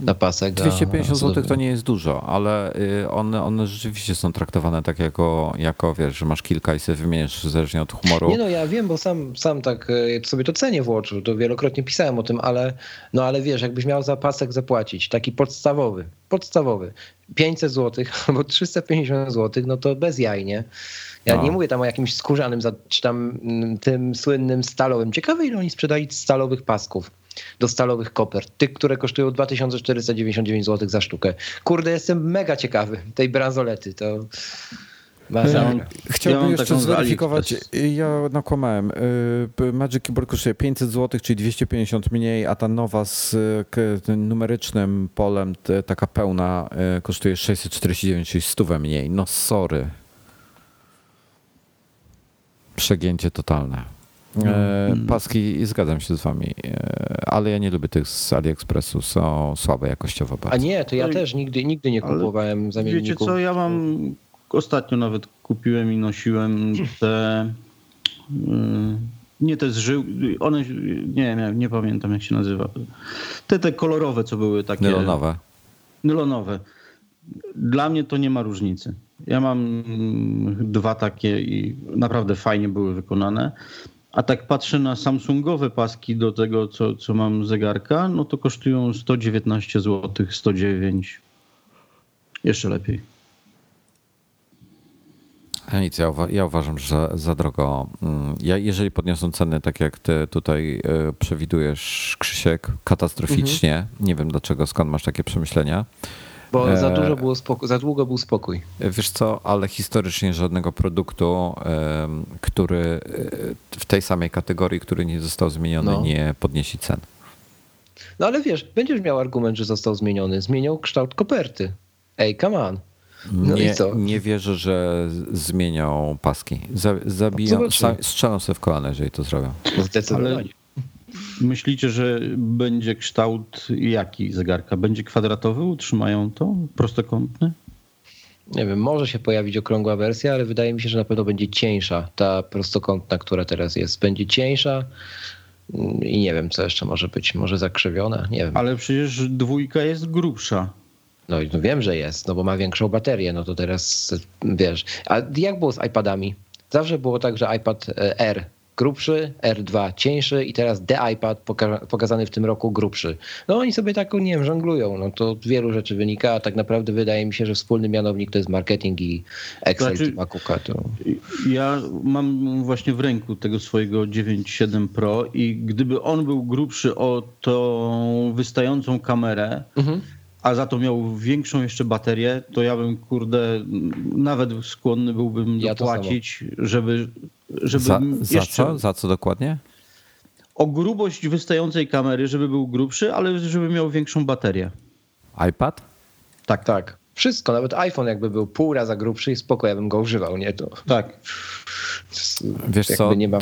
na pasek. 250 zł to nie jest dużo, ale y, one, one rzeczywiście są traktowane tak jako, jako, wiesz, że masz kilka i sobie wymieniasz zależnie od humoru. Nie no, ja wiem, bo sam, sam tak y, sobie to cenię w Watchu, to wielokrotnie pisałem o tym, ale no ale wiesz, jakbyś miał za pasek zapłacić, taki podstawowy, podstawowy, 500 zł albo 350 zł, no to bez jaj, nie? Ja no. nie mówię tam o jakimś skórzanym, czy tam mm, tym słynnym stalowym. Ciekawe, ile oni sprzedali stalowych pasków do stalowych kopert. Tych, które kosztują 2499 zł za sztukę. Kurde, jestem mega ciekawy tej bransolety. To... Ja Chciałbym ja jeszcze zweryfikować, ja nakłamałem. Y, Magic Keyboard kosztuje 500 zł, czyli 250 mniej, a ta nowa z numerycznym polem, taka pełna, y, kosztuje 649, czyli 100 mniej. No sorry. Przegięcie totalne. No. E. Paski, zgadzam się z wami. E, ale ja nie lubię tych z AliExpressu, są słabe jakościowo bardzo. A nie, to ja no też nigdy, nigdy nie kupowałem zamienników. Wiecie co, ja mam, ostatnio nawet kupiłem i nosiłem te, y, nie te zżył, one, nie, nie, nie pamiętam jak się nazywa, te, te kolorowe, co były takie. Nylonowe. Nylonowe. Dla mnie to nie ma różnicy. Ja mam dwa takie i naprawdę fajnie były wykonane. A tak patrzę na Samsungowe paski do tego, co, co mam zegarka, no to kosztują 119 zł, 109. Jeszcze lepiej. A nic, ja, uwa ja, uważam, że za drogo. Mm, ja, jeżeli podniosą ceny, tak jak ty tutaj e, przewidujesz, Krzysiek, katastroficznie, mhm. nie wiem dlaczego, skąd masz takie przemyślenia, bo za, e, dużo było spokój, za długo był spokój. Wiesz co, ale historycznie żadnego produktu, który e, w tej samej kategorii, który nie został zmieniony, no. nie podniesie cen. No ale wiesz, będziesz miał argument, że został zmieniony. Zmieniał kształt koperty. Ej, come on. No nie, nie wierzę, że zmienią paski. Zabiją, strzelą sobie w kolana, jeżeli to zrobią. Zdecydowanie. Ale Myślicie, że będzie kształt jaki zegarka? Będzie kwadratowy? Utrzymają to? Prostokątny? Nie wiem, może się pojawić okrągła wersja, ale wydaje mi się, że na pewno będzie cieńsza. Ta prostokątna, która teraz jest, będzie cieńsza i nie wiem, co jeszcze może być. Może zakrzywiona, nie wiem. Ale przecież dwójka jest grubsza. No no wiem, że jest, no bo ma większą baterię, no to teraz wiesz. A jak było z iPadami? Zawsze było tak, że iPad e, R grubszy, R2 cieńszy i teraz The iPad pokazany w tym roku grubszy. No oni sobie tak, nie wiem, żonglują. No to wielu rzeczy wynika, a tak naprawdę wydaje mi się, że wspólny mianownik to jest marketing i Excel znaczy, Cooka. To... Ja mam właśnie w ręku tego swojego 9.7 Pro i gdyby on był grubszy o tą wystającą kamerę, mhm a za to miał większą jeszcze baterię, to ja bym, kurde, nawet skłonny byłbym ja dopłacić, żeby, żeby za, za co? Za co dokładnie? O grubość wystającej kamery, żeby był grubszy, ale żeby miał większą baterię. iPad? Tak, tak. Wszystko, nawet iPhone jakby był pół raza grubszy i spoko, ja bym go używał, nie? To... Tak. Wiesz co, nie mam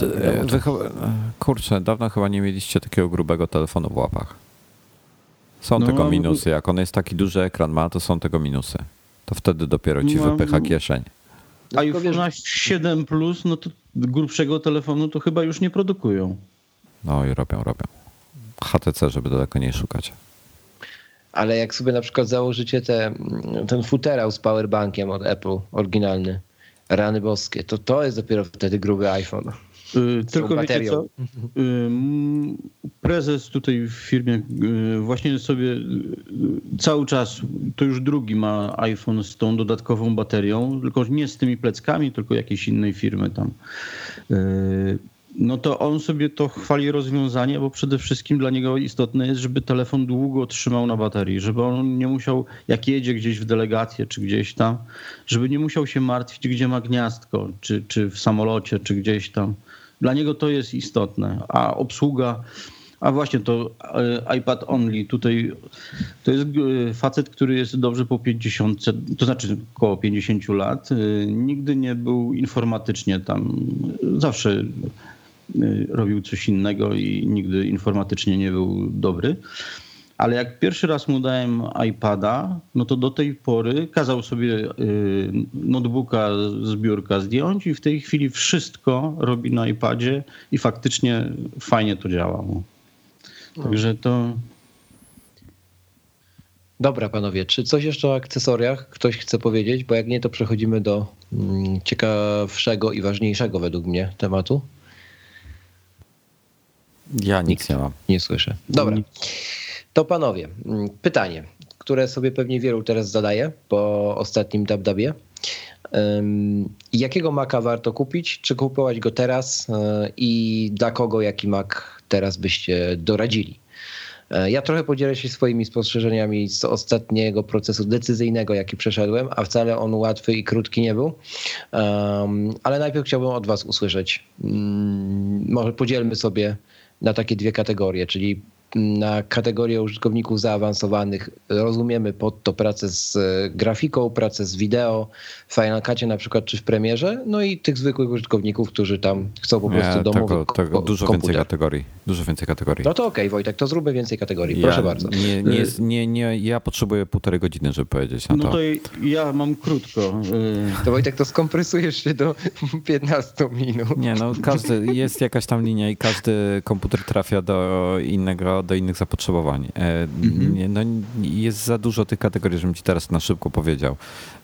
kurczę, dawno chyba nie mieliście takiego grubego telefonu w łapach. Są no, tego minusy. Jak on jest taki duży ekran ma, to są tego minusy. To wtedy dopiero ci no, wypycha kieszeń. A iPhone 7 Plus, no to grubszego telefonu to chyba już nie produkują. No i robią, robią. HTC, żeby daleko nie szukać. Ale jak sobie na przykład założycie te, ten futerał z powerbankiem od Apple, oryginalny, rany boskie, to to jest dopiero wtedy gruby iPhone. Y, tylko wiecie co? Y, prezes tutaj w firmie y, właśnie sobie cały czas, to już drugi ma iPhone z tą dodatkową baterią, tylko nie z tymi pleckami, tylko jakiejś innej firmy tam. No to on sobie to chwali rozwiązanie, bo przede wszystkim dla niego istotne jest, żeby telefon długo trzymał na baterii, żeby on nie musiał, jak jedzie gdzieś w delegację czy gdzieś tam, żeby nie musiał się martwić, gdzie ma gniazdko, czy, czy w samolocie, czy gdzieś tam dla niego to jest istotne, a obsługa, a właśnie to e, iPad Only, tutaj to jest e, facet, który jest dobrze po 50, to znaczy około 50 lat. E, nigdy nie był informatycznie tam, zawsze robił coś innego i nigdy informatycznie nie był dobry. Ale jak pierwszy raz mu dałem iPada, no to do tej pory kazał sobie y, notebooka z biurka zdjąć i w tej chwili wszystko robi na iPadzie i faktycznie fajnie to działa. Także to. Dobra, panowie, czy coś jeszcze o akcesoriach ktoś chce powiedzieć? Bo jak nie, to przechodzimy do mm, ciekawszego i ważniejszego według mnie tematu. Ja nic Nikt nie mam. Nie słyszę. Dobra. To panowie, mm, pytanie, które sobie pewnie wielu teraz zadaje po ostatnim dabdabie. Jakiego Maca warto kupić? Czy kupować go teraz e, i dla kogo jaki Mac teraz byście doradzili? E, ja trochę podzielę się swoimi spostrzeżeniami z ostatniego procesu decyzyjnego, jaki przeszedłem, a wcale on łatwy i krótki nie był. ale najpierw chciałbym od Was usłyszeć. Mm, może podzielmy sobie na takie dwie kategorie, czyli na kategorię użytkowników zaawansowanych rozumiemy pod to pracę z e, grafiką, pracę z wideo, w Final Cutie na przykład, czy w Premierze, no i tych zwykłych użytkowników, którzy tam chcą po prostu Nie, domowy tego, tego, Dużo komputer. więcej kategorii. Dużo więcej kategorii. No to okej, okay, Wojtek, to zróbmy więcej kategorii, proszę ja, bardzo. Nie, nie, jest, nie, nie, ja potrzebuję półtorej godziny, żeby powiedzieć na No to. to ja mam krótko. y, To Wojtek, to skompresujesz się do 15 minut. Nie, no każdy, jest jakaś tam linia i każdy komputer trafia do innego, do innych zapotrzebowań. E, nie, no, jest za dużo tych kategorii, żebym ci teraz na szybko powiedział.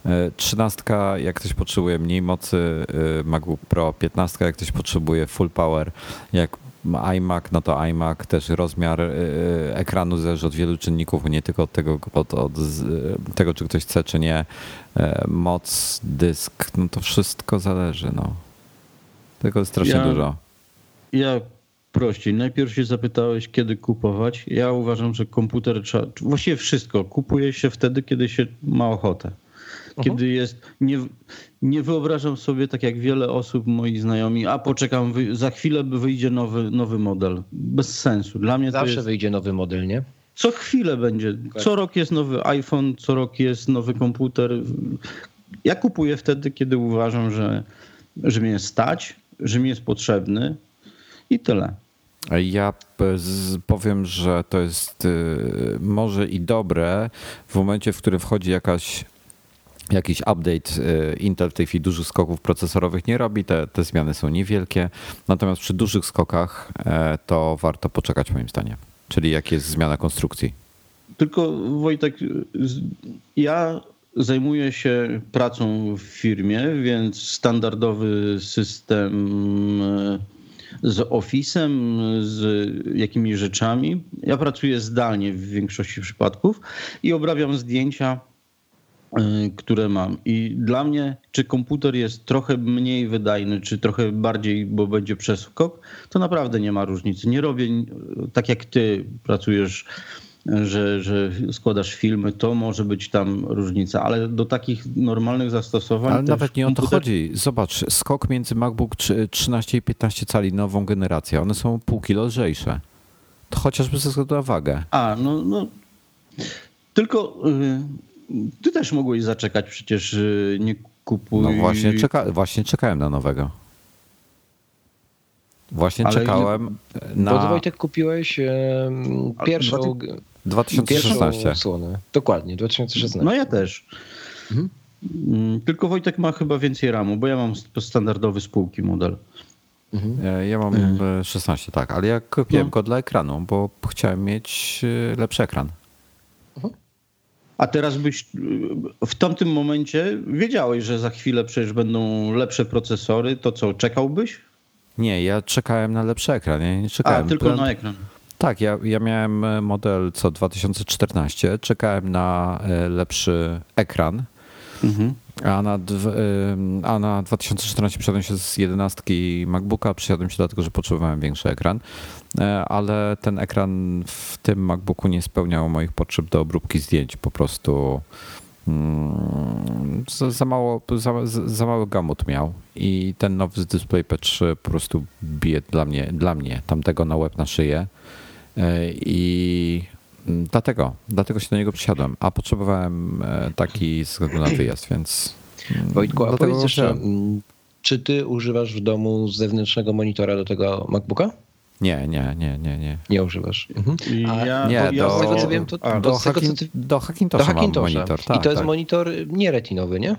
E, Trzynastka, jak ktoś potrzebuje mniej mocy, e, MacBook Pro, 15, jak ktoś potrzebuje full power, jak iMac, no to iMac też rozmiar ekranu zależy od wielu czynników, nie tylko od tego, od, od tego, czy ktoś chce, czy nie. Moc, dysk, no to wszystko zależy, no. Tego jest strasznie Ja- dużo. Ja prościej. Najpierw się zapytałeś, kiedy kupować. Ja uważam, że komputer trzeba. Właściwie wszystko kupuje się wtedy, kiedy się ma ochotę. Kiedy jest. Nie, nie wyobrażam sobie, tak jak wiele osób, moi znajomi, a poczekam, za chwilę wyjdzie nowy, nowy model. Bez sensu. Dla mnie Zawsze jest. wyjdzie nowy model, nie? Co chwilę będzie. Co rok jest nowy iPhone, co rok jest nowy komputer. Ja kupuję wtedy, kiedy uważam, że, że mnie stać, że mi jest potrzebny i tyle. Ja powiem, że to jest y, może i dobre w momencie, w którym wchodzi jakaś jakiś update. y, Intel w tej chwili dużych skoków procesorowych nie robi, te, te zmiany są niewielkie. Natomiast przy dużych skokach e, to warto poczekać moim zdaniem. Czyli jak jest zmiana konstrukcji. Tylko Wojtek, ja zajmuję się pracą w firmie, więc standardowy system e, z Office'em, z jakimiś rzeczami. Ja pracuję zdalnie w większości przypadków i obrabiam zdjęcia, e, które mam. I dla mnie, czy komputer jest trochę mniej wydajny, czy trochę bardziej, bo będzie przeskok, to naprawdę nie ma różnicy. Nie robię tak jak ty pracujesz że, że składasz filmy, to może być tam różnica, ale do takich normalnych zastosowań. Ale nawet nie o to chodzi. Zobacz, skok między MacBook trzy- 13 i 15 cali, nową generację. One są pół kilo lżejsze. To chociażby ze względu na wagę. A, no, no. Tylko y, ty też mogłeś zaczekać, przecież y, nie kupuj. No właśnie, czeka, właśnie czekałem na nowego. Właśnie Ale czekałem Bo na Wojtek kupiłeś A, pierwszą, dwa 2016. pierwszą słonę. Dokładnie, 2016. No ja też. Mhm. Mm, Tylko Wojtek ma chyba więcej ramu, bo ja mam st- standardowy spółki model. E, Ja mam e, 16, tak, ale ja kupiłem No. go dla ekranu, bo chciałem mieć e, lepszy ekran. A teraz byś y, w tamtym momencie wiedziałeś, że za chwilę przecież będą lepsze procesory, to co, czekałbyś? Nie, ja czekałem na lepszy ekran. Ja nie A, czekałem. tylko Plan- na ekran. Tak, ja, ja miałem e, model co 2014, czekałem na e, lepszy ekran, Mhm. a na, ym, a na 2014 przesiadłem się z 11 MacBooka, przesiadłem się dlatego, że potrzebowałem większy ekran, E, ale ten ekran w tym MacBooku nie spełniał moich potrzeb do obróbki zdjęć, po prostu za, za, mało, za, za mały gamut miał. I ten nowy z DisplayPad 3 po prostu bije dla mnie, dla mnie tamtego na łeb na szyję. E, i mm, dlatego, dlatego się do niego przysiadłem, a potrzebowałem e, taki ze względu na wyjazd, więc mm, Wojtku, a powiedz jeszcze, mm, czy ty używasz w domu zewnętrznego monitora do tego MacBooka? Nie, nie, nie, nie, nie. Nie używasz. Mhm. A- ja, Nie, bo ja do- Z tego co wiem, to A, Do, tego, co Hackin- ty- do Hackintosha do mam monitor, tak, I to jest tak. monitor nie retinowy, nie? E,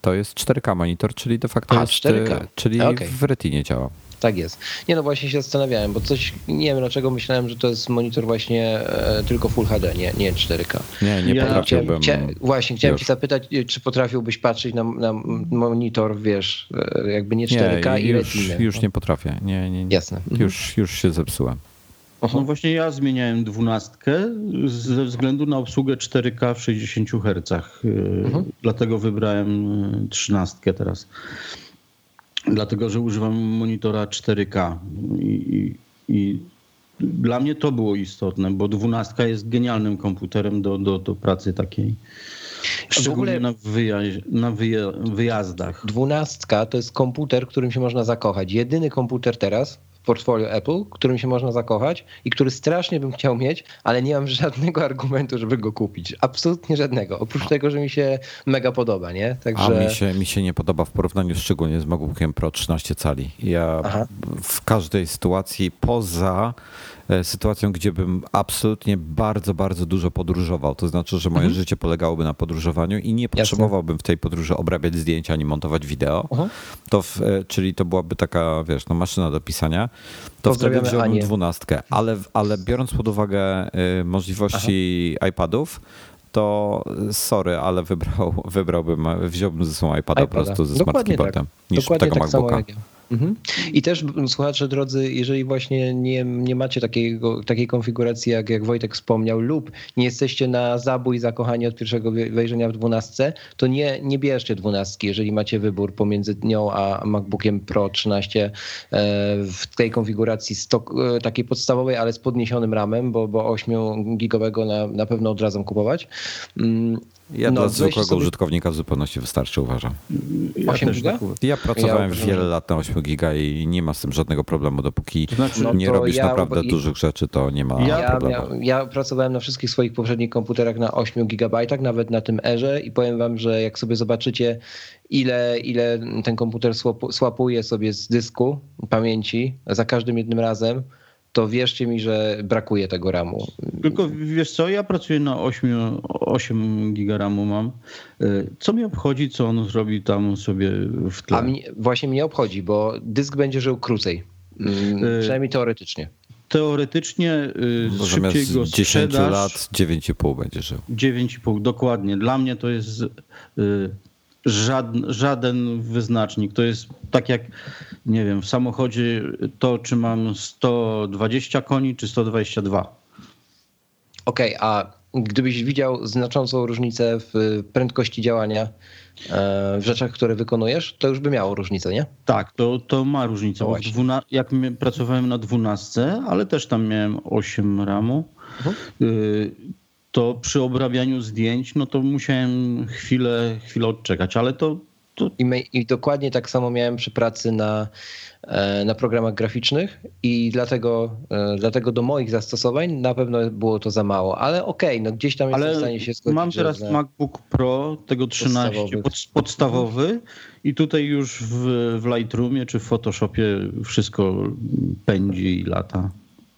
To jest 4K monitor, czyli de facto A, jest, 4K. e, czyli A, okej. w retinie działa. Tak jest. Nie no właśnie się zastanawiałem, bo coś, nie wiem dlaczego myślałem, że to jest monitor właśnie e, tylko Full HD, nie, nie 4K. Nie, nie Ja- potrafiłbym. Chciałem, właśnie, chciałem już. cię zapytać, e, czy potrafiłbyś patrzeć na, na monitor, wiesz, e, jakby nie 4K nie, i już, retinę. już nie potrafię. Nie, nie, nie. Jasne. Mhm. Już, już się zepsułem. No właśnie ja zmieniałem dwunastkę ze względu na obsługę 4K w 60 Hz. Mhm. Dlatego wybrałem trzynastkę teraz. Dlatego, że używam monitora 4K. I, i, dla mnie to było istotne, bo dwunastka jest genialnym komputerem do, do, do pracy takiej. Szczególnie na, wyja- na wyja- wyjazdach. Dwunastka to jest komputer, którym się można zakochać. Jedyny komputer teraz portfolio Apple, którym się można zakochać i który strasznie bym chciał mieć, ale nie mam żadnego argumentu, żeby go kupić. Absolutnie żadnego. Oprócz tego, że mi się mega podoba, nie? Także... A mi się, mi się nie podoba w porównaniu szczególnie z MacBookiem Pro 13 cali. Ja Aha. w każdej sytuacji poza sytuacją, gdzie bym absolutnie bardzo, bardzo dużo podróżował. To znaczy, że moje mhm. życie polegałoby na podróżowaniu i nie potrzebowałbym w tej podróży obrabiać zdjęcia ani montować wideo. Mhm. To w, e, czyli to byłaby taka, wiesz, no maszyna do pisania. To wtedy wziąłbym dwunastkę. Ale, ale biorąc pod uwagę y, możliwości Aha. iPadów, to sorry, ale wybrał, wybrałbym, wziąłbym ze sobą iPada, iPada. po prostu ze Dokładnie smart keyboardem tak. niż Dokładnie tego tak MacBooka. Mhm. I też słuchacze drodzy, jeżeli właśnie nie, nie macie takiego, takiej konfiguracji, jak, jak Wojtek wspomniał, lub nie jesteście na zabój zakochani od pierwszego wejrzenia w dwunastce, to nie, nie bierzcie dwunastki, jeżeli macie wybór pomiędzy nią a MacBookiem Pro 13 e, w tej konfiguracji stok, e, takiej podstawowej, ale z podniesionym ramem, bo, bo 8 gigowego na, na pewno od razu kupować. Ja no, dla zwykłego sobie... użytkownika w zupełności wystarczy, uważam. Ja 8 giga? Ja pracowałem ja wiele lat na 8 giga i nie ma z tym żadnego problemu. Dopóki znaczy, no nie robisz ja, naprawdę dużych rzeczy, to nie ma ja, problemu. Ja, pracowałem na wszystkich swoich poprzednich komputerach na 8 gigabajtach, nawet na tym Erze i powiem wam, że jak sobie zobaczycie ile, ile ten komputer słapuje sobie z dysku pamięci za każdym jednym razem, to wierzcie mi, że brakuje tego RAMu. Tylko wiesz co, ja pracuję na 8, 8 giga RAMu mam. Y, co mi obchodzi, co on zrobi tam sobie w tle? A mi, właśnie mnie obchodzi, bo dysk będzie żył krócej. Mm, y, przynajmniej teoretycznie. Teoretycznie y, szybciej go 10 lat 9,5 będzie żył. 9,5, dokładnie. Dla mnie to jest żaden, żaden wyznacznik. To jest tak jak, nie wiem, w samochodzie to, czy mam 120 koni, czy 122. Okej, okay, a gdybyś widział znaczącą różnicę w prędkości działania e, w rzeczach, które wykonujesz, to już by miało różnicę, nie? Tak, to, to ma różnicę. No dwuna- jak pracowałem na 12, ale też tam miałem 8 ramu, mhm. To przy obrabianiu zdjęć, no to musiałem chwilę, chwilę odczekać, ale to. to... I, my, I, dokładnie tak samo miałem przy pracy na, e, na programach graficznych i dlatego, e, dlatego do moich zastosowań na pewno było to za mało, ale okej, okay, no gdzieś tam ale jestem w stanie się zgodzić. Mam teraz MacBook Pro tego 13, podstawowy, pod, podstawowy i tutaj już w, w Lightroomie czy w Photoshopie wszystko pędzi i lata.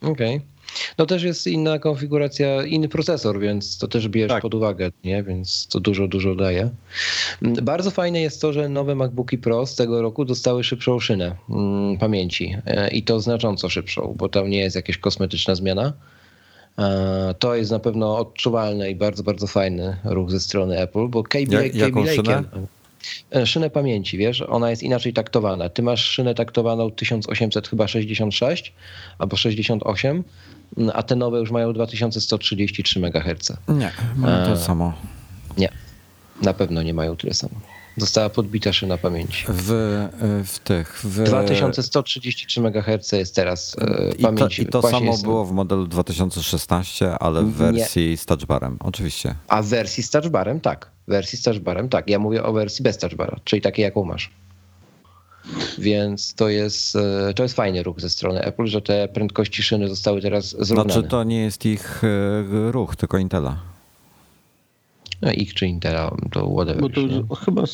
Okej. Okay. No też jest inna konfiguracja, inny procesor, więc to też bierz tak. pod uwagę, nie? Więc to dużo, dużo daje. Mm, bardzo fajne jest to, że nowe MacBooki Pro z tego roku dostały szybszą szynę mm, pamięci e, i to znacząco szybszą, bo tam nie jest jakaś kosmetyczna zmiana. E, to jest na pewno odczuwalny i bardzo, bardzo fajny ruch ze strony Apple, bo KB, Jak, KB e, szynę pamięci, wiesz, ona jest inaczej taktowana. Ty masz szynę taktowaną 1800 chyba 66 albo 68, a te nowe już mają 2133 MHz. Nie, mają to e, samo. Nie, na pewno nie mają tyle samo. Została podbita szyna pamięci. W, w tych. W... 2133 MHz jest teraz e, I pamięci. To, i to samo jest... było w modelu 2016, ale w wersji nie. z touchbarem, oczywiście. A w wersji z touchbarem, tak. W wersji z touchbarem, tak. Ja mówię o wersji bez touchbara, czyli takiej, jaką masz. Więc to jest, e, to jest fajny ruch ze strony Apple, że te prędkości szyny zostały teraz zrównane. Znaczy to nie jest ich e, ruch, tylko Intela. No ich czy Intela, to whatever. Bo to chyba...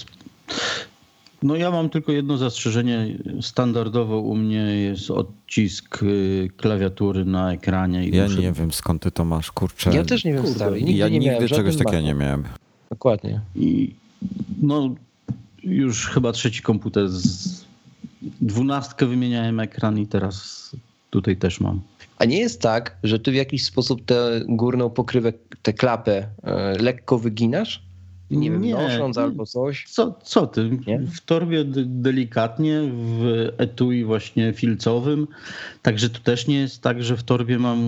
No ja mam tylko jedno zastrzeżenie. Standardowo u mnie jest odcisk e, klawiatury na ekranie. ja muszę... nie wiem skąd ty to masz, kurczę. Ja też nie wiem Kurde, Nigdy ja nie nigdy czegoś takiego nie miałem. Dokładnie. I no już chyba trzeci komputer z dwunastkę wymieniałem ekran i teraz tutaj też mam. A nie jest tak, że ty w jakiś sposób tę górną pokrywę, tę klapę e, lekko wyginasz? Nie wiem, nie, nosząc nie. albo coś? Co, co ty? Nie? W torbie delikatnie, w etui właśnie filcowym. Także to też nie jest tak, że w torbie mam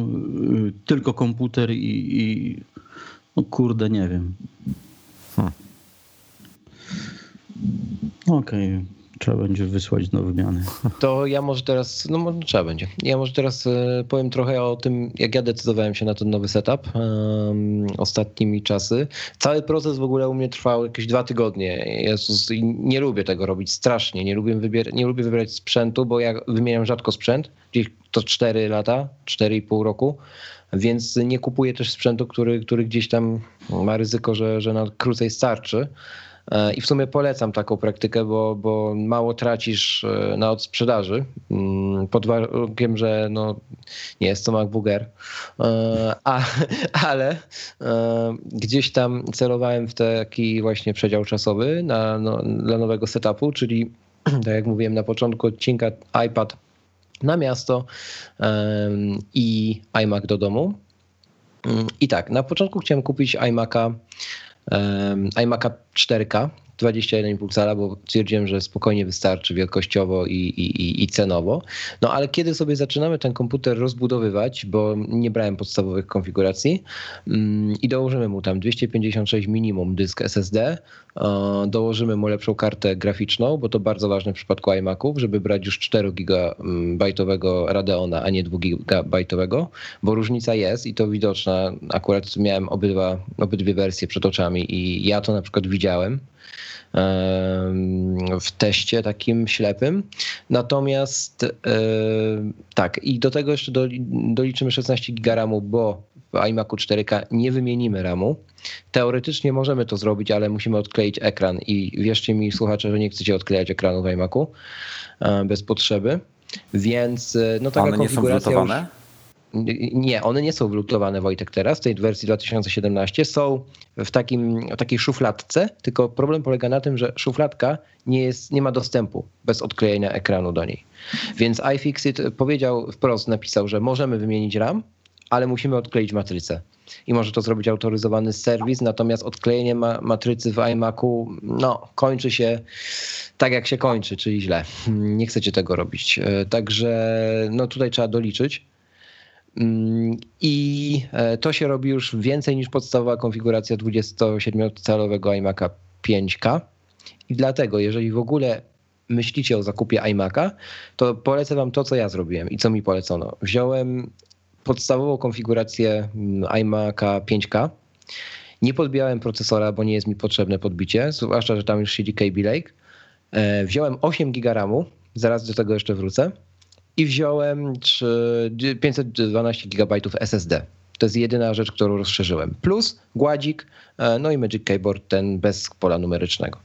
y, tylko komputer i, i no kurde, nie wiem. Hmm. Okej. Okay. Trzeba będzie wysłać na wymianę. To ja może teraz, no może trzeba będzie. Ja może teraz e, powiem trochę o tym, jak ja decydowałem się na ten nowy setup um, ostatnimi czasy. Cały proces w ogóle u mnie trwał jakieś dwa tygodnie. Jezus, nie lubię tego robić strasznie. Nie lubię, wybier- nie lubię wybierać sprzętu, bo ja wymieniam rzadko sprzęt, gdzieś to 4 lata, 4,5 roku więc nie kupuję też sprzętu, który, który gdzieś tam ma ryzyko, że, że na krócej starczy. E, I w sumie polecam taką praktykę, bo, bo mało tracisz e, na odsprzedaży, mm, pod warunkiem, że no, nie jest to MacBook Air. E, a, ale gdzieś tam celowałem w taki właśnie przedział czasowy na, no, dla nowego setupu, czyli tak jak mówiłem na początku odcinka, iPad na miasto i iMac do domu. Mm, I tak, na początku chciałem kupić iMac'a, iMac'a 4K 21,5 cala, bo stwierdziłem, że spokojnie wystarczy wielkościowo i, i, i cenowo. No ale kiedy sobie zaczynamy ten komputer rozbudowywać, bo nie brałem podstawowych konfiguracji mm, i dołożymy mu tam 256 minimum dysk SSD, dołożymy mu lepszą kartę graficzną, bo to bardzo ważne w przypadku iMaców, żeby brać już 4 gigabajtowego Radeona, a nie 2 gigabajtowego, bo różnica jest i to widoczna. Akurat miałem obydwa, obydwie wersje przed oczami i ja to na przykład widziałem w teście takim ślepym. Natomiast tak, i do tego jeszcze doliczymy 16 GB RAMu, bo w iMacu 4K nie wymienimy RAMu. Teoretycznie możemy to zrobić, ale musimy odkleić ekran i wierzcie mi słuchacze, że nie chcecie odklejać ekranu w iMacu bez potrzeby. Więc no taka One konfiguracja nie są już... Nie, one nie są wlutowane, Wojtek, teraz, w tej wersji 2017. Są w, takim, w takiej szufladce, tylko problem polega na tym, że szufladka nie, jest, nie ma dostępu bez odklejenia ekranu do niej. Więc iFixit powiedział wprost, napisał, że możemy wymienić RAM, ale musimy odkleić matrycę. I może to zrobić autoryzowany serwis, natomiast odklejenie ma matrycy w iMacu no, kończy się tak, jak się kończy, czyli źle. Nie chcecie tego robić. E, także no, tutaj trzeba doliczyć. Mm, I e, to się robi już więcej niż podstawowa konfiguracja 27-calowego iMac'a 5K. I dlatego, jeżeli w ogóle myślicie o zakupie iMac'a, to polecę wam to, co ja zrobiłem i co mi polecono. Wziąłem podstawową konfigurację mm, iMac'a 5K. Nie podbijałem procesora, bo nie jest mi potrzebne podbicie, zwłaszcza, że tam już siedzi Kaby Lake. E, wziąłem 8 GB RAMu, zaraz do tego jeszcze wrócę i wziąłem 512 GB SSD. To jest jedyna rzecz, którą rozszerzyłem. Plus gładzik, e, no i Magic Keyboard, ten bez pola numerycznego.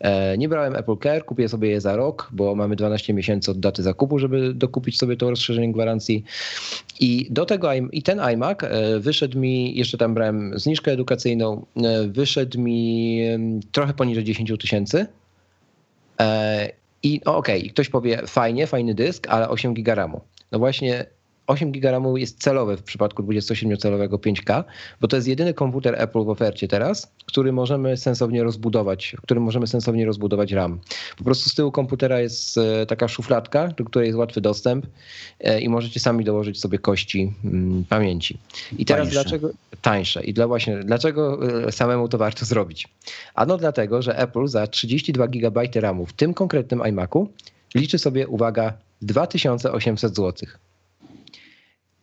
E, nie brałem Apple Care, kupię sobie je za rok, bo mamy 12 miesięcy od daty zakupu, żeby dokupić sobie to rozszerzenie gwarancji. I do tego i ten iMac e, wyszedł mi, jeszcze tam brałem zniżkę edukacyjną, wyszedł mi trochę poniżej 10 tysięcy. I okej, okay, ktoś powie fajnie, fajny dysk, ale 8 giga RAMu. No właśnie 8 GB RAMu jest celowe w przypadku 27-calowego 5K, bo to jest jedyny komputer Apple w ofercie teraz, który możemy sensownie rozbudować, którym możemy sensownie rozbudować RAM. Po prostu z tyłu komputera jest e, taka szufladka, do której jest łatwy dostęp e, i możecie sami dołożyć sobie kości mm, pamięci. I teraz tańsze. dlaczego tańsze? I dla właśnie dlaczego e, samemu to warto zrobić? Ano dlatego, że Apple za 32 GB RAMu w tym konkretnym iMacu liczy sobie, uwaga, 2800 zł.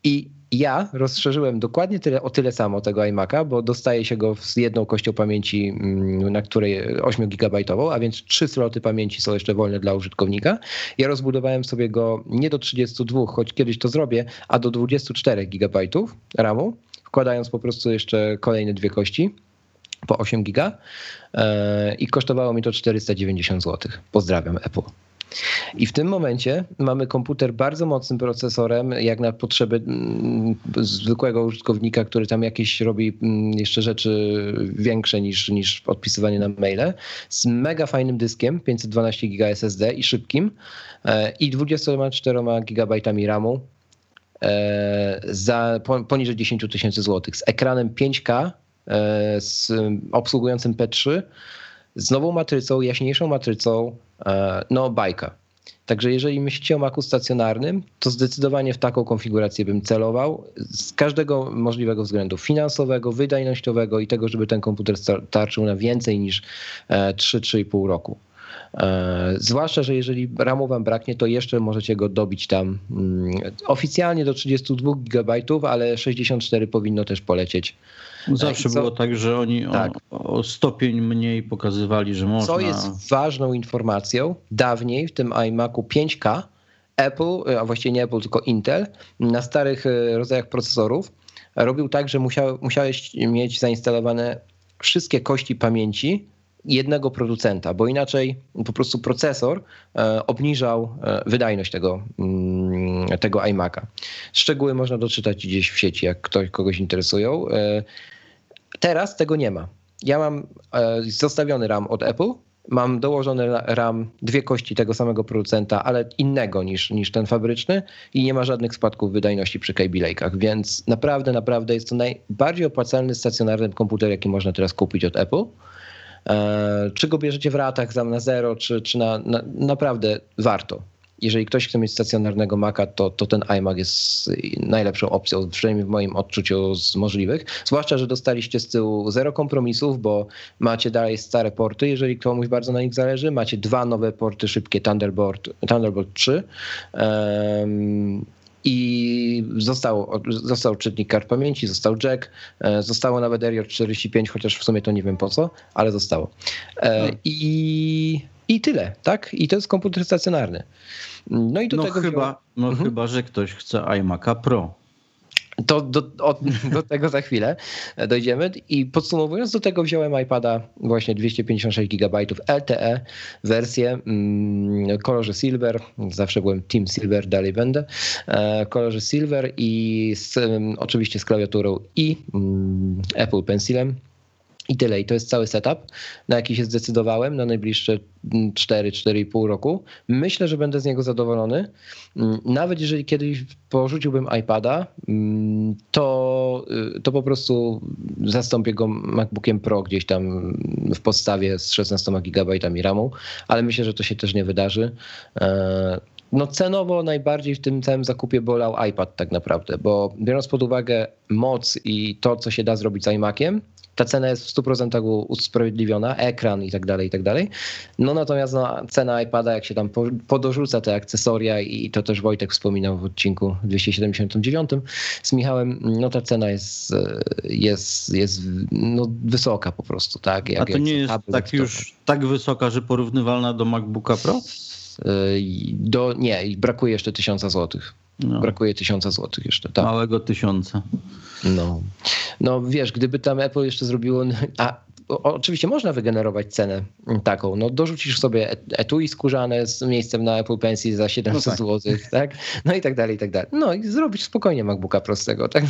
I ja rozszerzyłem dokładnie tyle, o tyle samo tego iMac'a, bo dostaje się go z jedną kością pamięci, mm, na której 8 GB, a więc trzy sloty pamięci są jeszcze wolne dla użytkownika. Ja rozbudowałem sobie go nie do 32, choć kiedyś to zrobię, a do 24 GB RAMu, wkładając po prostu jeszcze kolejne dwie kości po 8 GB e, i kosztowało mi to 490 zł. Pozdrawiam Apple. I w tym momencie mamy komputer bardzo mocnym procesorem, jak na potrzeby mm, zwykłego użytkownika, który tam jakieś robi mm, jeszcze rzeczy większe niż, niż odpisywanie na maile, z mega fajnym dyskiem 512 GB SSD i szybkim e, i 24 GB RAMu e, za poniżej 10 tysięcy złotych z ekranem 5K e, z obsługującym P3 z nową matrycą, jaśniejszą matrycą, e, no bajka. Także jeżeli myślicie o Macu stacjonarnym, to zdecydowanie w taką konfigurację bym celował z każdego możliwego względu finansowego, wydajnościowego i tego, żeby ten komputer starczył na więcej niż 3-3,5 e, roku. E, zwłaszcza, że jeżeli RAMu wam braknie, to jeszcze możecie go dobić tam mm, oficjalnie do 32 GB, ale 64 powinno też polecieć. Zawsze było tak, że oni tak. O, o, stopień mniej pokazywali, że można. Co jest ważną informacją, dawniej w tym iMacu 5K Apple, a właściwie nie Apple, tylko Intel, na starych e, rodzajach procesorów robił tak, że musiał, musiałeś mieć zainstalowane wszystkie kości pamięci jednego producenta, bo inaczej po prostu procesor e, obniżał e, wydajność tego, mm, tego iMac'a. Szczegóły można doczytać gdzieś w sieci, jak ktoś kogoś interesują. Teraz tego nie ma. Ja mam zostawiony RAM od Apple, mam dołożony RAM, dwie kości tego samego producenta, ale innego niż, niż ten fabryczny i nie ma żadnych spadków wydajności przy Kaby Lake'ach, więc naprawdę, naprawdę jest to najbardziej opłacalny stacjonarny komputer, jaki można teraz kupić od Apple. E, czy go bierzecie w ratach tam na zero, czy, czy na, na naprawdę warto jeżeli ktoś chce mieć stacjonarnego Maca, to, to ten iMac jest najlepszą opcją, przynajmniej w moim odczuciu z możliwych. Zwłaszcza, że dostaliście z tyłu zero kompromisów, bo macie dalej stare porty, jeżeli komuś bardzo na nich zależy. Macie dwa nowe porty szybkie Thunderbolt, Thunderbolt 3. Um, i został, został czytnik kart pamięci, został jack, e, zostało nawet RJ45, chociaż w sumie to nie wiem po co, ale zostało. E, no. I, I tyle, tak? I to jest komputer stacjonarny. No i do no tego. Chyba, no mhm. chyba, że ktoś chce iMac'a Pro. To do, do tego za chwilę dojdziemy. I podsumowując, do tego wziąłem iPada właśnie 256 GB LTE wersję w kolorze silver. Zawsze byłem Team Silver, dalej będę. E, kolorze silver i z, oczywiście z klawiaturą i mm, Apple Pencilem. I tyle. I to jest cały setup, na jaki się zdecydowałem na najbliższe 4-4,5 roku. Myślę, że będę z niego zadowolony. Mm, nawet jeżeli kiedyś porzuciłbym iPada, mm, to, y, to po prostu zastąpię go MacBookiem Pro gdzieś tam w podstawie z 16 GB RAMu, ale myślę, że to się też nie wydarzy. E, no cenowo najbardziej w tym całym zakupie bolał iPad tak naprawdę, bo biorąc pod uwagę moc i to, co się da zrobić z iMaciem, ta cena jest w 100% usprawiedliwiona, ekran i tak dalej, i tak dalej. No natomiast no, cena iPada, jak się tam podorzuca te akcesoria i to też Wojtek wspominał w odcinku 279 z Michałem, no ta cena jest, jest, jest no, wysoka po prostu. Tak? Jak, A to nie jest tak już tak wysoka, że porównywalna do MacBooka Pro? Do, nie, brakuje jeszcze tysiąca złotych. No. Brakuje tysiąca złotych jeszcze. Tak. Małego tysiąca. No. no wiesz, gdyby tam Apple jeszcze zrobiło, a oczywiście można wygenerować cenę taką. No, dorzucisz sobie etui skórzane z miejscem na Apple Pensji za 700 no tak. zł, tak? No i tak dalej, i tak dalej. No i zrobisz spokojnie MacBooka prostego. Tak?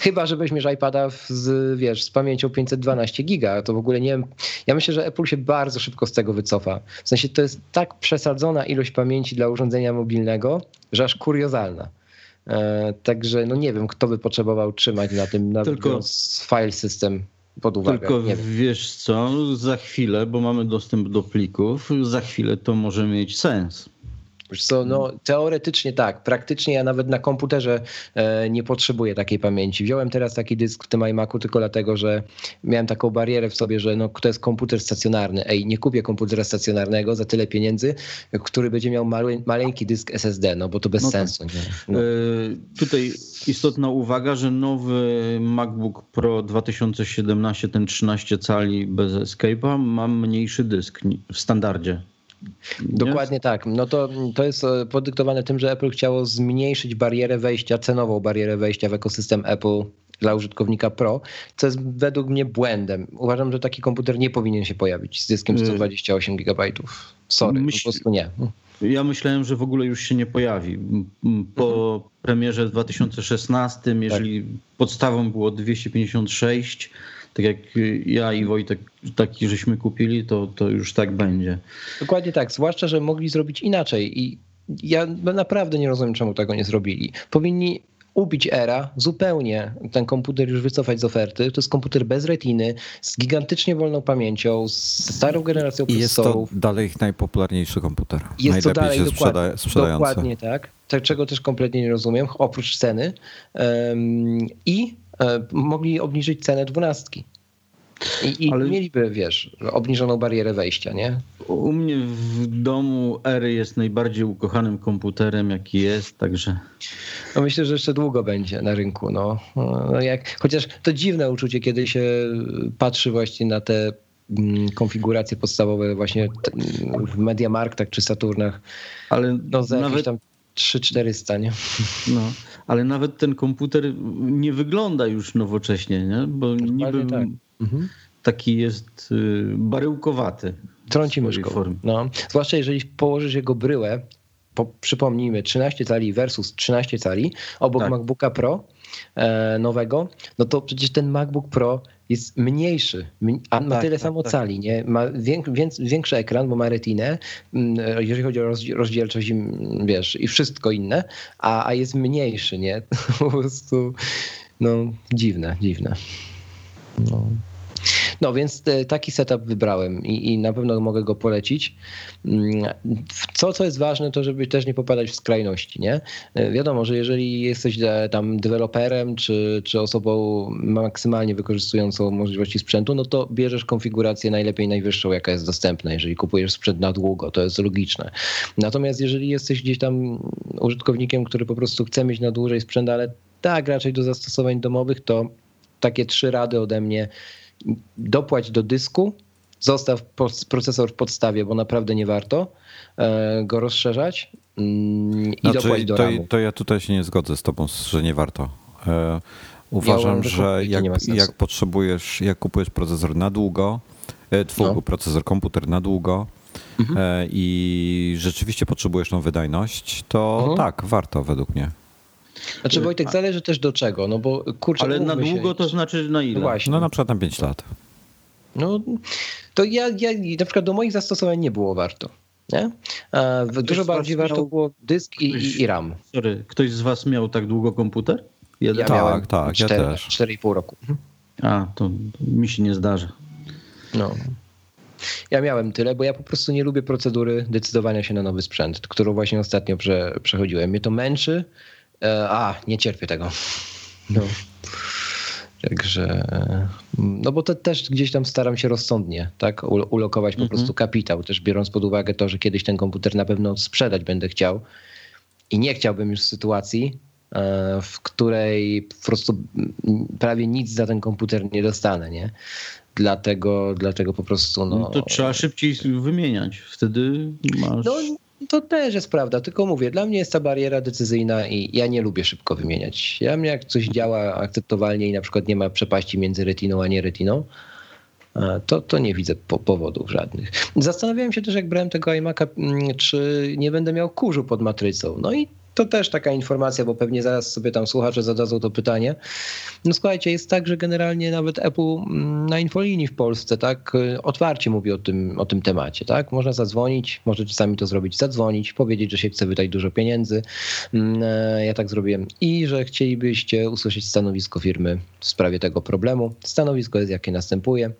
Chyba, że weźmiesz iPada z, wiesz, z pamięcią 512 giga, to w ogóle nie wiem. Ja myślę, że Apple się bardzo szybko z tego wycofa. W sensie to jest tak przesadzona ilość pamięci dla urządzenia mobilnego, że aż kuriozalna. E, także no nie wiem, kto by potrzebował trzymać na tym na Tylko... file system pod uwagę. Tylko wiesz co, za chwilę, bo mamy dostęp do plików, za chwilę to może mieć sens. Wiesz co, no teoretycznie tak, praktycznie ja nawet na komputerze e, nie potrzebuję takiej pamięci. Wziąłem teraz taki dysk w tym iMacu tylko dlatego, że miałem taką barierę w sobie, że no, to jest komputer stacjonarny. Ej, nie kupię komputera stacjonarnego za tyle pieniędzy, który będzie miał male, maleńki dysk SSD, no bo to bez no tak. sensu. Tak. No. E, tutaj istotna uwaga, że nowy MacBook Pro 2017, ten 13 cali bez Escape'a ma mniejszy dysk w standardzie. Dokładnie tak. No to, to jest e, podyktowane tym, że Apple chciało zmniejszyć barierę wejścia, cenową barierę wejścia w ekosystem Apple dla użytkownika Pro, co jest według mnie błędem. Uważam, że taki komputer nie powinien się pojawić z dyskiem 128 y, GB. Sorry, Myśl... po prostu nie. Ja myślałem, że w ogóle już się nie pojawi. Po mhm. premierze w 2016, jeżeli tak. podstawą było 256, tak jak ja i Wojtek taki żeśmy kupili, to, to już tak będzie. Dokładnie tak, zwłaszcza, że mogli zrobić inaczej i ja naprawdę nie rozumiem, czemu tego nie zrobili. Powinni ubić era, zupełnie ten komputer już wycofać z oferty. To jest komputer bez retiny, z gigantycznie wolną pamięcią, z starą generacją procesorów. Jest to dalej ich najpopularniejszy komputer. Jest Najlepiej to dalej się dokładnie, sprzedający. Dokładnie tak. Czego też kompletnie nie rozumiem, oprócz ceny. Um, I mogli obniżyć cenę dwunastki. I, i Ale... mieliby, wiesz, obniżoną barierę wejścia, nie? U mnie w domu Ery jest najbardziej ukochanym komputerem, jaki jest, także... No myślę, że jeszcze długo będzie na rynku, no. no jak, chociaż to dziwne uczucie, kiedy się patrzy właśnie na te mm, konfiguracje podstawowe właśnie w Mediamarktach czy Saturnach. Ale no za nawet... tam 3400, nie? No, ale nawet ten komputer nie wygląda już nowocześnie, nie? Bo niby tak. mhm. taki jest y, baryłkowaty. Trąci myszką. No. Zwłaszcza jeżeli położysz jego bryłę, po, przypomnijmy, 13 cali versus 13 cali obok tak. MacBooka Pro e, nowego, no to przecież ten MacBook Pro jest mniejszy, a ma tak, tyle tak, samo tak. cali, nie? Ma większy ekran, bo ma retinę, mm, jeżeli chodzi o rozdzielczość, wiesz, i wszystko inne, a, a jest mniejszy, nie? Po prostu, no, dziwne, dziwne. No. No więc e, taki setup wybrałem i, i, na pewno mogę go polecić. Mm, co, co jest ważne, to żeby też nie popadać w skrajności, nie? E, wiadomo, że jeżeli jesteś e, tam deweloperem czy, czy osobą maksymalnie wykorzystującą możliwości sprzętu, no to bierzesz konfigurację najlepiej najwyższą, jaka jest dostępna, jeżeli kupujesz sprzęt na długo, to jest logiczne. Natomiast jeżeli jesteś gdzieś tam użytkownikiem, który po prostu chce mieć na dłużej sprzęt, ale tak raczej do zastosowań domowych, to takie trzy rady ode mnie dopłać do dysku, zostaw procesor w podstawie, bo naprawdę nie warto e, go rozszerzać mm, i znaczy, dopłać do to, RAMu. To ja tutaj się nie zgodzę z tobą, że nie warto. E, uważam, ja że jak, jak potrzebujesz, jak kupujesz procesor na długo, e, twój no. procesor, komputer na długo, mhm. i rzeczywiście potrzebujesz tą wydajność, to mhm. tak, warto według mnie. Znaczy Wojtek, zależy też do czego, no bo kurczę... Ale na długo się... to znaczy na ile? No właśnie. No na przykład na 5 lat. No to ja, ja na przykład do moich zastosowań nie było warto. Nie? Dużo bardziej warto miał... było dysk i, ktoś, i, RAM. Sorry, ktoś z was miał tak długo komputer? Jeden? Ja tak, miałem tak, 4, ja też. 4,5 roku. Mhm. A, to mi się nie zdarza. No. Ja miałem tyle, bo ja po prostu nie lubię procedury decydowania się na nowy sprzęt, którą właśnie ostatnio prze, przechodziłem. Mnie to męczy, a, nie cierpię tego. No. Także, no bo to też gdzieś tam staram się rozsądnie, tak, ulokować po prostu mhm. kapitał, też biorąc pod uwagę to, że kiedyś ten komputer na pewno sprzedać będę chciał i nie chciałbym już sytuacji, e, w której po prostu prawie nic za ten komputer nie dostanę, nie? Dlatego, dlatego po prostu. No, no to trzeba szybciej wymieniać. Wtedy masz. No, to też jest prawda, tylko mówię, dla mnie jest ta bariera decyzyjna i ja nie lubię szybko wymieniać. Ja jak coś działa akceptowalnie i na przykład nie ma przepaści między retiną a nie retiną, to, to nie widzę po, powodów żadnych. Zastanawiałem się też, jak brałem tego iMac'a, mm, czy nie będę miał kurzu pod matrycą. No i to też taka informacja, bo pewnie zaraz sobie tam słuchacze zadadzą to pytanie. No słuchajcie, jest tak, że generalnie nawet Apple mm, na infolinii w Polsce tak y, otwarcie mówi o tym, o tym temacie, tak? Można zadzwonić, możecie sami to zrobić, zadzwonić, powiedzieć, że się chce wydać dużo pieniędzy. Mm, e, ja tak zrobiłem i że chcielibyście usłyszeć stanowisko firmy w sprawie tego problemu. Stanowisko jest jakie następuje.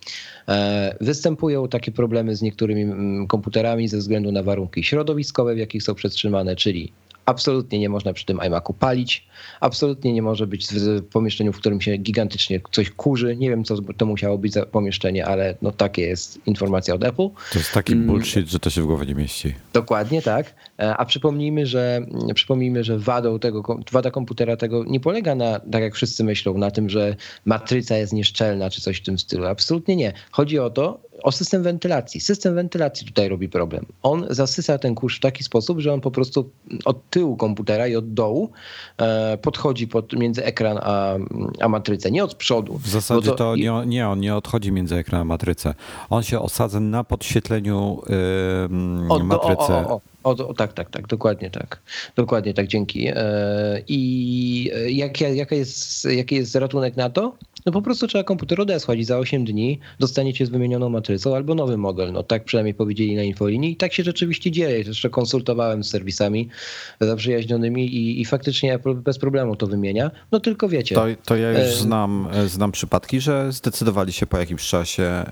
E, występują takie problemy z niektórymi mm, komputerami ze względu na warunki środowiskowe, w jakich są przetrzymane, czyli Absolutnie nie można przy tym iMacu palić. Absolutnie nie może być w pomieszczeniu, w którym się gigantycznie coś kurzy. Nie wiem, co to musiało być za pomieszczenie, ale no takie jest informacja od Apple. To jest taki mm. bullshit, że to się w głowie nie mieści. Dokładnie tak. E, a przypomnijmy, że przypomnijmy, że wadą tego, wada komputera tego nie polega na, tak jak wszyscy myślą, na tym, że matryca jest nieszczelna czy coś w tym stylu. Absolutnie nie. Chodzi o to, o system wentylacji. System wentylacji tutaj robi problem. On zasysa ten kurz w taki sposób, że on po prostu od tyłu komputera i od dołu e, podchodzi pod, między ekran a, a matrycę, nie od przodu. W zasadzie to, to nie, nie, on nie odchodzi między ekran a matrycę. On się osadza na podświetleniu yy, matrycy. O, o, o, o, o, tak, tak, tak, dokładnie tak. Dokładnie tak, dzięki. E, I jak, jaka jest, jaki jest ratunek na to? No po prostu trzeba komputer odesłać i za 8 dni dostaniecie z wymienioną matrycą albo nowy model. No tak przynajmniej powiedzieli na infolinii i tak się rzeczywiście dzieje. Jeszcze konsultowałem z serwisami zaprzyjaźnionymi i, i faktycznie bez problemu to wymienia. No tylko wiecie. To, to ja już e, znam, e, znam przypadki, że zdecydowali się po jakimś czasie,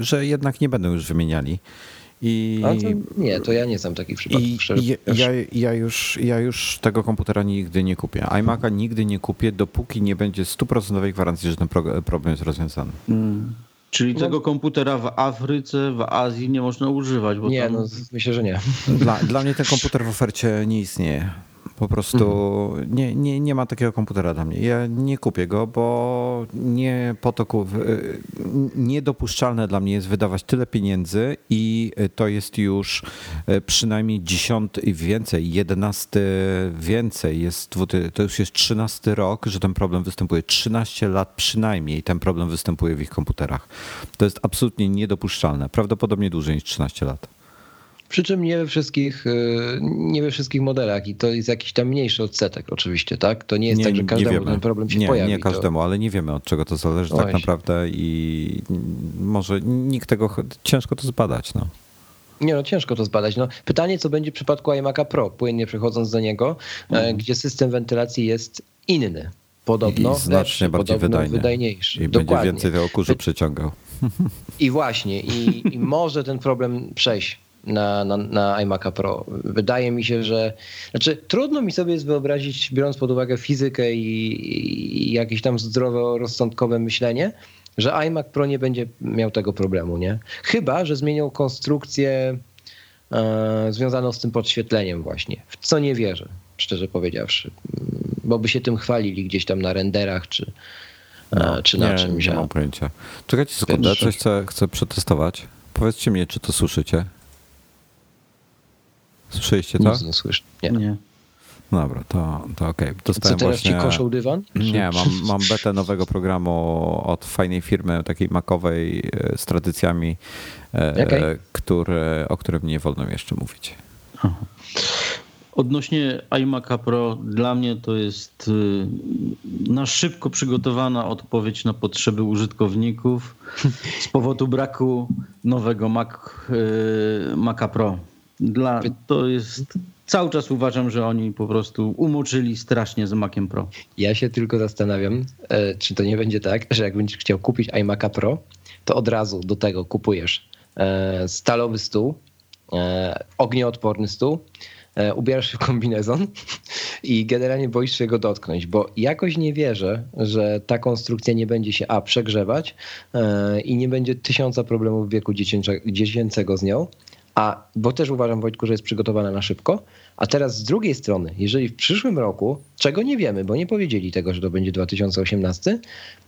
że jednak nie będą już wymieniali. I... To nie, to ja nie znam takich przypadków. I, ja, ja, już, ja już tego komputera nigdy nie kupię. iMac'a nigdy nie kupię, dopóki nie będzie stuprocentowej gwarancji, że ten problem jest rozwiązany. Mm. Czyli no. tego komputera w Afryce, w Azji nie można używać? nie, tam... no myślę, że nie. Dla, dla mnie ten komputer w ofercie nie istnieje. Po prostu mhm. nie, nie, nie ma takiego komputera dla mnie. Ja nie kupię go, bo nie po to y, niedopuszczalne dla mnie jest wydawać tyle pieniędzy i to jest już y, przynajmniej dziesiąty i więcej, jedenasty więcej. Jest, to już jest trzynasty rok, że ten problem występuje. 13 lat przynajmniej ten problem występuje w ich komputerach. To jest absolutnie niedopuszczalne. Prawdopodobnie dłużej niż 13 lat. Przy czym nie we wszystkich, y, nie we wszystkich modelach i to jest jakiś tam mniejszy odsetek oczywiście, tak? To nie jest nie, tak, że każdemu ten problem się nie, pojawi. Nie każdemu, to... ale nie wiemy od czego to zależy tak właśnie. naprawdę i może nikt tego, ciężko to zbadać, no. Nie no, ciężko to zbadać. No, pytanie, co będzie w przypadku iMac'a Pro, płynnie przechodząc do niego, e, mhm. gdzie system wentylacji jest inny. Podobno I znacznie lepszy, bardziej wydajny. wydajniejszy. I Dokładnie. będzie więcej tego kurzu przyciągał. I właśnie, i, i może ten problem przejść na, na, na iMac'a Pro. Wydaje mi się, że. Znaczy, trudno mi sobie jest wyobrazić, biorąc pod uwagę fizykę i, i jakieś tam zdroworozsądkowe myślenie, że iMac Pro nie będzie miał tego problemu, nie? Chyba, że zmienią konstrukcję e, związaną z tym podświetleniem, właśnie. W co nie wierzę, szczerze powiedziawszy. Bo by się tym chwalili gdzieś tam na renderach czy, e, no, czy na nie, czymś. Nie mam pojęcia. Czekajcie sekundę, coś chcę, chcę przetestować. Powiedzcie mi, czy to słyszycie. Słyszeliście to? Nic nie słyszę. Nie. nie. Dobra, to, to okej. Okay. Dostałem Co teraz właśnie... ci koszą dywan? Nie, mam, mam betę nowego programu od fajnej firmy, takiej makowej e, z tradycjami, e, okay. który, o którym nie wolno jeszcze mówić. Aha. Odnośnie iMac'a Pro, dla mnie to jest y, na szybko przygotowana odpowiedź na potrzeby użytkowników z powodu braku nowego Mac, y, Maca Pro. Dla, to jest. Cały czas uważam, że oni po prostu umoczyli strasznie z Maciem Pro. Ja się tylko zastanawiam, e, czy to nie będzie tak, że jak będziesz chciał kupić iMac'a Pro, to od razu do tego kupujesz e, stalowy stół, e, ognioodporny stół, ubierasz się w kombinezon i generalnie boisz się go dotknąć, bo jakoś nie wierzę, że ta konstrukcja nie będzie się a przegrzewać i nie będzie tysiąca problemów w wieku dziecięcego z nią, a, bo też uważam, Wojtku, że jest przygotowana na szybko. A teraz z drugiej strony, jeżeli w przyszłym roku, czego nie wiemy, bo nie powiedzieli tego, że to będzie 2018,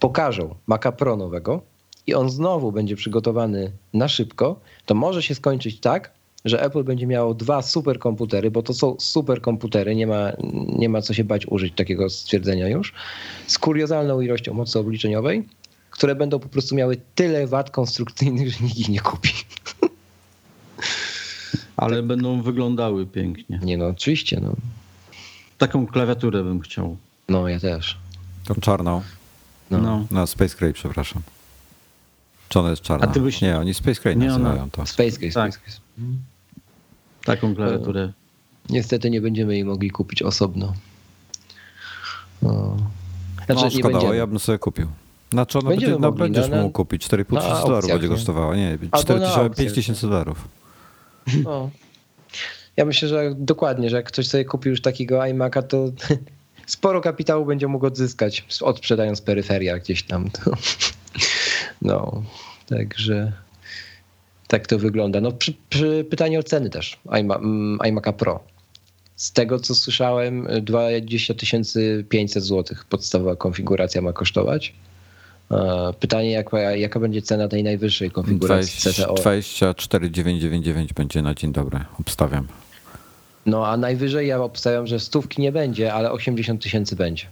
pokażą Maca Pro nowego i on znowu będzie przygotowany na szybko, to może się skończyć tak, że Apple będzie miało dwa superkomputery, bo to są superkomputery, nie ma, nie ma co się bać użyć takiego stwierdzenia już, z kuriozalną ilością mocy obliczeniowej, które będą po prostu miały tyle wad konstrukcyjnych, że nikt ich nie kupi. Ale tak. będą wyglądały pięknie. Nie no, oczywiście. No. Taką klawiaturę bym chciał. No, ja też. Tą czarną. No. no. no Space Gray, przepraszam. Czy ona jest czarna? A ty byś... Nie, oni Space Gray nie, nazywają to. Space Gray, tak. Space Gray. Taką klawiaturę. No. Niestety nie będziemy jej mogli kupić osobno. No. Znaczy, no, szkoda, ja bym sobie kupił. Znaczy ona będzie, no, będziesz no, mógł kupić 4,5 tysiąca dolarów będzie kosztowała. Nie, 5 tysięcy dolarów. No. Ja myślę, że dokładnie, że jak ktoś sobie kupił już takiego iMac'a, to sporo kapitału będzie mógł odzyskać, odsprzedając peryferia gdzieś tam. To. No, także tak to wygląda. No, przy, przy pytanie o ceny też mm, iMac'a Pro. Z tego, co słyszałem, 20 500 zł podstawowa konfiguracja ma kosztować. E, pytanie, jaka, jaka będzie cena tej najwyższej konfiguracji CTO? 24999 będzie na dzień dobry, obstawiam. No a najwyżej ja obstawiam, że stówki nie będzie, ale 80 tysięcy będzie.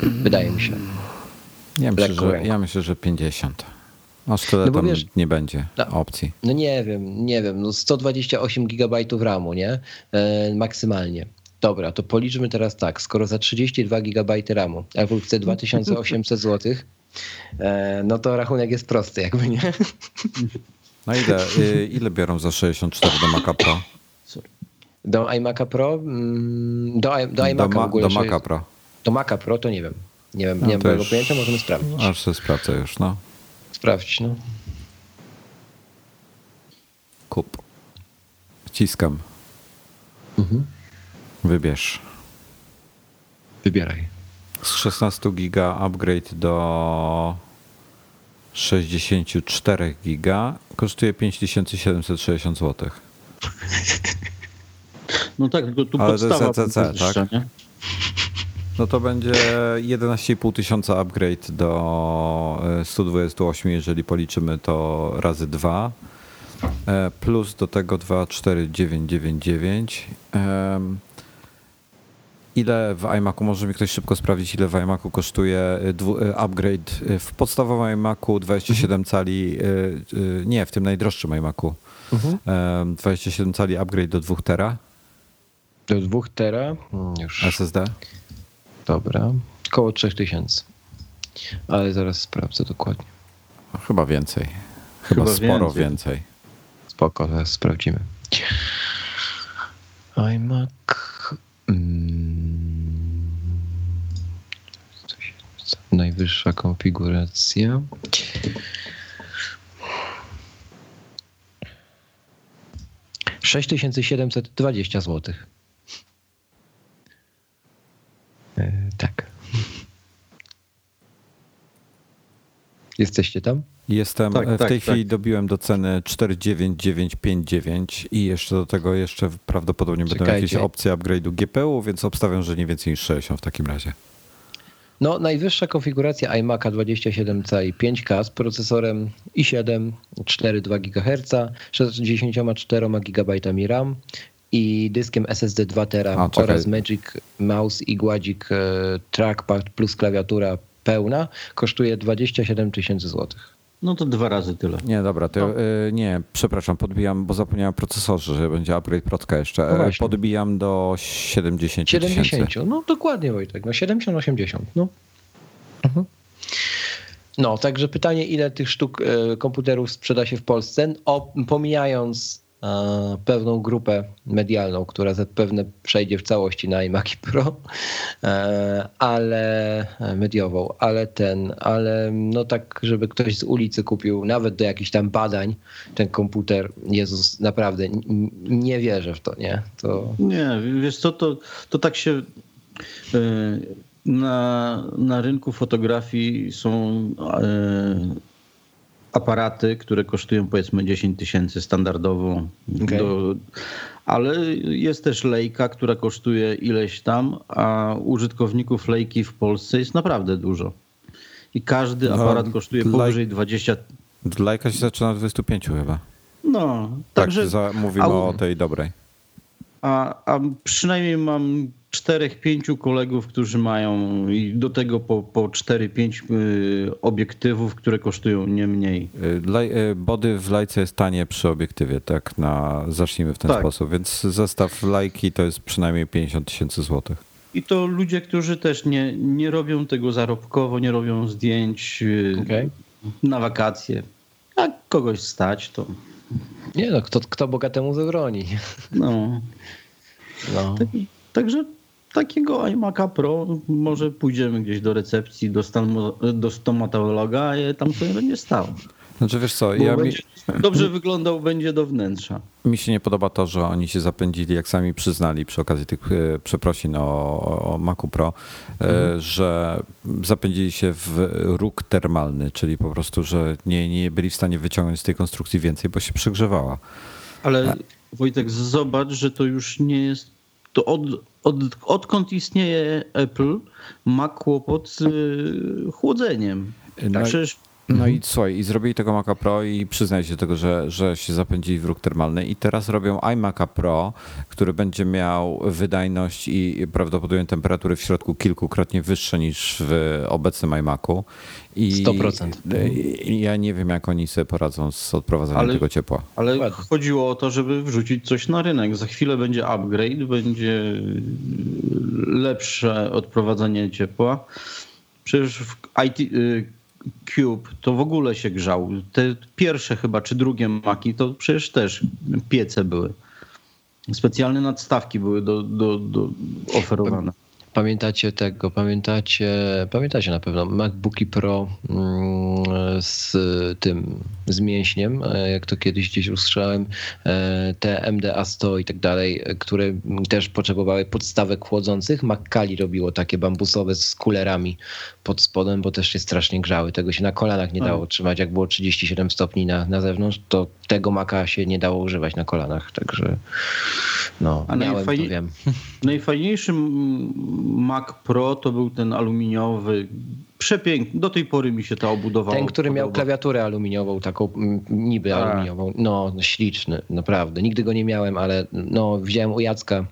Wydaje mi się. Ja myślę, że, ja myślę, że 50. Aż tyle no tam wiesz, nie będzie no, opcji. No nie wiem, nie wiem. No 128 GB RAMu, nie? E, maksymalnie. Dobra, to policzmy teraz tak. Skoro za 32 GB RAMu Apple chce 2800 zł, no to rachunek jest prosty, jakby nie. No ile, y, ile biorą za 64 do Maca Pro? Do iMac'a Pro? Mm, do, do iMac'a do, ma, w ogóle. Do Maca Pro. Do Maca Pro to nie wiem. Nie wiem, no nie mam tego pojęcia, możemy sprawdzić. Aż sobie sprawdzę już, no. Sprawdź, no. Kup. Wciskam. Mhm. Wybierz. Wybieraj z 16 giga upgrade do 64 giga kosztuje 5760 zł. No tak, tylko tu Ale podstawa to jest ECC, tak? Nie? No to będzie 11,5 tysiąca upgrade do 128, e, jeżeli policzymy to razy 2. E, plus do tego 24999. Ile w iMacu, może mi ktoś szybko sprawdzić, ile w iMacu kosztuje e, upgrade w podstawowym iMacu 27 mhm. cali, nie, w tym najdroższym iMacu. Mhm. 27 cali upgrade do 2 tera. Do 2 tera? Hmm, już. SSD? Dobra. Koło 3000. Ale zaraz sprawdzę dokładnie. No, chyba więcej. Chyba, chyba sporo więcej. więcej. Spoko, zaraz sprawdzimy. iMac. Hmm. Najwyższa konfiguracja. Sześć tysięcy siedemset dwadzieścia złotych. E, tak. Jesteście tam? Jestem. Tak, w tak, tej tak. chwili dobiłem do ceny 49959 i jeszcze do tego jeszcze prawdopodobnie Czekajcie. będą jakieś opcje upgrade'u GPU, więc obstawiam, że nie więcej niż 60 w takim razie. No, najwyższa konfiguracja iMac'a 27 i 5K z procesorem i7 4,2 GHz, 64 GB RAM i dyskiem SSD 2 tera A, oraz Magic Mouse i gładzik e, trackpad plus klawiatura pełna kosztuje 27 tysięcy złotych. No to dwa razy tyle. Nie, dobra, to, no. y, nie, przepraszam, podbijam, bo zapomniałem procesorze, że będzie upgrade protka jeszcze. No Podbijam do 70 70, no dokładnie Wojtek, no 70-80, no. Mhm. No, także pytanie, ile tych sztuk y, komputerów sprzeda się w Polsce, o, pomijając E, pewną grupę medialną, która zapewne przejdzie w całości na iMac Pro, e, ale e, mediową, ale ten, ale no tak, żeby ktoś z ulicy kupił nawet do jakichś tam badań ten komputer, Jezus, naprawdę nie wierzę w to, nie? To... Nie, wiesz co, to, to tak się na, na rynku fotografii są aparaty, które kosztują powiedzmy 10 tysięcy standardowo. Okay. Do, ale jest też lejka, która kosztuje ileś tam, a użytkowników lejki w Polsce jest naprawdę dużo. I każdy no, aparat kosztuje powyżej 20. Lejka się zaczyna od 25 chyba. No, tak, także. Za, mówimy o tej dobrej. A, a przynajmniej mam czterech, pięciu kolegów, którzy mają i do tego po, po 4-5 y, obiektywów, które kosztują nie mniej. Y, y, body w lajce jest tanie przy obiektywie, tak? Na, zacznijmy w ten tak. sposób, więc zestaw lajki to jest przynajmniej 50 tysięcy złotych. I to ludzie, którzy też nie, nie robią tego zarobkowo, nie robią zdjęć okay. na wakacje. A kogoś stać, to. Nie no, kto, kto bogatemu zabroni. No. no. Tak, także takiego iMac'a Pro może pójdziemy gdzieś do recepcji, do, do stomatologa i tam sobie będzie stał. Znaczy wiesz co, ja mi... dobrze wyglądał będzie do wnętrza. Mi się nie podoba to, że oni się zapędzili, jak sami przyznali przy okazji tych e, przeprosin o, o Macu Pro, e, mhm. że zapędzili się w róg termalny, czyli po prostu, że nie, nie byli w stanie wyciągnąć z tej konstrukcji więcej, bo się przegrzewała. Ale Wojtek, zobacz, że to już nie jest to od, od, odkąd istnieje Apple, ma kłopot z chłodzeniem. No, Przecież no i mhm. słuchaj, i zrobili tego Maca Pro i przyznaj się do tego, że, że się zapędzili w róg termalny i teraz robią iMac'a Pro, który będzie miał wydajność i prawdopodobnie temperatury w środku kilkukrotnie wyższe niż w obecnym iMacu. I 100%. Ja nie wiem, jak oni sobie poradzą z odprowadzaniem ale, tego ciepła. Ale chodziło o to, żeby wrzucić coś na rynek. Za chwilę będzie upgrade, będzie lepsze odprowadzanie ciepła. Przecież w IT, y, Cube to w ogóle się grzał. Te pierwsze chyba, czy drugie maki, to przecież też piece były. Specjalne nadstawki były do, do, do oferowane. Pamiętacie tego, pamiętacie, pamiętacie na pewno MacBooki Pro mm, z tym, z mięśniem, jak to kiedyś gdzieś usłyszałem, te MDA 100 i tak dalej, które też potrzebowały podstawek chłodzących. Makkali robiło takie bambusowe z kulerami pod spodem, bo też się strasznie grzały. Tego się na kolanach nie dało trzymać. Jak było 37 stopni na, na zewnątrz, to tego maka się nie dało używać na kolanach. Także no, A miałem, najfajnie... to wiem. Najfajniejszy Mac Pro to był ten aluminiowy, przepiękny. Do tej pory mi się ta obudowa Ten, który podoba. miał klawiaturę aluminiową, taką niby A. Tak. aluminiową. No, śliczny, naprawdę. Nigdy go nie miałem, ale no, wziąłem u Jacka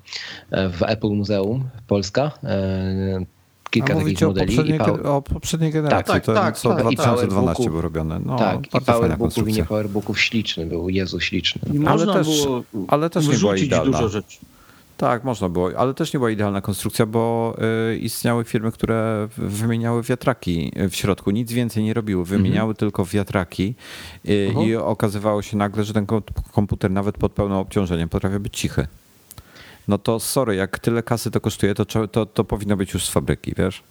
e, w Apple Muzeum Polska e, kilka A takich modeli. O poprzedniej, power... o poprzedniej generacji, tak, to tak, co tak, 2012 było robione. No, tak, i powerbooków i nie powerbooków śliczny był, Jezu śliczny. ale też, ale też nie była idealna. dużo rzeczy. Tak, można było, ale też nie była idealna konstrukcja, bo y, istniały firmy, które wymieniały wiatraki w środku, nic więcej nie robiły, wymieniały mhm. tylko wiatraki y, i okazywało się nagle, że ten komputer nawet pod pełnym obciążeniem potrafi być cichy. No to sorry, jak tyle kasy to kosztuje, to, to, to powinno być już z fabryki, wiesz?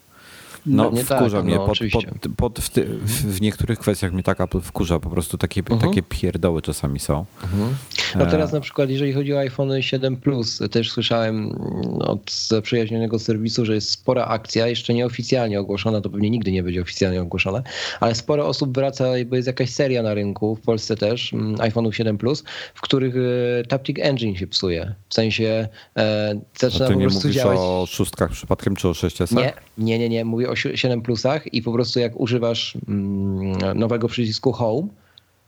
No, no wkurza tak, mnie. No, pod, pod, pod, w, ty, w, niektórych kwestiach mnie tak Apple wkurza. Po prostu takie, mhm. takie pierdoły czasami są. Mhm. No teraz na przykład, jeżeli chodzi o iPhone 7 Plus, też słyszałem od zaprzyjaźnionego serwisu, że jest spora akcja, jeszcze nieoficjalnie ogłoszona, to pewnie nigdy nie będzie oficjalnie ogłoszona, ale sporo osób wraca, bo jest jakaś seria na rynku, w Polsce też, mm, iPhone 7 Plus, w których e, Taptic Engine się psuje. W sensie e, zaczyna po prostu działać... o szóstkach przypadkiem, czy o 6S? Nie, nie, nie, nie. Mówię o 7 Plusach i po prostu jak używasz mm, nowego przycisku Home,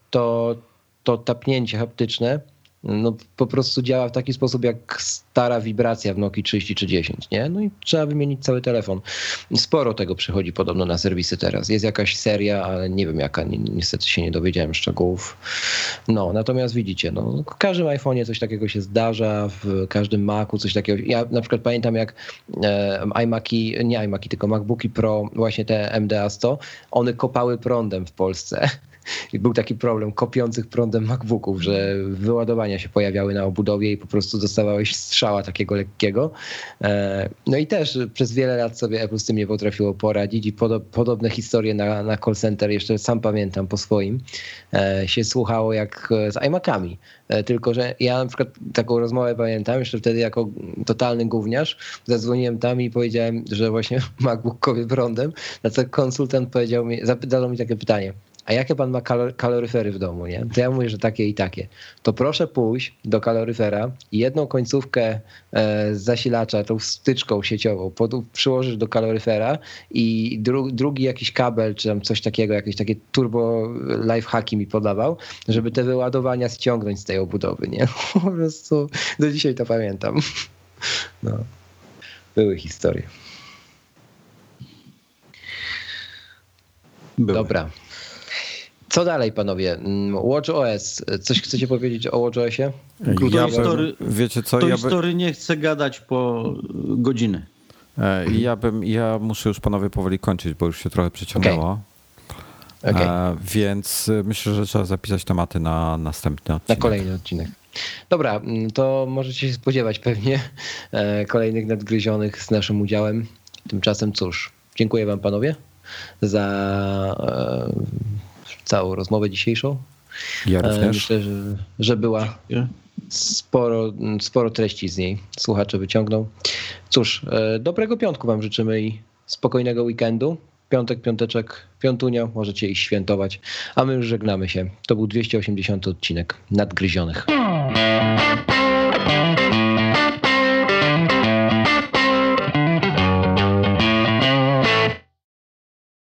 to to tapnięcie haptyczne no, po prostu działa w taki sposób jak stara wibracja w Nokia 3010, nie? No i trzeba wymienić cały telefon. Sporo tego przychodzi podobno na serwisy teraz. Jest jakaś seria, ale nie wiem jaka, niestety się nie dowiedziałem szczegółów. No, natomiast widzicie, no, w każdym iPhone'ie coś takiego się zdarza, w każdym Macu coś takiego. Ja na przykład pamiętam jak e, iMaki, nie iMaki, tylko MacBooki Pro, właśnie te MDA 100, one kopały prądem w Polsce był taki problem kopiących prądem MacBooków, że wyładowania się pojawiały na obudowie i po prostu dostawałeś strzała takiego lekkiego. E, no i też przez wiele lat sobie Apple z tym nie potrafiło poradzić i podobne historie na, na call center, jeszcze sam pamiętam po swoim, e, się słuchało jak z iMacami. E, tylko, że ja na przykład taką rozmowę pamiętam, jeszcze wtedy jako totalny gówniarz, zadzwoniłem tam i powiedziałem, że właśnie MacBook kopie prądem, na co konsultant powiedział mi, zadał mi takie pytanie, a jakie pan ma kaloryfery w domu, nie? To ja mówię, że takie i takie. To proszę pójść do kaloryfera i jedną końcówkę e, zasilacza, tą styczką sieciową pod, przyłożysz do kaloryfera i dru, drugi jakiś kabel, czy tam coś takiego, jakieś takie turbo lifehacki mi podawał, żeby te wyładowania ściągnąć z tej obudowy, nie? Po prostu do dzisiaj to pamiętam. No. Były historie. Były. Dobra. Co dalej, panowie? Mm, Watch OS. Coś chcecie powiedzieć o Watch OSie? Ja story, wiecie co? Toy ja by... Story nie chcę gadać po godziny. E, ja bym, ja muszę już panowie powoli kończyć, bo już się trochę przeciągnęło. Okay. Okay. E, więc myślę, że trzeba zapisać tematy na następny odcinek. Na kolejny odcinek. Dobra, mm, to możecie się spodziewać pewnie e, kolejnych nadgryzionych z naszym udziałem. Tymczasem cóż, dziękuję wam panowie za całą rozmowę dzisiejszą. Ja e, również. Myślę, że, że była sporo, sporo treści z niej. Słuchacze wyciągną. Cóż, e, dobrego piątku wam życzymy i spokojnego weekendu. Piątek, piąteczek, piątunia, możecie iść świętować, a my już żegnamy się. To był 280 odcinek Nadgryzionych.